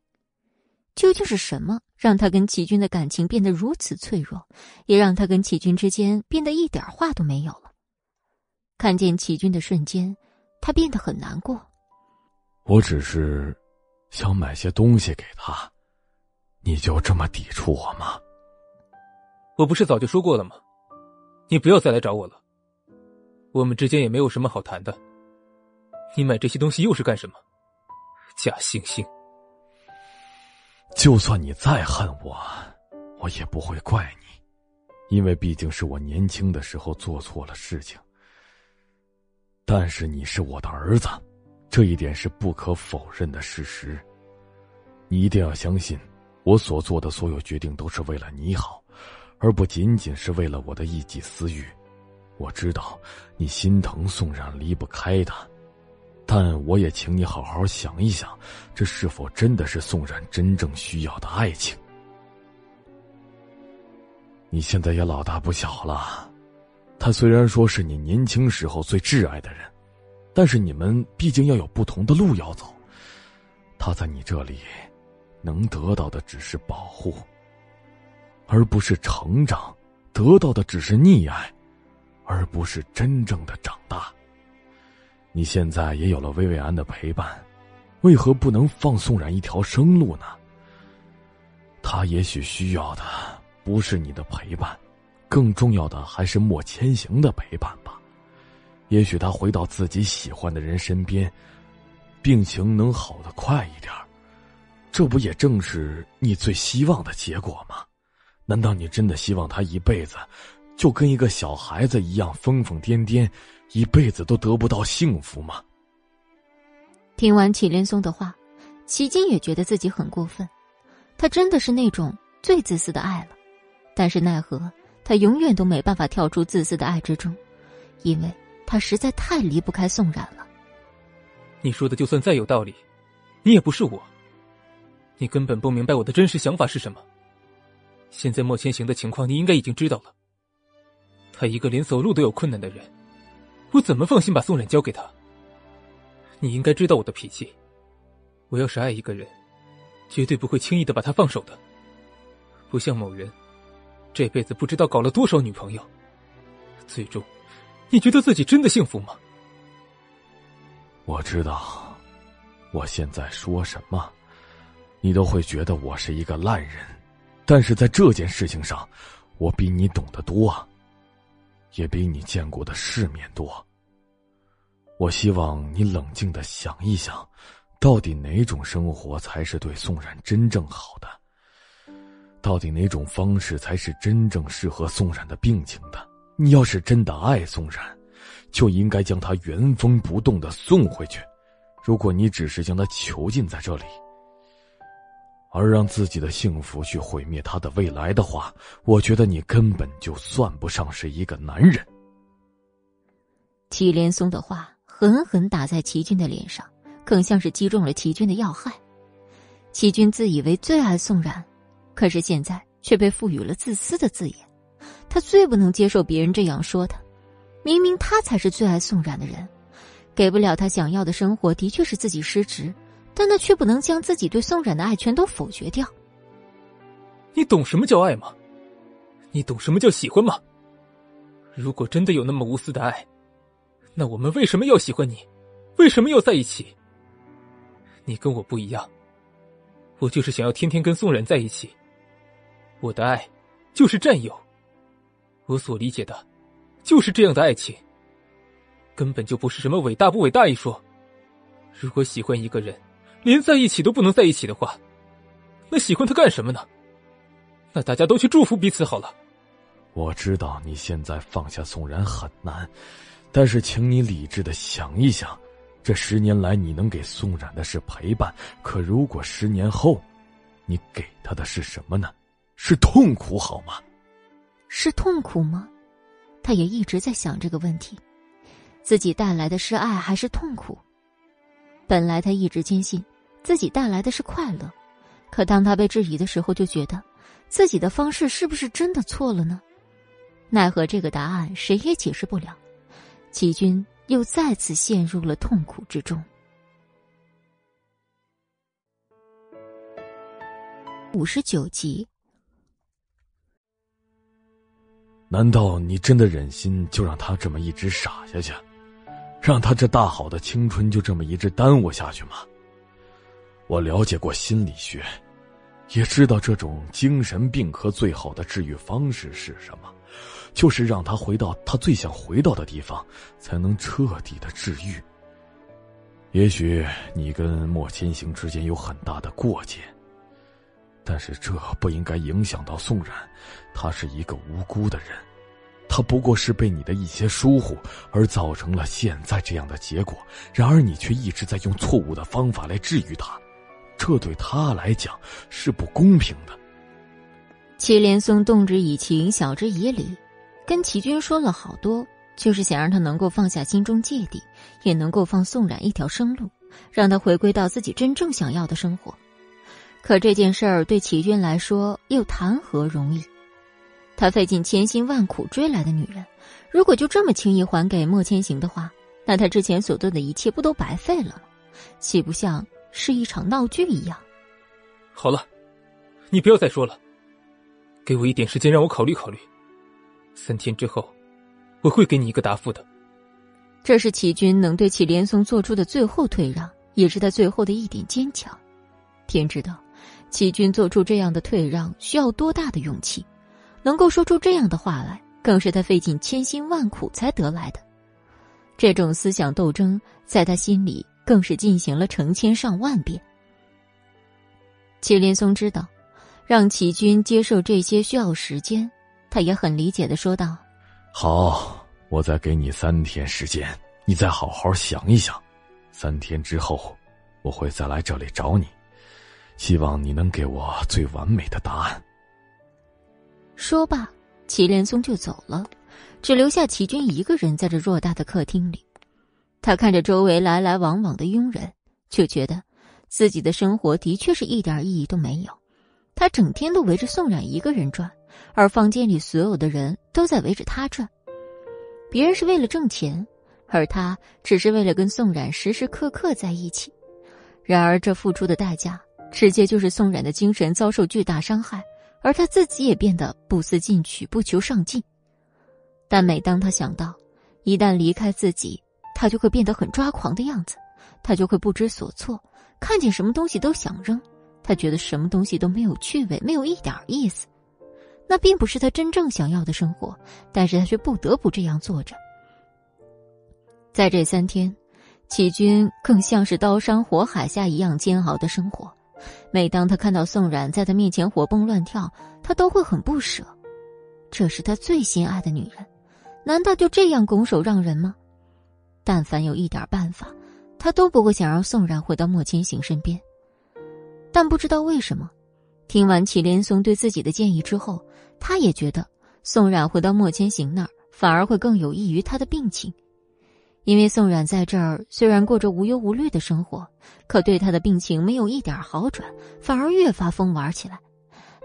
究竟是什么让他跟齐军的感情变得如此脆弱，也让他跟齐军之间变得一点话都没有了？看见齐军的瞬间。他变得很难过。我只是想买些东西给他，你就这么抵触我吗？我不是早就说过了吗？你不要再来找我了。我们之间也没有什么好谈的。你买这些东西又是干什么？假惺惺。就算你再恨我，我也不会怪你，因为毕竟是我年轻的时候做错了事情。但是你是我的儿子，这一点是不可否认的事实。你一定要相信，我所做的所有决定都是为了你好，而不仅仅是为了我的一己私欲。我知道你心疼宋冉，离不开他，但我也请你好好想一想，这是否真的是宋冉真正需要的爱情？你现在也老大不小了。他虽然说是你年轻时候最挚爱的人，但是你们毕竟要有不同的路要走。他在你这里，能得到的只是保护，而不是成长；得到的只是溺爱，而不是真正的长大。你现在也有了薇薇安的陪伴，为何不能放宋冉一条生路呢？他也许需要的不是你的陪伴。更重要的还是莫千行的陪伴吧，也许他回到自己喜欢的人身边，病情能好得快一点这不也正是你最希望的结果吗？难道你真的希望他一辈子就跟一个小孩子一样疯疯癫癫，一辈子都得不到幸福吗？听完祁连松的话，齐金也觉得自己很过分，他真的是那种最自私的爱了，但是奈何。他永远都没办法跳出自私的爱之中，因为他实在太离不开宋冉了。你说的就算再有道理，你也不是我。你根本不明白我的真实想法是什么。现在莫千行的情况，你应该已经知道了。他一个连走路都有困难的人，我怎么放心把宋冉交给他？你应该知道我的脾气，我要是爱一个人，绝对不会轻易的把他放手的，不像某人。这辈子不知道搞了多少女朋友，最终，你觉得自己真的幸福吗？我知道，我现在说什么，你都会觉得我是一个烂人，但是在这件事情上，我比你懂得多，也比你见过的世面多。我希望你冷静的想一想，到底哪种生活才是对宋冉真正好的。到底哪种方式才是真正适合宋冉的病情的？你要是真的爱宋冉，就应该将他原封不动的送回去。如果你只是将他囚禁在这里，而让自己的幸福去毁灭他的未来的话，我觉得你根本就算不上是一个男人。祁连松的话狠狠打在齐军的脸上，更像是击中了齐军的要害。齐军自以为最爱宋冉，可是现在却被赋予了自私的字眼。他最不能接受别人这样说他，明明他才是最爱宋冉的人，给不了他想要的生活，的确是自己失职，但那却不能将自己对宋冉的爱全都否决掉。你懂什么叫爱吗？你懂什么叫喜欢吗？如果真的有那么无私的爱，那我们为什么要喜欢你？为什么要在一起？你跟我不一样，我就是想要天天跟宋冉在一起。我的爱，就是占有。我所理解的，就是这样的爱情。根本就不是什么伟大不伟大一说。如果喜欢一个人，连在一起都不能在一起的话，那喜欢他干什么呢？那大家都去祝福彼此好了。我知道你现在放下宋然很难，但是请你理智的想一想，这十年来你能给宋冉的是陪伴，可如果十年后，你给他的是什么呢？是痛苦好吗？是痛苦吗？他也一直在想这个问题，自己带来的是爱还是痛苦？本来他一直坚信自己带来的是快乐，可当他被质疑的时候，就觉得自己的方式是不是真的错了呢？奈何这个答案谁也解释不了，齐军又再次陷入了痛苦之中。五十九集，难道你真的忍心就让他这么一直傻下去，让他这大好的青春就这么一直耽误下去吗？我了解过心理学，也知道这种精神病科最好的治愈方式是什么。就是让他回到他最想回到的地方，才能彻底的治愈。也许你跟莫千行之间有很大的过节，但是这不应该影响到宋冉。他是一个无辜的人，他不过是被你的一些疏忽而造成了现在这样的结果。然而你却一直在用错误的方法来治愈他，这对他来讲是不公平的。祁连松动之以情，晓之以理。跟齐军说了好多，就是想让他能够放下心中芥蒂，也能够放宋冉一条生路，让他回归到自己真正想要的生活。可这件事儿对齐军来说又谈何容易？他费尽千辛万苦追来的女人，如果就这么轻易还给莫千行的话，那他之前所做的一切不都白费了吗？岂不像是一场闹剧一样？好了，你不要再说了，给我一点时间，让我考虑考虑。三天之后，我会给你一个答复的。这是齐军能对祁连松做出的最后退让，也是他最后的一点坚强。天知道，齐军做出这样的退让需要多大的勇气，能够说出这样的话来，更是他费尽千辛万苦才得来的。这种思想斗争在他心里更是进行了成千上万遍。祁连松知道，让齐军接受这些需要时间。他也很理解的说道：“好，我再给你三天时间，你再好好想一想。三天之后，我会再来这里找你，希望你能给我最完美的答案。”说罢，祁连松就走了，只留下齐军一个人在这偌大的客厅里。他看着周围来来往往的佣人，就觉得自己的生活的确是一点意义都没有。他整天都围着宋冉一个人转。而房间里所有的人都在围着他转，别人是为了挣钱，而他只是为了跟宋冉时时刻刻在一起。然而，这付出的代价直接就是宋冉的精神遭受巨大伤害，而他自己也变得不思进取、不求上进。但每当他想到一旦离开自己，他就会变得很抓狂的样子，他就会不知所措，看见什么东西都想扔，他觉得什么东西都没有趣味，没有一点意思。那并不是他真正想要的生活，但是他却不得不这样做着。在这三天，启军更像是刀山火海下一样煎熬的生活。每当他看到宋冉在他面前活蹦乱跳，他都会很不舍。这是他最心爱的女人，难道就这样拱手让人吗？但凡有一点办法，他都不会想让宋冉回到莫千行身边。但不知道为什么。听完祁连松对自己的建议之后，他也觉得宋冉回到莫千行那儿反而会更有益于他的病情，因为宋冉在这儿虽然过着无忧无虑的生活，可对他的病情没有一点好转，反而越发疯玩起来。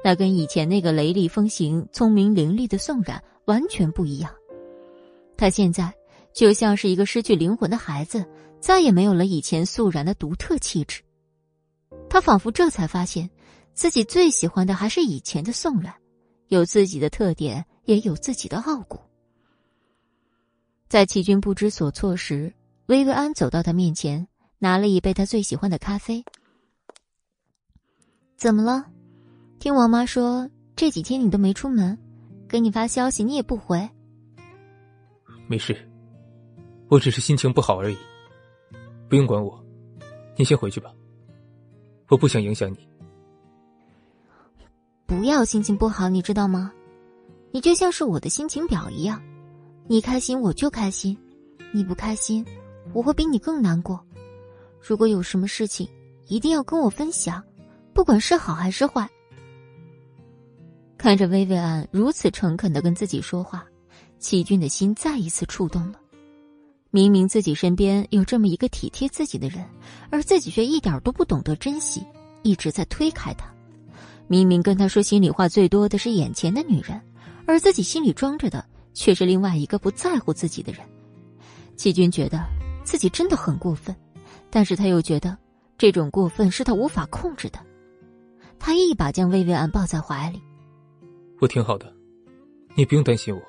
那跟以前那个雷厉风行、聪明伶俐的宋冉完全不一样。他现在就像是一个失去灵魂的孩子，再也没有了以前肃然的独特气质。他仿佛这才发现，自己最喜欢的还是以前的宋冉，有自己的特点，也有自己的傲骨。在齐军不知所措时，薇薇安走到他面前，拿了一杯他最喜欢的咖啡。怎么了？听王妈说这几天你都没出门，给你发消息你也不回。没事，我只是心情不好而已，不用管我，你先回去吧。我不想影响你。不要心情不好，你知道吗？你就像是我的心情表一样。你开心我就开心，你不开心，我会比你更难过。如果有什么事情，一定要跟我分享，不管是好还是坏。看着薇薇安如此诚恳的跟自己说话，齐军的心再一次触动了。明明自己身边有这么一个体贴自己的人，而自己却一点都不懂得珍惜，一直在推开他。明明跟他说心里话最多的是眼前的女人，而自己心里装着的。却是另外一个不在乎自己的人，齐军觉得自己真的很过分，但是他又觉得这种过分是他无法控制的。他一把将薇薇安抱在怀里，我挺好的，你不用担心我。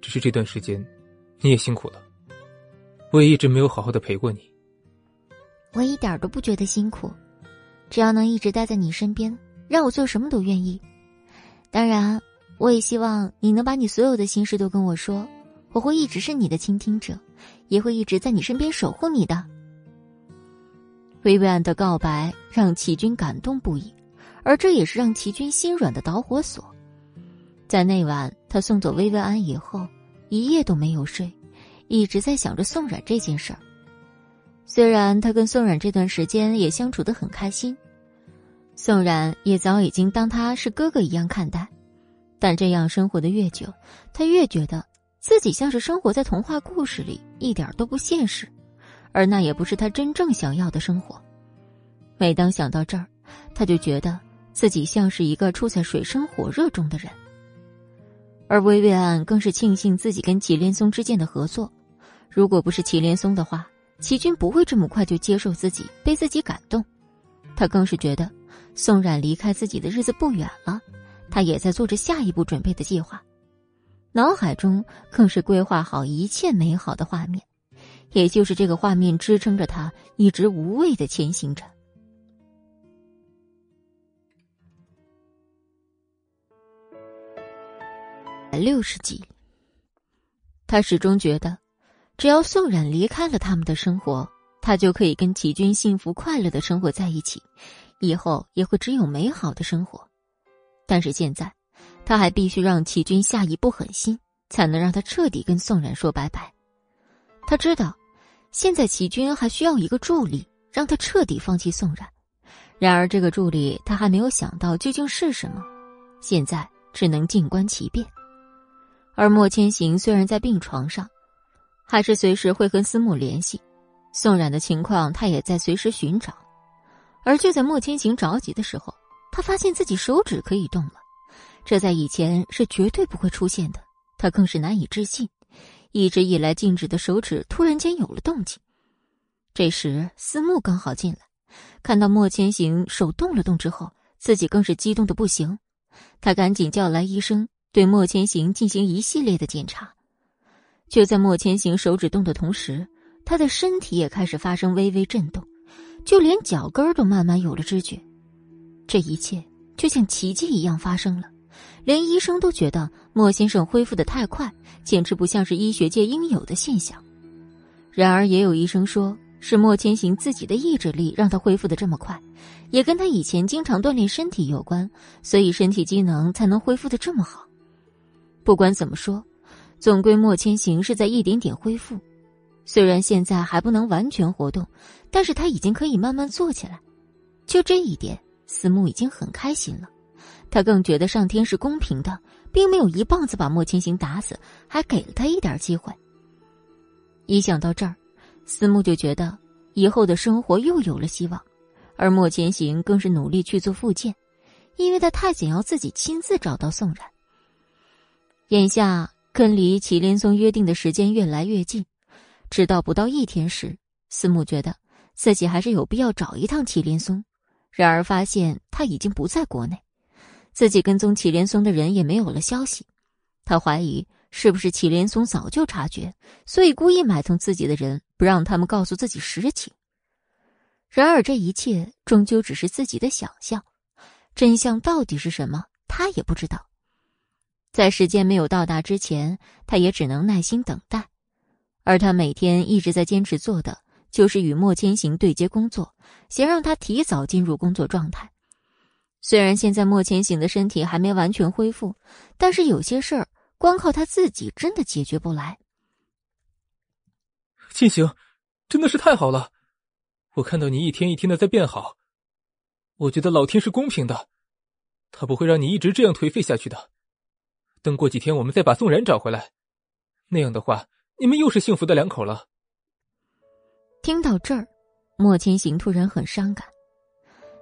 只是这段时间，你也辛苦了，我也一直没有好好的陪过你。我一点都不觉得辛苦，只要能一直待在你身边，让我做什么都愿意。当然。我也希望你能把你所有的心事都跟我说，我会一直是你的倾听者，也会一直在你身边守护你的。薇薇安的告白让齐军感动不已，而这也是让齐军心软的导火索。在那晚他送走薇薇安以后，一夜都没有睡，一直在想着宋冉这件事儿。虽然他跟宋冉这段时间也相处的很开心，宋冉也早已经当他是哥哥一样看待。但这样生活的越久，他越觉得自己像是生活在童话故事里，一点都不现实，而那也不是他真正想要的生活。每当想到这儿，他就觉得自己像是一个处在水深火热中的人。而薇薇安更是庆幸自己跟祁连松之间的合作，如果不是祁连松的话，祁军不会这么快就接受自己，被自己感动。他更是觉得宋冉离开自己的日子不远了。他也在做着下一步准备的计划，脑海中更是规划好一切美好的画面，也就是这个画面支撑着他一直无畏的前行着。六十集，他始终觉得，只要宋冉离开了他们的生活，他就可以跟齐军幸福快乐的生活在一起，以后也会只有美好的生活。但是现在，他还必须让齐军下一步狠心，才能让他彻底跟宋冉说拜拜。他知道，现在齐军还需要一个助力，让他彻底放弃宋冉。然而，这个助理他还没有想到究竟是什么，现在只能静观其变。而莫千行虽然在病床上，还是随时会跟思慕联系，宋冉的情况他也在随时寻找。而就在莫千行着急的时候。他发现自己手指可以动了，这在以前是绝对不会出现的。他更是难以置信，一直以来静止的手指突然间有了动静。这时，思慕刚好进来，看到莫千行手动了动之后，自己更是激动的不行。他赶紧叫来医生，对莫千行进行一系列的检查。就在莫千行手指动的同时，他的身体也开始发生微微震动，就连脚跟都慢慢有了知觉。这一切就像奇迹一样发生了，连医生都觉得莫先生恢复的太快，简直不像是医学界应有的现象。然而，也有医生说是莫千行自己的意志力让他恢复的这么快，也跟他以前经常锻炼身体有关，所以身体机能才能恢复的这么好。不管怎么说，总归莫千行是在一点点恢复，虽然现在还不能完全活动，但是他已经可以慢慢坐起来。就这一点。思慕已经很开心了，他更觉得上天是公平的，并没有一棒子把莫千行打死，还给了他一点机会。一想到这儿，思慕就觉得以后的生活又有了希望，而莫千行更是努力去做复健，因为他太想要自己亲自找到宋然。眼下跟离祁连松约定的时间越来越近，直到不到一天时，思慕觉得自己还是有必要找一趟祁连松。然而发现他已经不在国内，自己跟踪祁连松的人也没有了消息。他怀疑是不是祁连松早就察觉，所以故意买通自己的人，不让他们告诉自己实情。然而这一切终究只是自己的想象，真相到底是什么，他也不知道。在时间没有到达之前，他也只能耐心等待。而他每天一直在坚持做的，就是与莫千行对接工作，想让他提早进入工作状态。虽然现在莫千行的身体还没完全恢复，但是有些事儿光靠他自己真的解决不来。千行，真的是太好了！我看到你一天一天的在变好，我觉得老天是公平的，他不会让你一直这样颓废下去的。等过几天，我们再把宋然找回来，那样的话，你们又是幸福的两口了。听到这儿，莫千行突然很伤感。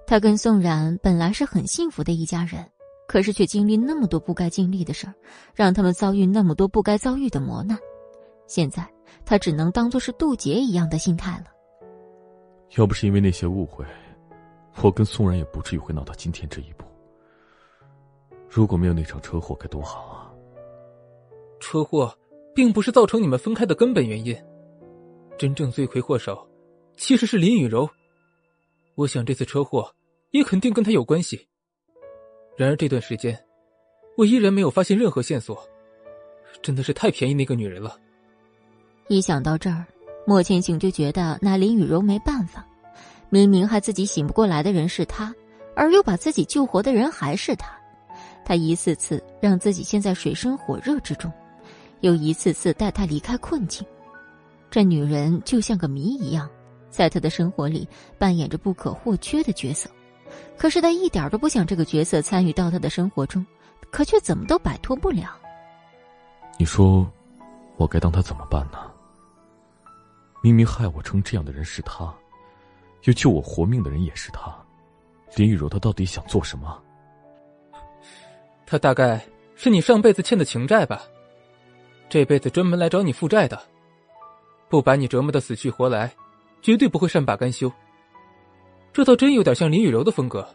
他跟宋然本来是很幸福的一家人，可是却经历那么多不该经历的事儿，让他们遭遇那么多不该遭遇的磨难。现在他只能当做是渡劫一样的心态了。要不是因为那些误会，我跟宋然也不至于会闹到今天这一步。如果没有那场车祸，该多好啊！车祸并不是造成你们分开的根本原因，真正罪魁祸首其实是林雨柔。我想这次车祸也肯定跟她有关系。然而这段时间，我依然没有发现任何线索，真的是太便宜那个女人了。一想到这儿，莫千行就觉得拿林雨柔没办法。明明害自己醒不过来的人是他，而又把自己救活的人还是他。他一次次让自己陷在水深火热之中，又一次次带他离开困境。这女人就像个谜一样，在他的生活里扮演着不可或缺的角色。可是他一点都不想这个角色参与到他的生活中，可却怎么都摆脱不了。你说，我该当他怎么办呢？明明害我成这样的人是他，又救我活命的人也是他，林雨柔，她到底想做什么？他大概是你上辈子欠的情债吧，这辈子专门来找你负债的，不把你折磨的死去活来，绝对不会善罢甘休。这倒真有点像林雨柔的风格。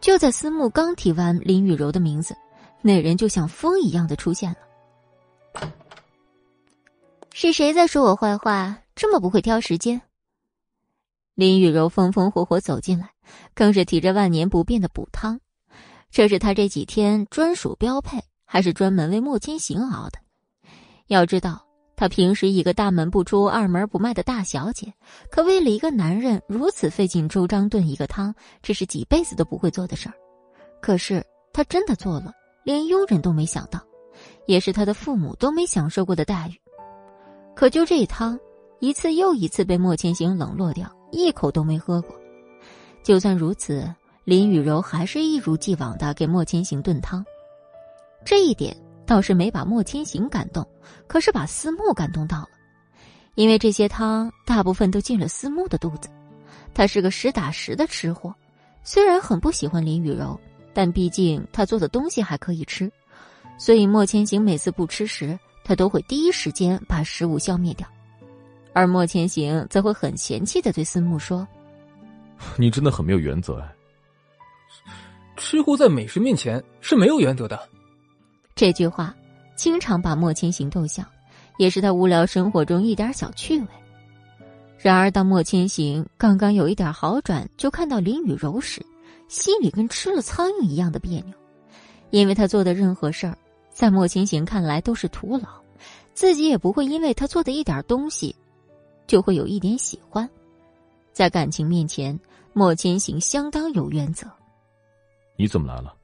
就在思慕刚提完林雨柔的名字，那人就像风一样的出现了。是谁在说我坏话？这么不会挑时间？林雨柔风风火火走进来，更是提着万年不变的补汤。这是他这几天专属标配，还是专门为莫千行熬的？要知道，他平时一个大门不出、二门不迈的大小姐，可为了一个男人如此费尽周章炖一个汤，这是几辈子都不会做的事儿。可是他真的做了，连佣人都没想到，也是他的父母都没享受过的待遇。可就这汤，一次又一次被莫千行冷落掉，一口都没喝过。就算如此。林雨柔还是一如既往的给莫千行炖汤，这一点倒是没把莫千行感动，可是把思慕感动到了，因为这些汤大部分都进了思慕的肚子。他是个实打实的吃货，虽然很不喜欢林雨柔，但毕竟他做的东西还可以吃，所以莫千行每次不吃时，他都会第一时间把食物消灭掉，而莫千行则会很嫌弃的对思慕说：“你真的很没有原则哎。”吃货在美食面前是没有原则的。这句话经常把莫千行逗笑，也是他无聊生活中一点小趣味。然而，当莫千行刚刚有一点好转，就看到林雨柔时，心里跟吃了苍蝇一样的别扭，因为他做的任何事儿，在莫千行看来都是徒劳，自己也不会因为他做的一点东西，就会有一点喜欢。在感情面前，莫千行相当有原则。你怎么来了？